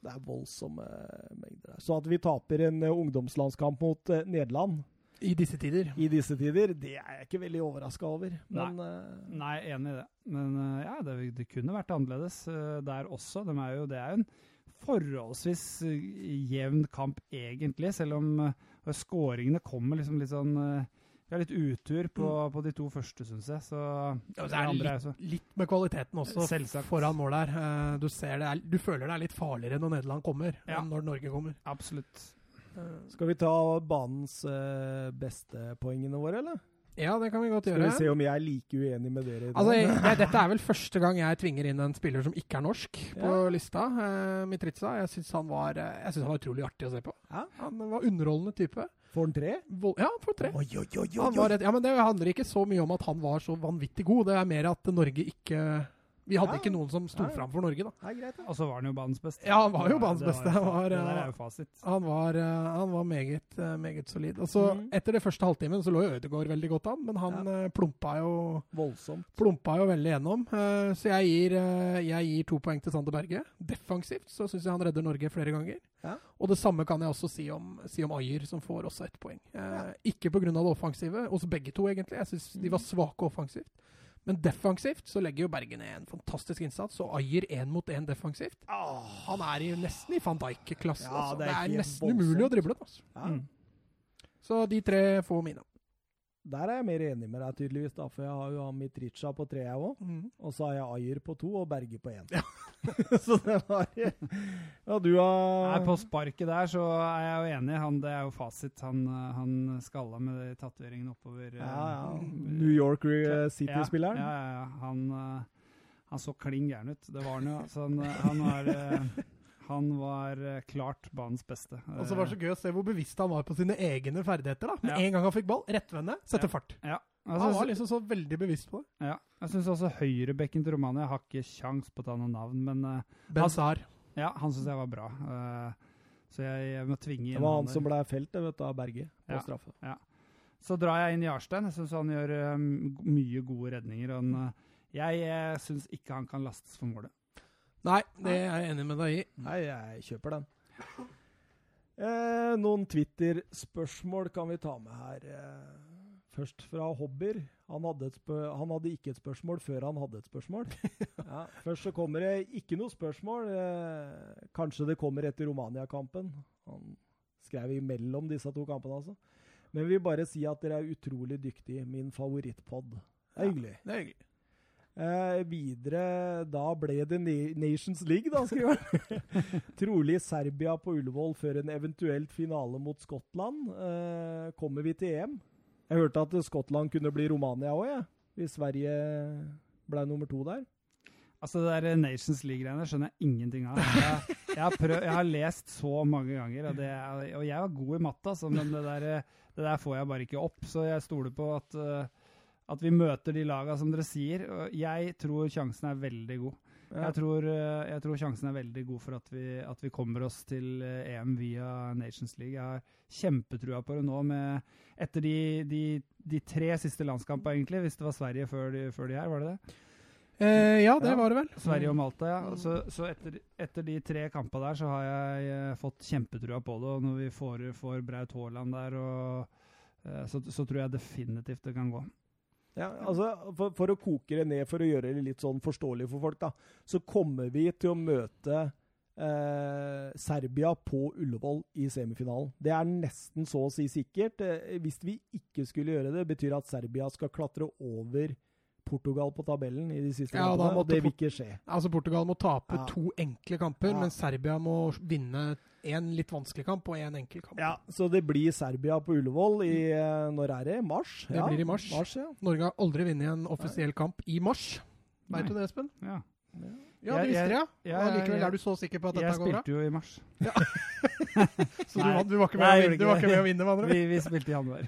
Det er voldsomme mengder der. Så at vi taper en eh, ungdomslandskamp mot eh, Nederland I disse tider. i disse tider, det er jeg ikke veldig overraska over. Men nei. Nei, enig i det. Men eh, ja, det, det kunne vært annerledes eh, der også. De er jo, det er jo en forholdsvis eh, jevn kamp, egentlig, selv om skåringene kommer liksom litt sånn eh, Vi har litt utur på, på de to første, syns jeg. Så Ja, det så er det andre litt, så litt med kvaliteten også Selvsagt. foran mål der. Eh, Du, ser det er, du føler det er litt farligere når Nederland kommer, Ja. enn når Norge kommer. Absolutt. Eh, skal vi ta banens eh, beste poengene våre, eller? Ja, det kan vi godt gjøre. Skal vi se om jeg er like uenig med dere i det? Altså, jeg, jeg, dette er vel første gang jeg tvinger inn en spiller som ikke er norsk på Ja. lista. Uh, Mitritsa. Jeg syns han, han var utrolig artig å se på. Ja. Han var underholdende type. Får han tre? Ja, han får tre. Oi, oi, oi, oi, Han var et, ja, men Det handler ikke så mye om at han var så vanvittig god. Det er mer at Norge ikke Vi hadde Ja. ikke noen som sto Ja, ja. fram for Norge, da. Greit. Og så var han jo banens beste. Ja, han var jo banens beste. Han var, eh, er. Han var, eh, han var meget, eh, meget solid. Og så mm. Etter det første halvtimen så lå jo Ødegaard veldig godt an, men han plumpa jo Voldsomt. plumpa jo veldig gjennom. Så jeg gir, jeg gir to poeng til Sander Berge. Defensivt så syns jeg han redder Norge flere ganger. Ja. Og det samme kan jeg også si om, si om Ayer, som får også ett poeng. Ikke pga. det offensive, hos begge to, egentlig. Jeg syns de var svake offensivt. Men defensivt så legger jo Berge ned en fantastisk innsats, og Ayer én mot én defensivt. Han er jo nesten i van Dijk-klassen. Ja, altså. det det er er, nesten voldsomt. umulig å drible. Altså. Ja. Mm. Så de tre får mine. Der er jeg mer enig med deg, tydeligvis, da, for jeg har jo Mitricha på tre, jeg òg. Og så har jeg Ayer på to og Berge på én. så det var Ja, du har Nei, på sparket der så er jeg jo enig. Han, det er jo fasit. Han, eh, han skalla med de tatoveringene oppover. eh, ja, ja. New York eh, City-spilleren. Ja, ja, ja. Han, eh, han så klin gæren ut. Det var han jo. Så han, eh, han var eh, Han var eh, klart banens beste. Og så var det så gøy å se hvor bevisst han var på sine egne ferdigheter. da. Med Ja. en gang han fikk ball, rettvende, sette Ja. fart. Ja. Han Altså, var liksom så veldig bevisst på det. ja. Jeg syns også høyrebekken til Romania har ikke kjangs på å ta noe navn, men uh, Benzar. ja, han syns jeg var bra. Uh, så jeg, jeg må tvinge inn Det var han der. som ble felt vet du, av Berge på Ja. straffe. Så drar jeg inn Jarstein. Jeg syns han gjør um, mye gode redninger. og Han, uh, jeg uh, syns ikke han kan lastes for målet. Nei, det er jeg enig med deg i. Nei, jeg kjøper den. Eh, noen Twitter-spørsmål kan vi ta med her. Eh, først fra Hobbyer. Han han hadde ikke et spørsmål før han hadde et spørsmål. ja, først så kommer det ikke noe spørsmål. Eh, kanskje det kommer etter Romania-kampen. Han skrev imellom disse to kampene, altså. Men vil bare si at dere er utrolig dyktige. Min favorittpod. Det er hyggelig. Det er hyggelig. Eh, videre, da ble det Nations League, da, skriver han. Trolig Serbia på Ullevål før en eventuelt finale mot Skottland. Eh, kommer vi til EM? Jeg hørte at Skottland kunne bli Romania òg, jeg. Hvis Sverige ble nummer to der. Altså Det der Nations League-greiene skjønner jeg ingenting av. Jeg, jeg, har prøv, jeg har lest så mange ganger, og, det, og jeg var god i matte, altså, men det der, det der får jeg bare ikke opp. Så jeg stoler på at, eh, at vi møter de laga som dere sier. Jeg tror sjansen er veldig god. Ja. Jeg, tror, eh, jeg tror sjansen er veldig god for at vi, at vi kommer oss til eh, EM via Nations League. Jeg har kjempetrua på det nå, med, etter de, de, de tre siste landskampene, egentlig. Hvis det var Sverige før de, før de her, var det det? Eh, ja, det Ja. var det vel. Sverige og Malta, ja. Så, så etter, etter de tre kampene der, så har jeg eh, fått kjempetrua på det. Og når vi får, får Braut Haaland der, og, så, så tror jeg definitivt det kan gå. Ja, altså for, for å koke det ned, for å gjøre det litt sånn forståelig for folk, da, så kommer vi til å møte eh, Serbia på Ullevål i semifinalen. Det er nesten så å si sikkert. Eh, hvis vi ikke skulle gjøre det, betyr at Serbia skal klatre over Portugal på tabellen i de siste Ja, kampene, og det vil ikke skje. Altså Portugal må tape Ja. to enkle kamper, Ja. men Serbia må vinne én litt vanskelig kamp og én enkel kamp. Ja, Så det blir Serbia på Ullevål i eh, Når er det? Mars? Det blir i mars. ja. Norge har aldri vunnet en offisiell kamp i mars. Veit du det, Espen? Ja. Ja, det du visste det, ja. jeg- likevel er du så sikker på at dette går bra? Jeg spilte jo i mars. Så du, Nei. du var ikke Nei, med, å vinne, gjorde du var ikke ikke med å vinne, med andre ord? Vi, vi spilte i januar.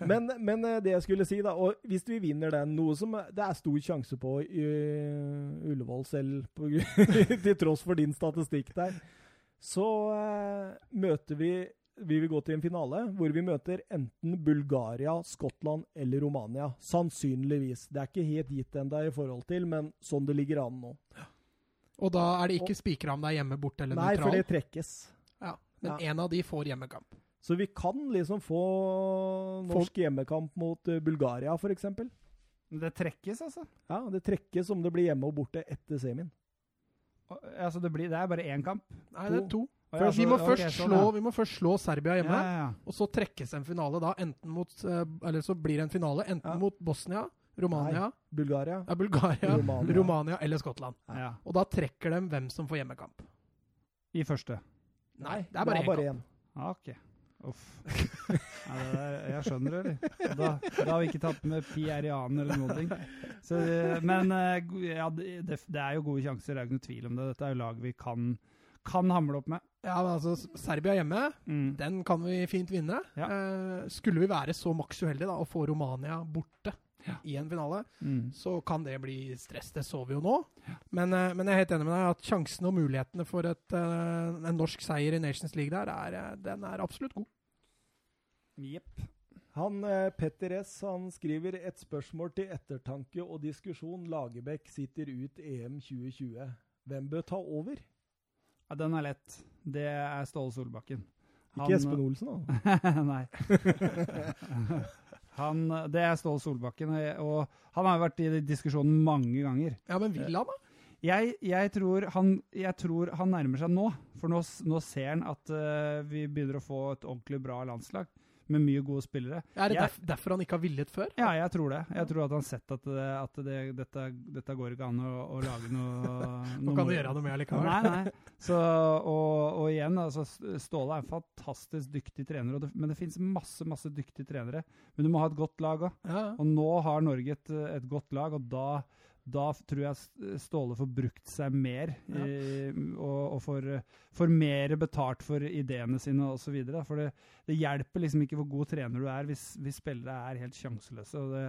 Men, men eh, det jeg skulle si, da Og hvis vi vinner den, noe som det er stor sjanse på i uh, Ullevål selv, på, til tross for din statistikk der, så eh, møter vi Vi vil gå til en finale hvor vi møter enten Bulgaria, Skottland eller Romania. Sannsynligvis. Det er ikke helt gitt ennå i forhold til, men sånn det ligger an nå. Og da er det ikke spikra om det er hjemme, borte eller Nei, for det trekkes. Ja, men Ja. én av de får hjemmekamp. Så vi kan liksom få norsk hjemmekamp mot eh, Bulgaria, f.eks. Det trekkes, altså. Ja, det trekkes om det blir hjemme og borte etter semien. Altså, det, blir, det er bare én kamp. Nei, det er to. Ja, vi, må ok, først sånn, slå, ja. vi må først slå Serbia hjemme, Ja, ja, ja. og så trekkes en finale da, enten mot eh, Eller så blir det en finale enten Ja. mot Bosnia, Romania, Bulgaria. ja, Bulgaria, Romania. Romania. eller Skottland. ja. Og da trekker de hvem som får hjemmekamp. I første. Nei, det er bare én kamp. én. Det der, jeg skjønner det, eller? Da, da har vi ikke tatt med Pierian eller noen ting. Så, men eh, ja, det, det det er jo gode sjanser, det er ikke noe tvil om det. Dette er jo lag vi kan, kan hamle opp med. Ja, men altså, Serbia hjemme, Mm. den kan vi fint vinne. Ja. Eh, skulle vi være så maks uheldige da, å få Romania borte i en finale, Mm. så kan det bli stress. Det så vi jo nå. Men, eh, men jeg er helt enig med deg at sjansene og mulighetene for et, eh, en norsk seier i Nations League der, er, eh, den er absolutt god. Jepp. Han Petter S han skriver et spørsmål til ettertanke og diskusjon. Lagerbäck sitter ut EM 2020. Hvem bør ta over? Ja, den er lett. Det er Ståle Solbakken. Ikke Espen Olsen, da. Nei. han, det er Ståle Solbakken, og, han har vært i diskusjonen mange ganger. Ja, men vil han, da? Jeg, jeg, tror han, jeg tror han nærmer seg nå, for nå, nå ser han at uh, vi begynner å få et ordentlig bra landslag med mye gode spillere. Er det Jeg- derfor han ikke har villet før? Ja, jeg tror det. Jeg tror at han har sett at, det, at det, dette, dette går ikke an å, å lage noe Nå kan du gjøre noe med allikevel. Nei, nei. Så, og, og igjen, altså, Ståle er en fantastisk dyktig trener, det, men det finnes masse masse dyktige trenere. Men du må ha et godt lag òg. Ja. Og nå har Norge et, et godt lag, og da, da tror jeg Ståle får brukt seg mer. Ja. i, og og får, får mer betalt for ideene sine osv. For det, det hjelper liksom ikke hvor god trener du er hvis, hvis spillere er helt sjanseløse. og det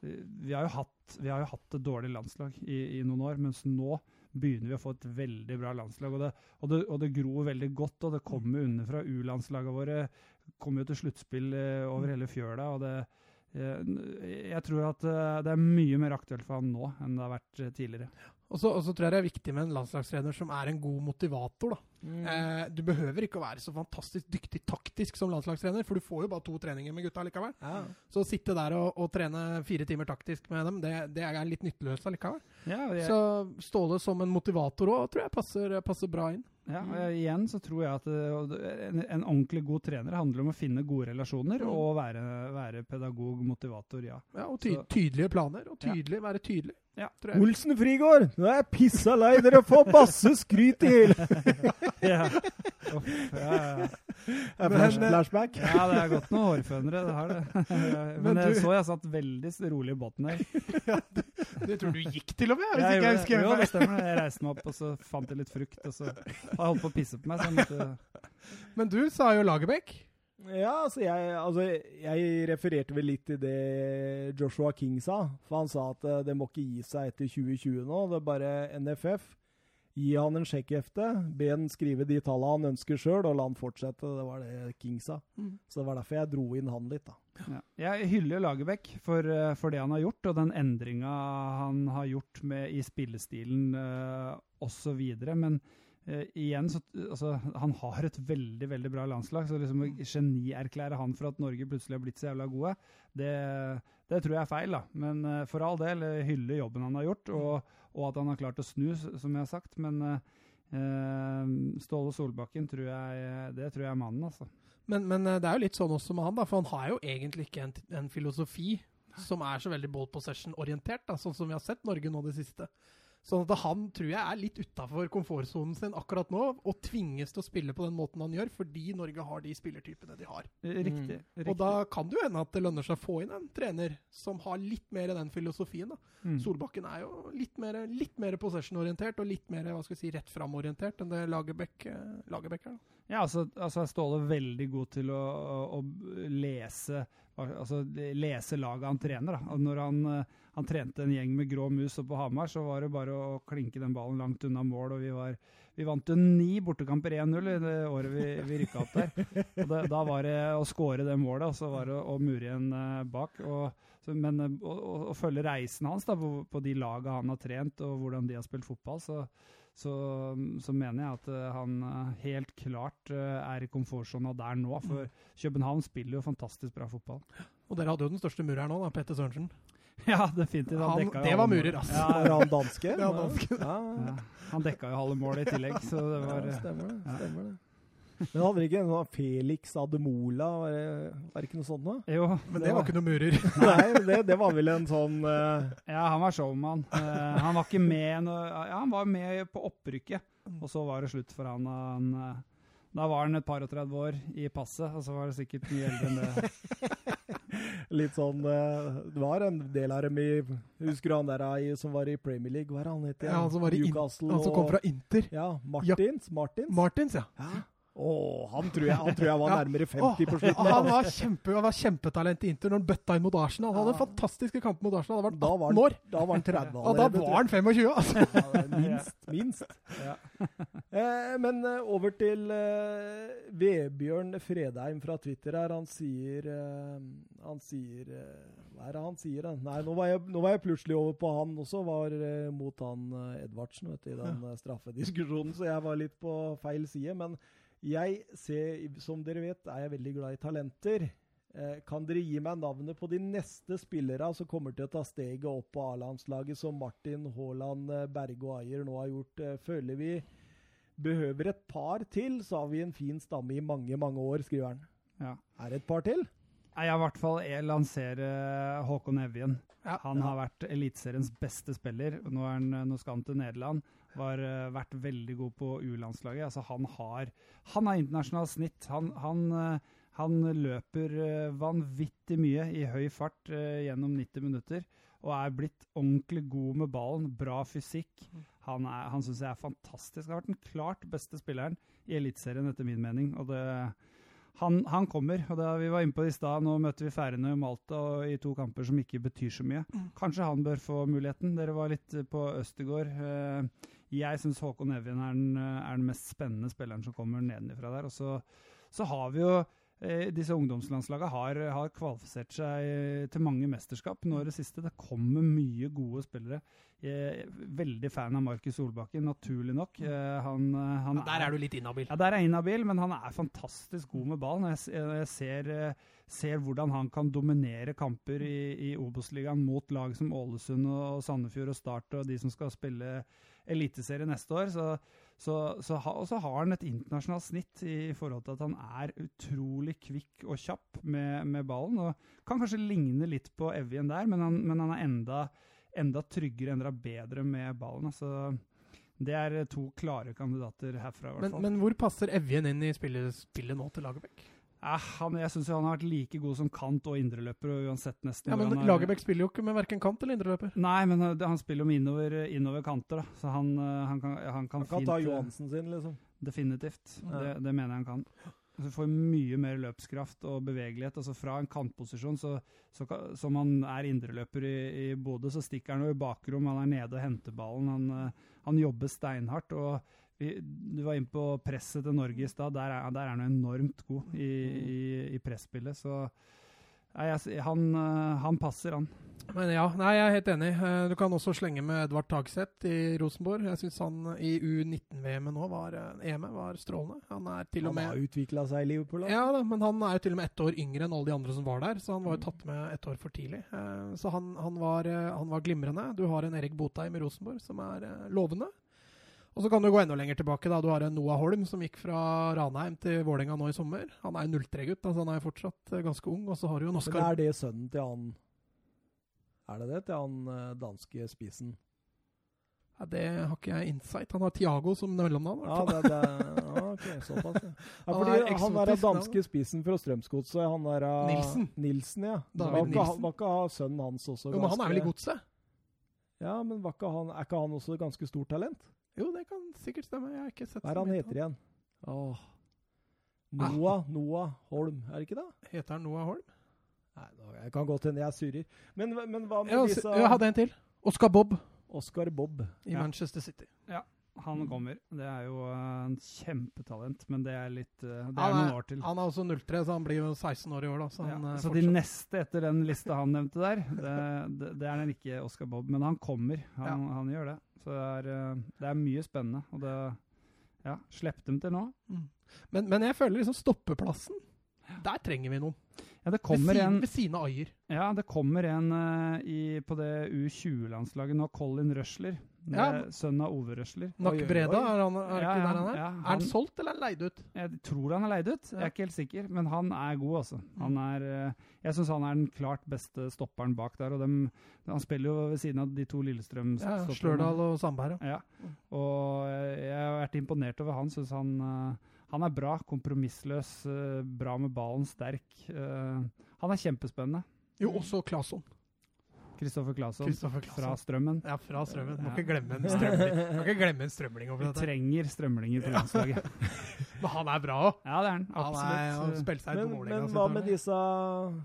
vi har, jo hatt, vi har jo hatt et dårlig landslag i, i noen år, mens nå begynner vi å få et veldig bra landslag. Og det, og det, og det gror veldig godt, og det kommer underfra. U-landslagene våre kommer jo til sluttspill eh, over hele fjøla. og det, eh, Jeg tror at eh, det er mye mer aktuelt for han nå enn det har vært eh, tidligere. Og så tror jeg det er viktig med en landslagstrener som er en god motivator. da. Eh, du behøver ikke å være så fantastisk dyktig taktisk som landslagstrener, for du får jo bare to treninger med gutta likevel. Ja. Så å sitte der og, og trene fire timer taktisk med dem, det, det er litt nytteløst allikevel. Ja, jeg, Så Ståle som en motivator òg tror jeg passer, passer bra inn. Ja, og igjen så tror jeg at en, en ordentlig god trener handler om å finne gode relasjoner Mm. og være, være pedagog, motivator, ja. Ja, og ty Så- tydelige planer. Og Ja. tydelig, være tydelig. Ja. Olsen Frigård! Nå er jeg pissa lei! Dere får masse skryt i hele ja. Uff, ja, ja, ja. Eh, Flashback. Ja, det er godt noe, hårfønere, det har det. Men, Men jeg du- så jeg satt veldig rolig i båten her. Det tror du gikk til og med, hvis Jeg ikke jeg husker det. jo, det stemmer. Jeg reiste meg opp, og så fant jeg litt frukt, og så har jeg holdt på å pisse på meg. Så jeg måtte Men du sa jo Lagerbäck. Ja, altså jeg, altså jeg refererte vel litt til det Joshua King sa. For han sa at eh, det må ikke gi seg etter 2020 nå. Det er bare NFF. Gi han en sjekkhefte, be han skrive de tallene han ønsker sjøl, og la han fortsette. Det var det King sa. Mm. Så det var derfor jeg dro inn han litt, da. Ja. Jeg hyller Lagerbäck for, eh, for det han har gjort, og den endringa han har gjort med, i spillestilen uh, osv. Men uh, igjen, så, altså, han har et veldig veldig bra landslag. Så liksom å genierklære han for at Norge plutselig har blitt så jævla gode, det, det tror jeg er feil. da. Men uh, for all del, hylle jobben han har gjort, og, og, at han har klart å snu, som jeg har sagt. Men Ståle Solbakken, tror jeg, det tror jeg er mannen, altså. Men, men, det er jo litt sånn også med han, da, for han har jo egentlig ikke en, en filosofi som er så veldig ball possession-orientert, sånn som vi har sett Norge nå det siste. Sånn at han tror jeg er litt utafor komfortsonen sin akkurat nå, og tvinges til å spille på den måten han gjør, fordi Norge har de spillertypene de har. Riktig. Mm. riktig. Og da kan det jo hende at det lønner seg å få inn en trener som har litt mer den filosofien. da. Mm. Solbakken er jo litt mer, litt mer possession-orientert og litt mer hva skal vi si, rett fram-orientert enn det Lagerbäck, eh, Lagerbäck er. da. Ja, altså, altså er Ståle veldig god til å, å, å lese, altså, lese laget han trener. Da. Når han, eh, han, trente en gjeng med grå mus oppe på Hamar, så var det bare å klinke den ballen langt unna mål. og Vi, var, vi vant jo ni bortekamper 1-0 i det året vi, vi rykka opp der. Og det, da var det å skåre det målet, og så var det å mure igjen uh, bak. Og, så, men eh, å, å, følge reisen hans da, på, på de lagene han har trent, og hvordan de har spilt fotball, så så, så, mener jeg at uh, han helt klart er i komfortsona der nå. For mm. København spiller jo fantastisk bra fotball. Og dere hadde jo den største mureren nå, da, Petter Sørensen. Ja, definitivt. Han, han det var murer, altså. Ja, ja. han danske? Ja, danske. Ja. Han dekka jo halve målet i tillegg, så det var Stemmer det. stemmer det. Men hadde dere ikke en sånn Felix Ademola? Var det, var det ikke noe sånt noe? Jo. Men det, det var, ikke noe murer. Nei, det, det, var vel en sånn uh... Ja, han var showman. Uh, han var ikke med noe, Ja, han var med på opprykket, og så var det slutt for han. han uh, da var han et par og 30 år i passet, og så var det sikkert mye eldre enn det. Litt sånn Det var en del av dem i Husker du han der som var i Premier League? Hva er han het? Ja, han som, var i Newcastle, han som kom fra Inter. Ja, Martins. Ja. Martins, Martins ja. ja. Oh, han, tror jeg, han, tror jeg, var nærmere 50 på slutten. Han var, kjempe, han var kjempetalent i Inter når han bøtta inn mot Arsenal. Han hadde fantastiske kamper mot Arsenal. Da var 18 år. Da var han 30 Og da var han 25, altså. Ja, minst. minst. Ja. Eh, men uh, over til eh, Vebjørn Fredheim fra Twitter her. Han sier eh, Han sier Hva er det han sier? Nei, nå var, jeg, nå var jeg plutselig over på han også. Var mot han Edvardsen vet du, i den straffediskusjonen, så jeg var litt på feil side. men jeg ser, som dere vet, er jeg veldig glad i talenter. Eh, kan dere gi meg navnet på de neste spillerne som kommer til å ta steget opp på A-landslaget, som Martin Haaland, eh, Berge og Ayer nå har gjort? Eh, føler vi behøver et par til, så har vi en fin stamme i mange, mange år, skriver han. Ja. Er det et par til? Jeg i hvert fall jeg lanserer Håkon Evjen. Ja. Han har vært Eliteseriens beste spiller. Nå, han, nå skal han til Nederland har uh, vært veldig god på U-landslaget. Altså, han har han har internasjonalt snitt. Han, han, uh, han løper uh, vanvittig mye i høy fart gjennom 90 minutter. Og er blitt ordentlig god med ballen. Bra fysikk. Mm. Han, er, han syns jeg er fantastisk. Har vært den klart beste spilleren i Eliteserien, etter min mening. Og det han, han, kommer. og det, Vi var inne på det i stad. Nå møter vi Færøyene og Malta og i to kamper som ikke betyr så mye. Mm. Kanskje han bør få muligheten. Dere var litt på Østegård. Eh, jeg syns Håkon Evjen er er den, mest spennende spilleren som kommer nedenfra der. Og så, så har vi jo eh, disse ungdomslandslagene har, har, kvalifisert seg til mange mesterskap nå i det siste. Det kommer mye gode spillere. Er veldig fan av Markus Solbakken, naturlig nok. Eh, han, han ja, der er du litt inhabil. Ja, der er jeg inhabil, men han er fantastisk god med ballen. Jeg, jeg ser, ser, hvordan han kan dominere kamper i, i Obos-ligaen mot lag som Ålesund og Sandefjord og Start og de som skal spille eliteserie neste år. Så, så, så, ha, og så har han et internasjonalt snitt i forhold til at han er utrolig kvikk og kjapp med, med ballen. og Kan kanskje ligne litt på Evjen der, men han, men han er enda, enda, tryggere, enda bedre med ballen. altså det er to klare kandidater herfra. i hvert Men, men, hvor passer Evjen inn i spillet, spillet nå til Lagerbäck? Eh, han, jeg syns han har vært like god som kant og indreløper. uansett nesten. Ja, Men Lagerbäck spiller jo ikke med verken kant eller indreløper. Nei, men uh, han spiller jo med innover, innover kanter, da. Så han, uh, han kan, han kan, han kan fint, ta Johansen sin, liksom. Definitivt. Ja. Det, det, mener jeg han kan. Så du får mye mer løpskraft og bevegelighet. altså Fra en kantposisjon, så, så, som han er indreløper i, i Bodø, så stikker han jo i bakrom. Han er nede og henter ballen. Han, eh, han jobber steinhardt. og vi, Du var inne på presset til Norge i stad. Der, er- der er han enormt god i, i, i presspillet. Så nei, jeg, han, eh, han passer, han. Men ja, nei, jeg er helt enig. Eh, Du kan også slenge med Edvard Tagseth i Rosenborg. Jeg syns han i U19-VM-et nå var eh, EM var strålende. Han er til og Han har med utvikla seg i Liverpool. da. ja, da, men han er jo til og med ett år yngre enn alle de andre som var der, så han var jo tatt med ett år for tidlig. Eh, Så han, han, var, han var glimrende. Du har en Erik Botheim i Rosenborg som er lovende. Og så kan du gå enda lenger tilbake. da. Du har en Noah Holm som gikk fra Ranheim til Vålerenga nå i sommer. Han er 03-gutt, altså han er fortsatt eh, ganske ung. Og så har du jo en Men er det sønnen til han Er det det? Til han eh, danske spissen? ja, Det har ikke jeg insight. Han har Tiago som mellomnavn. Ja, det, det, ja, okay, såpass, ja. ja Han er han er eksotisk danske spissen fra Strømsgodset. Han er Nilsen. Nilsen, ja. David var, Nilsen. var ikke han- sønnen hans også Jo, men han er vel i godset? Ja, men var ikke han, er ikke han også ganske stort talent? Jo, det kan sikkert stemme. Jeg har ikke sett Hva er han heter igjen? Åh. Ah. Noah, Noah Holm, er det ikke det? Heter han Noah Holm? Nei, nå- jeg kan godt hende jeg surrer. Men, men hva med Ja, disse jeg hadde en til. Oscar Bob Oscar Bob. i Ja. Manchester City. Han kommer. Det er jo eh, en kjempetalent, men det er litt eh, Det er er- noen år til. Han er også 03, så han blir jo 16 år i år, da. Så, Ja, han, eh, så de neste etter den lista han nevnte der, det, det, det er den ikke Oscar Bob, men han kommer. Han, han gjør det. Så det er, det er mye spennende. Og det Ja, slipp dem til nå. Mm. men, men jeg føler liksom stoppeplassen Der trenger vi noen. Ja, det Ved kommer siden, en ved siden av Ayer. Ja, det kommer en uh, i, på det U20-landslaget nå, Colin Røsler. Ja. Sønnen av Ove Røsler. Oi, Breda, er, han, er Ja, ikke der han er? ja, Er han han- solgt, eller er han leid ut? Jeg tror han er leid ut, jeg er ikke helt sikker, men han er god, altså. Han er, eh, jeg syns han er den klart beste stopperen bak der. og dem, Han spiller jo ved siden av de to Lillestrøm-stopperne. Slørdal og Sandberg. ja. Ja, og eh, jeg har vært imponert over han. Syns han, eh, han er bra, kompromissløs, bra med ballen, sterk. Han er kjempespennende. Jo, også Claesson. Kristoffer Claesson fra Strømmen. Ja, fra Strømmen. Må Ja. ikke glemme en strømling. Må ikke glemme en strømling Vi over dette. trenger strømlinger på landslaget. Men han er bra òg. Ja, det er han. Han er Absolutt. spille seg Men, Vålerenga. men hva med disse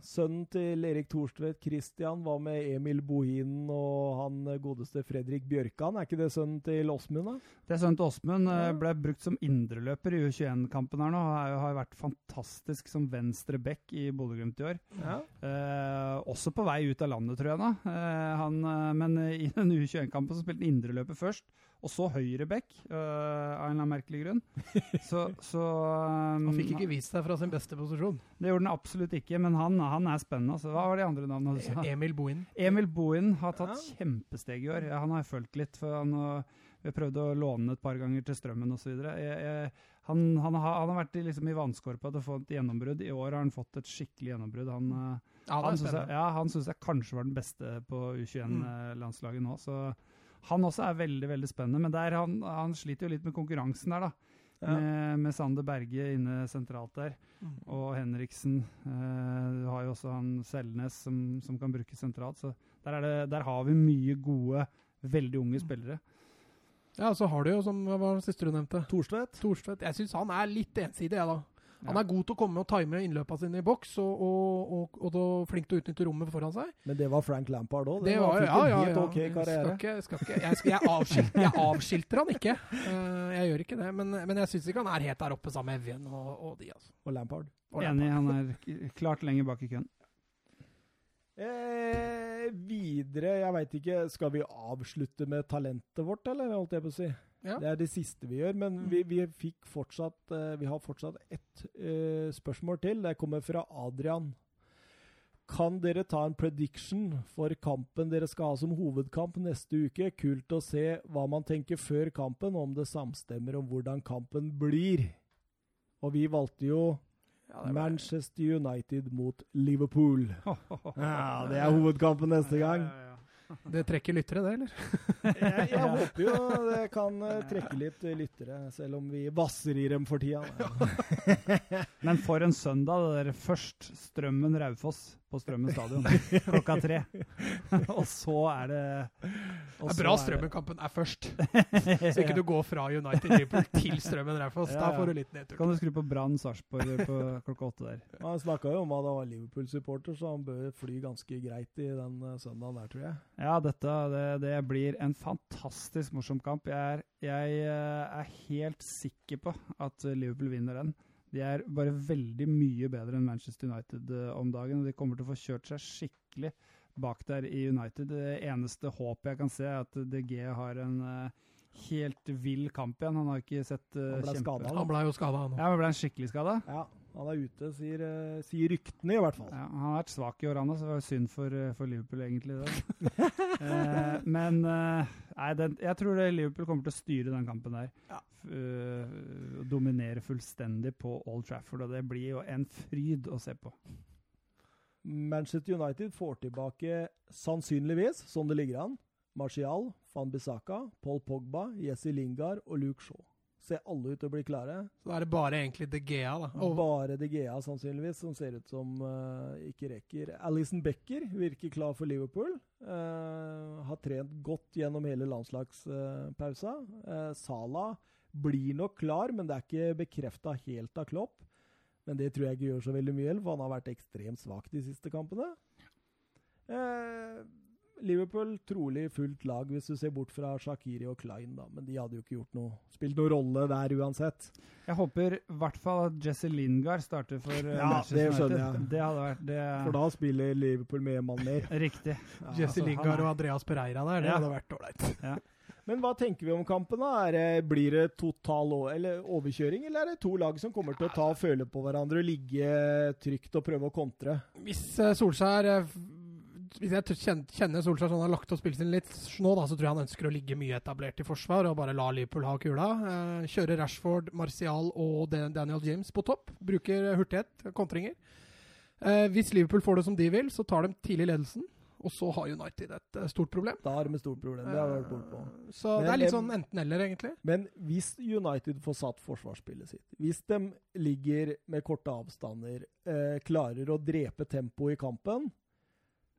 sønnen til Erik Thorstvedt, Christian? Hva med Emil Bohinen og han godeste Fredrik Bjørkan? Er ikke det sønnen til Åsmund, da? Det er sønnen til Åsmund. eh, Ble brukt som indreløper i U21-kampen her nå. Har, har vært fantastisk som venstre back i Bodø-Glimt i år. Ja. Eh, også på vei ut av landet, tror jeg. da. Eh, han, eh, men i den U21-kampen så spilte han indreløper først, og så høyre back, eh, av en eller annen merkelig grunn. Så, så um, Han fikk ikke vist seg fra sin beste posisjon. Det gjorde han absolutt ikke, men han, han er spennende. Altså. Hva var de andre navnene du sa? Emil Bohin. Emil Bohin har tatt Ja. kjempesteg i år. Han har jeg fulgt litt, for han, øh, vi har prøvd å låne et par ganger til Strømmen osv. Han, han, han har vært i, liksom, i vannskorpa til å få et gjennombrudd. I år har han fått et skikkelig gjennombrudd. Han, øh, Ja, han syns jeg, ja, jeg kanskje var den beste på U21-landslaget nå. Så han også er veldig veldig spennende. Men der, han, han sliter jo litt med konkurransen der, da. Ja. Med, med Sander Berge inne sentralt der, Mm. og Henriksen. Eh, du har jo også han Selnes som, som kan brukes sentralt. Så der, er det, der har vi mye gode, veldig unge spillere. Ja, så har du jo, som hva var det siste du nevnte, Thorstvedt? Thorstvedt. Jeg syns han er litt ensidig, jeg, da. Han er god til å komme og time innløpa sine i boks, og, og, og, og da flink til å utnytte rommet foran seg. Men det var Frank Lampard òg. Det var, fikk ja, en ja, helt ja. ok karriere. Skal ikke, skal ikke, jeg, skal, jeg, avskil, jeg avskilter han ikke. Uh, jeg gjør ikke det. Men, men jeg syns ikke han er helt der oppe sammen med Evjen og, og de. altså. Og Lampard. Og Enig, han er klart lenger bak i køen. Eh, videre, jeg veit ikke Skal vi avslutte med talentet vårt, eller? Holdt jeg på å si. Ja. Det er det siste vi gjør. Men Mm. vi, vi fikk fortsatt eh, Vi har fortsatt ett eh, spørsmål til. Det kommer fra Adrian. Kan dere ta en prediction for kampen dere skal ha som hovedkamp neste uke? Kult å se hva man tenker før kampen, om det samstemmer om hvordan kampen blir. Og vi valgte jo Ja, det Manchester United mot Liverpool. Ja, det er hovedkampen neste gang. Det trekker lyttere, det, eller? Jeg, jeg håper jo det kan eh, trekke litt lyttere, selv om vi vasser i dem for tida. Men for en søndag, det der først Strømmen Raufoss på Strømmen stadion klokka tre. og så er det og Det er så bra Strømmen-kampen er først, så ikke du går fra United Liverpool til Strømmen Raufoss. Ja, Da får du litt nedtur. Kan du skru på Brann Sarpsborg på klokka åtte der. Han snakka jo om at han var Liverpool-supporter, så han bør fly ganske greit i den eh, søndagen der, tror jeg. Ja, dette det, det blir en fantastisk morsom kamp. Jeg er, jeg eh, er helt sikker på at Liverpool vinner den. De er bare veldig mye bedre enn Manchester United eh, om dagen. og De kommer til å få kjørt seg skikkelig bak der i United. Det eneste håpet jeg kan se, er at DG har en eh, helt vill kamp igjen. Han har ikke sett uh, Han ble skadet, Han ble jo skada, han òg. Ja, men ble han skikkelig skada? Ja, han er ute, sier, eh, sier ryktene i hvert fall. Ja, han har vært svak i år, så det var synd for, eh, for Liverpool, egentlig. Eh, men eh, nei, den, jeg tror Liverpool kommer til å styre den kampen der. Ja. Og dominere fullstendig på Old Trafford, og det blir jo en fryd å se på. Manchester United får tilbake, sannsynligvis, som det ligger an, Martial, Van Bissaka, Paul Pogba, Jesse Lingard og Luke Shaw. Ser alle ut til å bli klare. Så da er det bare egentlig De Gea, da. Og Bare De Gea sannsynligvis, som ser ut som uh, ikke rekker. Alison Becker virker klar for Liverpool. Uh, har trent godt gjennom hele landslagspausa. Uh, Salah blir nok klar, men det er ikke bekrefta helt av Klopp. Men det tror jeg ikke gjør så veldig mye, for han har vært ekstremt svak de siste kampene. Eh, Liverpool trolig fullt lag, hvis du ser bort fra Shakiri og Klein, da. Men de hadde jo ikke gjort noe, spilt noen rolle der uansett. Jeg håper i hvert fall at Jesse Lingard starter for eh, Ja, Manchester det skjønner jeg. Det hadde vært det, For da spiller Liverpool med en mann mer. Riktig. Ja, Jesse altså, Lingard er- og Andreas Pereira der, det Ja. hadde vært ålreit. Men hva tenker vi om kampen? da? Er det, blir det total eller overkjøring, eller er det to lag som kommer til å ta og føle på hverandre og ligge trygt og prøve å kontre? Hvis eh, Solskjær eh, Hvis jeg kjenner Solskjær sånn han har lagt opp spillet sitt litt nå, da, så tror jeg han ønsker å ligge mye etablert i forsvar og bare la Liverpool ha kula. Eh, kjøre Rashford, Martial og Daniel James på topp. Bruker hurtighet, kontringer. Eh, hvis Liverpool får det som de vil, så tar de tidlig ledelsen. Og så har United et eh, stort problem. Da har de et stort problem. Det har vært bort på. Eh, Så Men det er litt sånn enten-eller, egentlig. Men hvis United får satt forsvarsspillet sitt, hvis de ligger med korte avstander, eh, klarer å drepe tempoet i kampen,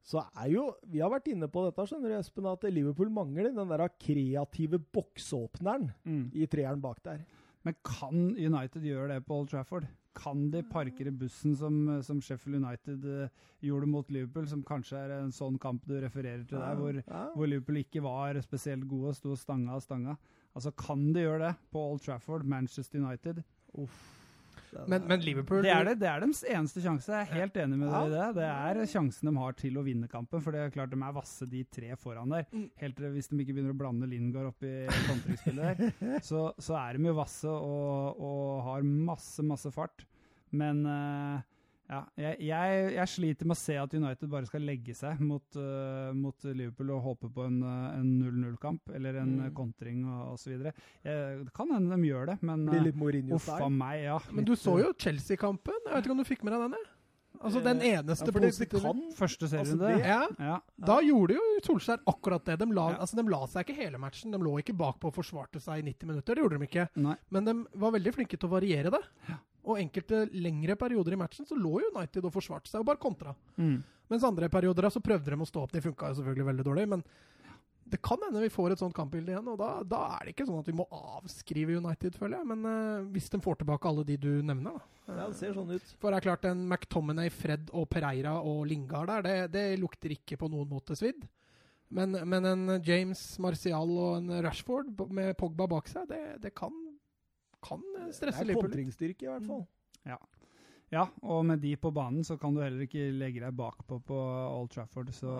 så er jo Vi har vært inne på dette, skjønner du, Espen, at Liverpool mangler den der kreative boksåpneren Mm. i treeren bak der. Men kan United gjøre det på Old Trafford? Kan de parkere bussen som, som Sheffield United eh, gjorde mot Liverpool, som kanskje er en sånn kamp du refererer til der, hvor, Ja. hvor Liverpool ikke var spesielt gode, sto stanga og stanga? Altså, kan de gjøre det på Old Trafford, Manchester United? Den Men, men Liverpool Det er, det, det er deres eneste sjanse. Jeg er helt enig med Ja. dere i det. Det er sjansen de har til å vinne kampen. For det er klart de er vasse, de tre foran der. Mm. Helt til hvis de ikke begynner å blande Lingard opp i kontringsspillet der, så, så er de jo vasse og, og har masse, masse fart. Men eh, ja, jeg, jeg, jeg sliter med å se at United bare skal legge seg mot, uh, mot Liverpool og håpe på en, eh, en 0-0-kamp eller en Mm. mm. kontring osv. Det kan hende de gjør det, men eh, Mourinho uff a meg, ja. Men du så eh, jo Chelsea-kampen. Jeg vet ikke om du fikk med deg den? Altså Den Eh, eneste Ja, positive kan Første Altså, serierunde. det- Ja, ja. Da gjorde jo Solskjær akkurat det. De la, Ja. altså, de la seg ikke hele matchen. De lå ikke bakpå og forsvarte seg i 90 minutter. Det gjorde de ikke. Nei. Men de var veldig flinke til å variere det. Og enkelte lengre perioder i matchen så lå United og forsvarte seg og bare kontra. Mm. Mens andre perioder så prøvde de å stå opp. De funka jo selvfølgelig veldig dårlig, men det kan hende vi får et sånt kampbilde igjen. Og da, da er det ikke sånn at vi må avskrive United, føler jeg. Men uh, hvis de får tilbake alle de du nevner, da. Ja, det ser sånn ut. For det er klart, en McTominay, Fred og Pereira og Lingard der, det, det lukter ikke på noen måte svidd. Men, men en James Martial og en Rashford med Pogba bak seg, det, det kan, kan stresse er Det er kontringsstyrke, i hvert fall. Ja, og med de på banen så kan du heller ikke legge deg bakpå på Old Trafford. Så,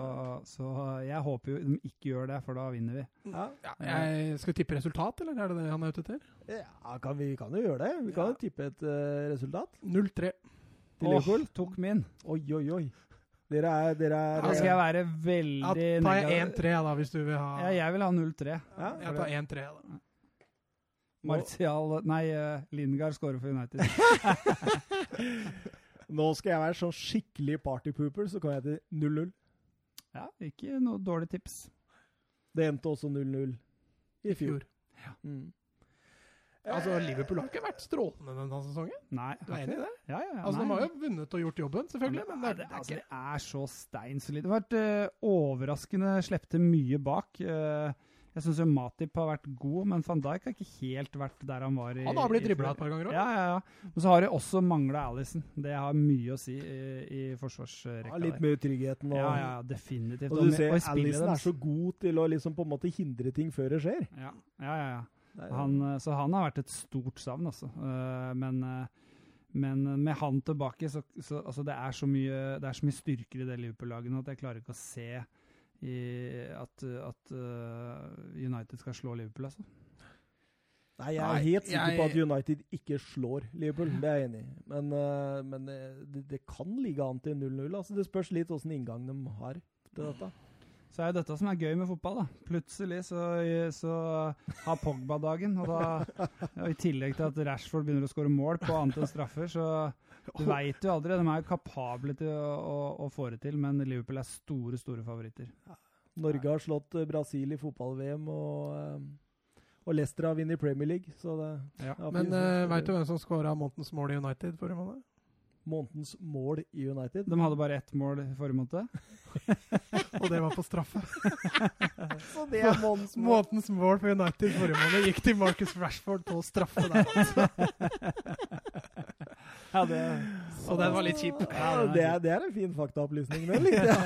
så jeg håper jo de ikke gjør det, for da vinner vi. Ja. Ja, jeg skal vi tippe resultat, eller er det det han er ute etter? Ja, kan vi kan jo gjøre det. Vi kan Ja. jo tippe et uh, resultat 0-3. til Liverpool. tok min. Oi, oi, oi. Dere er, dere er Da skal jeg være veldig ja, jeg 1-3 da, hvis du vil ha Ja, jeg vil ha 0-3. ja, Jeg tar 1-3 da. Martial Nei, uh, Lingard scorer for United. Nå skal jeg være sånn skikkelig partypooper, så kommer jeg til 0-0. Ja, ikke noe dårlig tips. Det endte også 0-0 i fjor. Ja. Mm. Altså, Liverpool har ikke vært strålende denne sesongen. Nei. Du er enig i det? Ja, ja, ja. Altså, nei. De har jo vunnet og gjort jobben, selvfølgelig, men det, Nei, er- det er altså, det er så steinsolid. Det har vært uh, overraskende slepte mye bak. Eh, jeg syns jo Matip har vært god, men van Dijk har ikke helt vært der han var i Han har blitt dribla et par ganger òg. Ja, ja, ja. Men så har de også mangla Alison. Det har mye å si i, i forsvarsrekka. Ja, litt der. med utryggheten. Og, Ja, ja, definitivt. og du med- ser og Alison er så god til å liksom på en måte hindre ting før det skjer. Ja, ja, ja. ja. Han, eh, så han har vært et stort savn, altså. Eh, Men, eh, men med han tilbake, så, så altså det, er så mye, det er så mye styrker i det Liverpool-laget nå at jeg klarer ikke å se i at, at eh, United skal slå Liverpool, altså. Nei, jeg er helt sikker på at United ikke slår Liverpool. Det er jeg enig i. Men, eh, men eh, det, det kan ligge an til 0-0. Altså, det spørs litt åssen inngang de har til dette. Så er jo dette som er gøy med fotball. da. Plutselig så, så har Pogba dagen. Og da, ja, I tillegg til at Rashford begynner å skåre mål på annet enn straffer, så du veit jo aldri. De er jo kapable til å, å, å få det til, men Liverpool er store, store favoritter. Norge har slått eh, Brasil i fotball-VM, og, eh, og Leicester har vunnet Premier League. Så det Ja. ja, Men uh, veit du hvem som skåra månedens mål i United forrige måned? Månedens mål i United. De hadde bare ett mål i forrige måned. Og det var på straffe. Så det er månedens mål. Månedens mål for United forrige måned gikk til Marcus Rashford på straffe der. Ja, det, Så den var litt kjip. Ja, det, er, det er en fin faktaopplysning. Den likte jeg.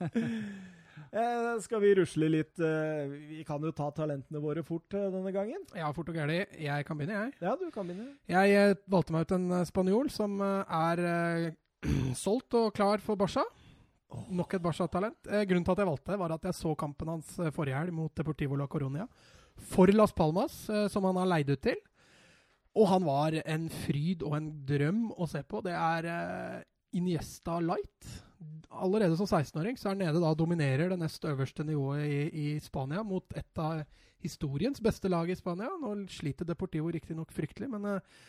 Eh, skal vi rusle litt eh, Vi kan jo ta talentene våre fort eh, denne gangen. Ja, fort og gæli. Jeg kan begynne, jeg. Ja, du kan begynne. Jeg valgte meg ut en spanjol som er solgt og klar for Barca. Nok et Barca-talent. Grunnen til at jeg valgte, var at jeg så kampen hans forrige helg mot Deportivo la Coronia. For Las Palmas, som han har leid ut til. Og han var en fryd og en drøm å se på. Det er uh, Iniesta light. Allerede som 16-åring så er han nede da dominerer det nest øverste nivået i, i Spania mot et av historiens beste lag i Spania. Nå sliter Deportivo riktignok fryktelig, men uh,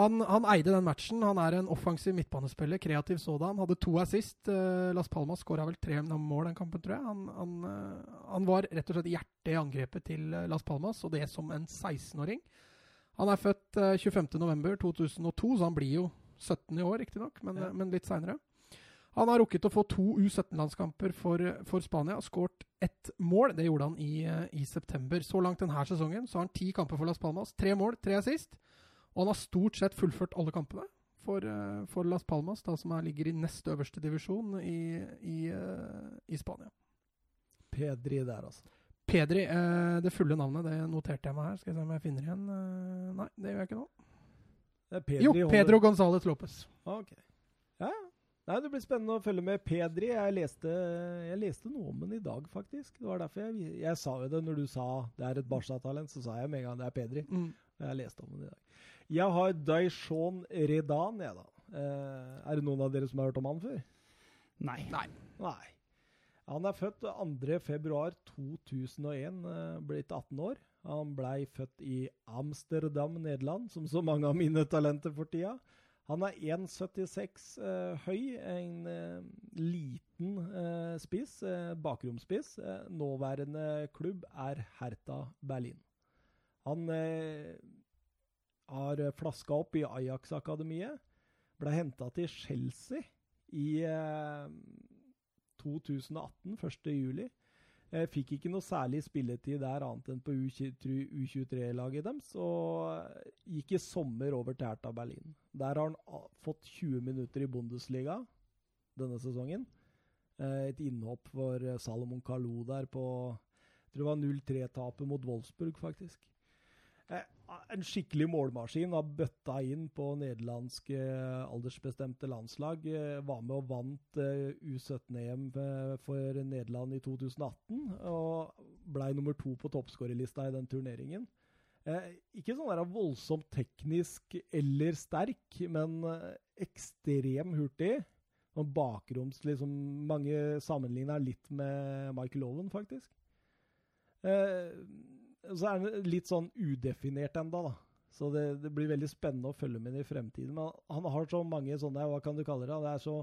han, han eide den matchen. Han er en offensiv midtbanespiller, kreativ sådan. Hadde to assist. Uh, Las Palmas skåra vel tre mål den kampen, tror jeg. Han, han, han var rett og slett hjertet i angrepet til Las Palmas, og det som en 16-åring. Han er født eh, 25.11.2002, så han blir jo 17 i år, riktignok, men, Ja. eh, men litt seinere. Han har rukket å få to U17-landskamper for, for Spania og skåret ett mål. Det gjorde han i, eh, i september. Så langt denne sesongen så har han ti kamper for Las Palmas. Tre mål, tre assist. Og han har stort sett fullført alle kampene for, eh, for Las Palmas, da, som er, ligger i nest øverste divisjon i, i, eh, i Spania. Pedri der, altså. Pedri, eh, det fulle navnet, det noterte jeg meg her. Skal jeg se om jeg finner igjen. Eh, nei, det gjør jeg ikke nå. Er Pedri Jo, holder- Pedro Gonzales Lopez. Okay. Ok. Ja, ja. Nei, Det blir spennende å følge med Pedri. Jeg leste, jeg leste noe om den i dag, faktisk. Det var derfor jeg, jeg sa jo det når du sa det er et Barca-talent, så sa jeg med en gang det er Pedri. Mm. Jeg leste om den i dag. Jeg har Daishon Redan, jeg, da. Eh, er det noen av dere som har hørt om han før? Nei. Nei. Nei. Han er født 2.2.2001, eh, blitt 18 år. Han blei født i Amsterdam, Nederland, som så mange av mine talenter for tida. Han er 1,76 eh, høy, en eh, liten eh, spiss, eh, bakromspiss. Eh, nåværende klubb er Hertha Berlin. Han eh, har flaska opp i Ajax-akademiet. Ble henta til Chelsea i 2018, 1. juli. Eh, fikk ikke noe særlig spilletid der annet enn på U23-laget deres, og gikk i sommer over til Hertha Berlin. Der har han fått 20 minutter i Bundesliga denne sesongen. Eh, et innhopp for eh, Salomon Kalou der på jeg tror det var 0-3-tapet mot Wolfsburg, faktisk. En skikkelig målmaskin. Har bøtta inn på nederlandske eh, aldersbestemte landslag. Eh, var med og vant eh, U17-EM eh, for Nederland i 2018. Og blei nummer to på toppskårerlista i den turneringen. Ikke sånn der voldsomt teknisk eller sterk, men ekstrem hurtig. Og bakroms liksom Mange sammenligner litt med Michael Owen, faktisk. Eh, så er den litt sånn udefinert enda, da. Så det, det blir veldig spennende å følge med i fremtiden. Men han har så mange sånne, hva kan du kalle det? Det er så,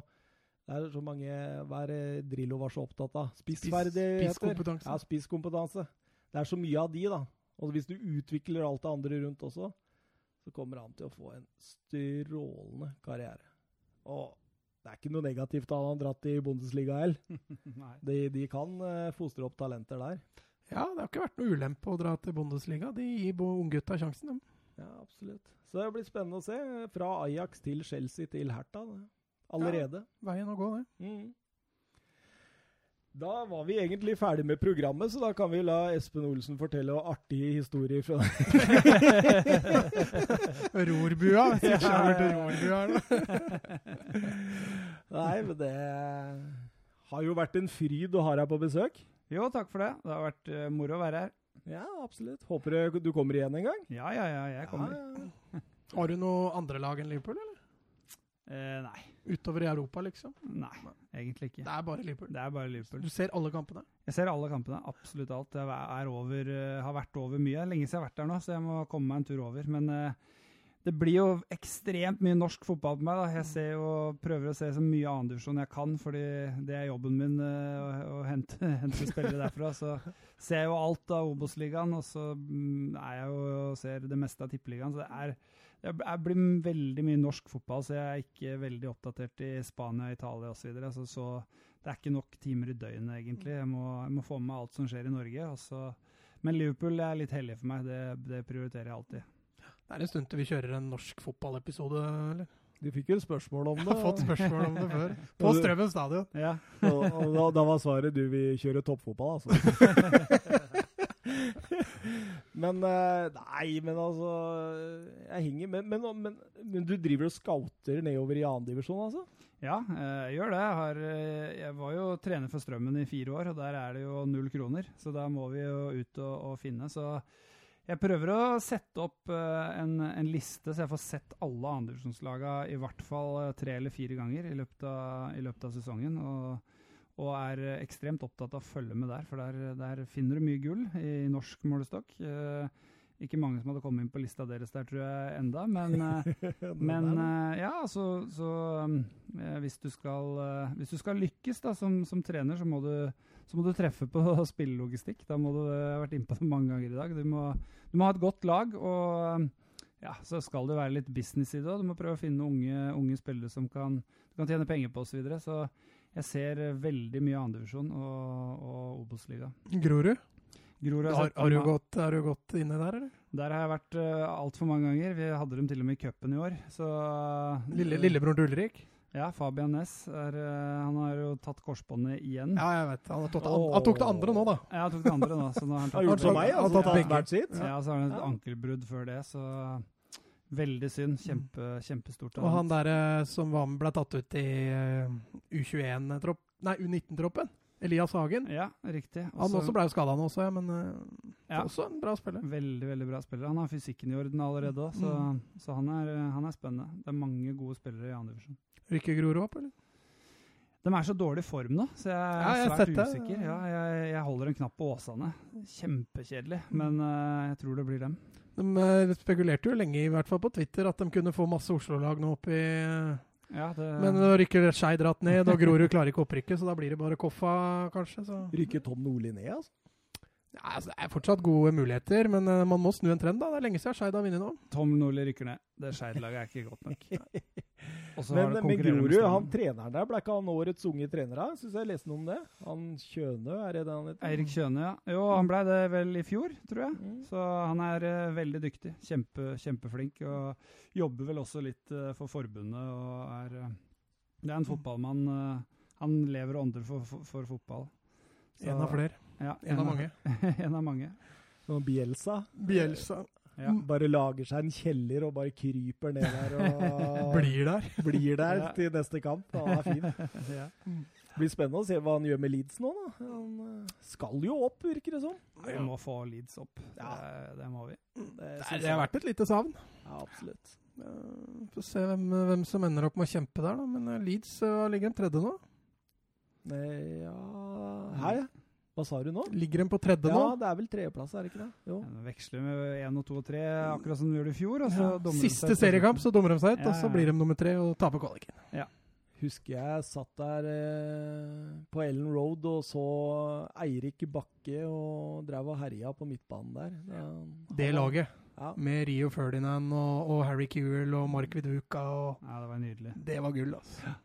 det er så mange Hva er Drillo var så opptatt av? Spissferdigheter. spisskompetanse. Ja, spisskompetanse. Det er så mye av de, da. Og hvis du utvikler alt det andre rundt også, så kommer han til å få en strålende karriere. Og det er ikke noe negativt at han har dratt i Bundesliga heller. De, de kan eh, fostre opp talenter der. Ja, det har ikke vært noe ulempe å dra til Bundesliga. De gir unggutta sjansen, dem. Ja, absolutt. Så det blir spennende å se. Fra Ajax til Chelsea til Hertha. Allerede. Veien å gå, det. Mm. Da var vi egentlig ferdig med programmet, så da kan vi la Espen Olsen fortelle artige historier fra Rorbua. Ja, ja. Nei, men det har jo vært en fryd å ha deg på besøk. Jo, takk for det. Det har vært uh, moro å være her. Ja, absolutt. Håper du- du kommer igjen en gang. Ja, ja, ja, jeg kommer. Ja, ja. Har du noe andre lag enn Liverpool, eller? Eh, nei. Utover i Europa, liksom? Nei, egentlig ikke. Det er bare Liverpool. Det er bare Liverpool. Du ser alle kampene? Jeg ser alle kampene, absolutt alt. Jeg er over, eh, har vært over mye. Lenge siden jeg har vært der nå, så jeg må komme meg en tur over. Men eh, det blir jo ekstremt mye norsk fotball på meg. da. Jeg ser jo, prøver å se så mye annendivisjon jeg kan, fordi det er jobben min eh, å, å hente, hente spillere derfra. Så ser jeg jo alt av Obos-ligaen, og så mm, er jeg jo og ser det meste av Tippeligaen. Så det er jeg blir veldig mye norsk fotball, så jeg er ikke veldig oppdatert i Spania, Italia osv. Så, videre. så så det er ikke nok timer i døgnet, egentlig. Jeg må, jeg må få med meg alt som skjer i Norge. og så- men Liverpool er litt hellig for meg. Det, det prioriterer jeg alltid. Det er en stund til vi kjører en norsk fotballepisode, eller? Du fikk jo spørsmål om det. Jeg har fått spørsmål om det før. På Strømmen stadion. Ja. og, og da, da var svaret du vil kjøre toppfotball, altså. men eh, Nei, men altså Jeg henger men, men, men, men du driver og scouter nedover i annendivisjon, altså? Ja, eh, jeg gjør det. Jeg, har, eh, jeg var jo trener for Strømmen i fire år, og der er det jo null kroner. Så da må vi jo ut og, og finne. Så jeg prøver å sette opp eh, en, en liste, så jeg får sett alle andredivisjonslagene i hvert fall eh, tre eller fire ganger i løpet av, i løpet av sesongen. Og, og er ekstremt opptatt av å følge med der, for der, der finner du mye gull i norsk målestokk. Eh, ikke mange som hadde kommet inn på lista deres der, tror jeg, enda, men eh, men eh, ja, så, så um, eh, hvis, du skal, hvis du skal lykkes da, som, som trener, så må, du, så må du treffe på spillelogistikk. Da må du ha vært innpå det mange ganger i dag. Du må, du må ha et godt lag, og ja, så skal det være litt business i det òg. Du må prøve å finne unge, unge spillere som kan, du kan tjene penger på osv. Så, videre. så jeg ser veldig mye andredivisjon og, og Obos-liga. Grorud? Grorud Har, har, du gått, har du gått inne der, eller? Der har jeg vært uh, altfor mange ganger. Vi hadde dem til og med i cupen i år. Så, Lille, lillebror til Ulrik? Ja, Fabian Næss. Eh, han har jo tatt korsbåndet igjen. Ja, jeg vet. Han, har tatt, oh. han tok det andre nå, da. Ja, han tok det andre nå. Så nå har han Har tatt gjort som meg, Han altså. tatt begge. hvert sitt. Ja, så har han et Ja. ankelbrudd før det, så veldig synd. Kjempe, kjempestort. Og han der eh, som var med, ble tatt ut i eh, U21-tropp Nei, U19-troppen. Elias Hagen. Ja, riktig. Han også ble jo skada nå også, ja, men eh, Ja. også en bra spiller. Veldig veldig bra spiller. Han har fysikken i orden allerede så, Mm. så han, er, han er spennende. Det er mange gode spillere i andre divisjon. Rykker Grorud opp, eller? De er så dårlig form nå, så jeg er Ja, jeg svært usikker. Ja, jeg, jeg holder en knapp på Åsane. Kjempekjedelig, men uh, jeg tror det blir dem. De eh, spekulerte jo lenge, i hvert fall på Twitter, at de kunne få masse Oslo-lag nå opp i eh, Ja, det, Men nå rykker Skeid dratt ned, og Grorud klarer ikke opprykket, så da blir det bare Koffa, kanskje. Så. Rykker Tom Nordli ned, altså? Ja, altså, det er fortsatt gode muligheter, men uh, man må snu en trend. da. Det er lenge siden Skeid har vunnet nå. Tom Nordli rykker ned. Det Skeid-laget er ikke godt nok. Og så har Men, men Grorud, han treneren der, ble ikke han årets unge trener? Syns jeg leste noe om det. Han Kjønø, er det det han heter? Eirik Kjøne, ja. Jo, han ble det vel i fjor, tror jeg. Mm. Så han er uh, veldig dyktig. Kjempe, kjempeflink. Og jobber vel også litt uh, for forbundet og er eh, Det er en fotballmann. eh, han lever og ånder for, for, for fotball. Så- En av flere. Ja, En av mange. en av mange. Og Bielsa. Bielsa Ja. Bare lager seg en kjeller og bare kryper ned der og blir der. blir der Ja. til neste kamp. Han er fin. ja. Det blir spennende å se hva han gjør med Leeds nå. da. Han eh, skal jo opp, virker det som. Vi må få Leeds opp. Ja. Det, det må vi. Det, Det, har vært et lite savn. Ja, absolutt. Vi Får se hvem, hvem som ender opp med å kjempe der, da. Men eh, Leeds uh, ligger en tredje nå. Nei, ja Hæ? Hva sa du nå? Ligger den på tredje Ja, nå. det er vel tredjeplass, er det ikke det? Jo. Ja, Veksler med én og to og tre, akkurat som de gjorde i fjor. Og så Ja. Siste seg seriekamp så dommer de seg ut, Ja, og så blir de nummer tre og taper kvaliken. husker jeg satt der eh, på Ellen Road og så Eirik Bakke og drev og herja på midtbanen der. Da- Det laget, Ja. med Rio Ferdinand og, og Harry Kewell og Mark Viduka og Ja, det var nydelig. Det var gull, altså.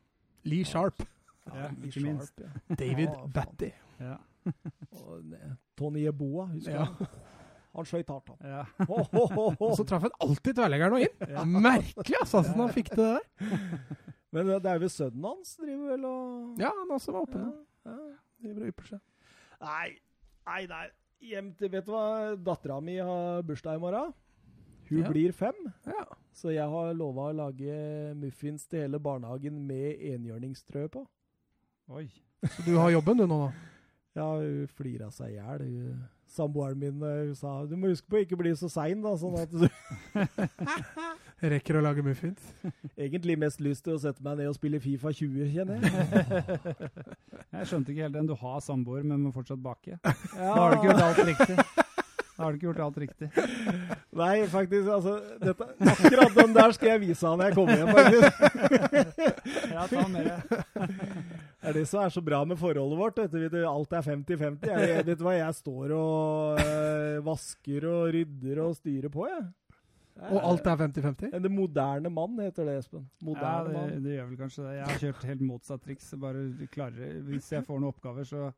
Lee Sharp. Ja, Lee ikke minst. Sharp, ja. David Ja. Batty. Ja. Og ne- Tony Eboa, husker Ja. du? Han skøyt hardt, han. ja. Oh, oh, oh. Og så traff han alltid tverrleggeren og inn. Ja. Merkelig, altså, hvordan han fikk det der. Men det er vel sønnen hans driver vel og Ja, han også var oppe nå. Ja, ja. Driver og ypper seg. Nei, nei, nei. Hjem til Vet du hva? Dattera mi har bursdag i morgen. Hun Ja. blir fem. Ja. Så jeg har lova å lage muffins til hele barnehagen med enhjørningstrø på. Oi. Så du har jobben du nå, da? Ja, hun flira seg i hjel. Samboeren min eh, hun sa du må huske på å ikke bli så sein, da. Sånn at du Rekker å lage muffins? egentlig mest lyst til å sette meg ned og spille Fifa 20, kjenner jeg. Jeg skjønte ikke helt den. Du har samboer, men må fortsatt bake. Ja. Da har du ikke gjort alt riktig. Da har du ikke gjort alt riktig. Nei, faktisk. altså, dette, Akkurat den der skal jeg vise han når jeg kommer hjem, faktisk. Ja, ta med Det er det som er så bra med forholdet vårt. Vet du, alt er 50-50. Jeg, jeg- vet du hva, jeg står og øh, vasker og rydder og styrer på, jeg. Og alt er 50-50? En moderne mann heter det, Espen. Ja, det, det gjør vel kanskje det. Jeg har kjørt helt motsatt triks. Bare klarer, hvis jeg får noen oppgaver, så,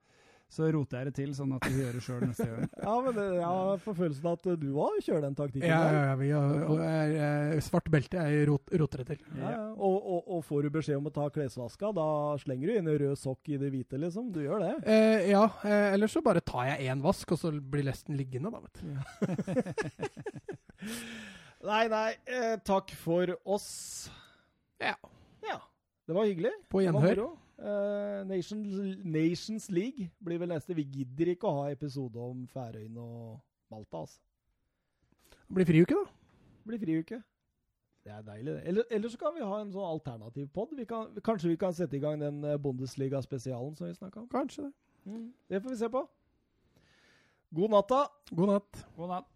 så roter jeg det til, sånn at vi gjør det sjøl neste gang. Ja, men det, jeg får følelsen følelsen at du òg kjører den taktikken. Ja, ja, ja, vi har, og er, eh, svart belte jeg rot, roter det til. Ja, ja. Og, og, og får du beskjed om å ta klesvaska, da slenger du inn en rød sokk i det hvite, liksom. Du gjør det. Eh, ja, eh, ellers så bare tar jeg én vask, og så blir lesten liggende, da, vet du. Nei, nei. Eh, takk for oss. Ja. Ja. Det var hyggelig. På Det var gjenhør. Eh, Nations, Nations League blir vel neste. Vi gidder ikke å ha episode om Færøyene og Malta, altså. Det blir friuke, da. Det blir friuke. Det er deilig, det. Eller, eller så kan vi ha en sånn alternativ pod. Vi kan, kanskje vi kan sette i gang den eh, Bundesliga-spesialen som vi snakka om. Kanskje det. Det får vi se på. God natta. God natt. God natt.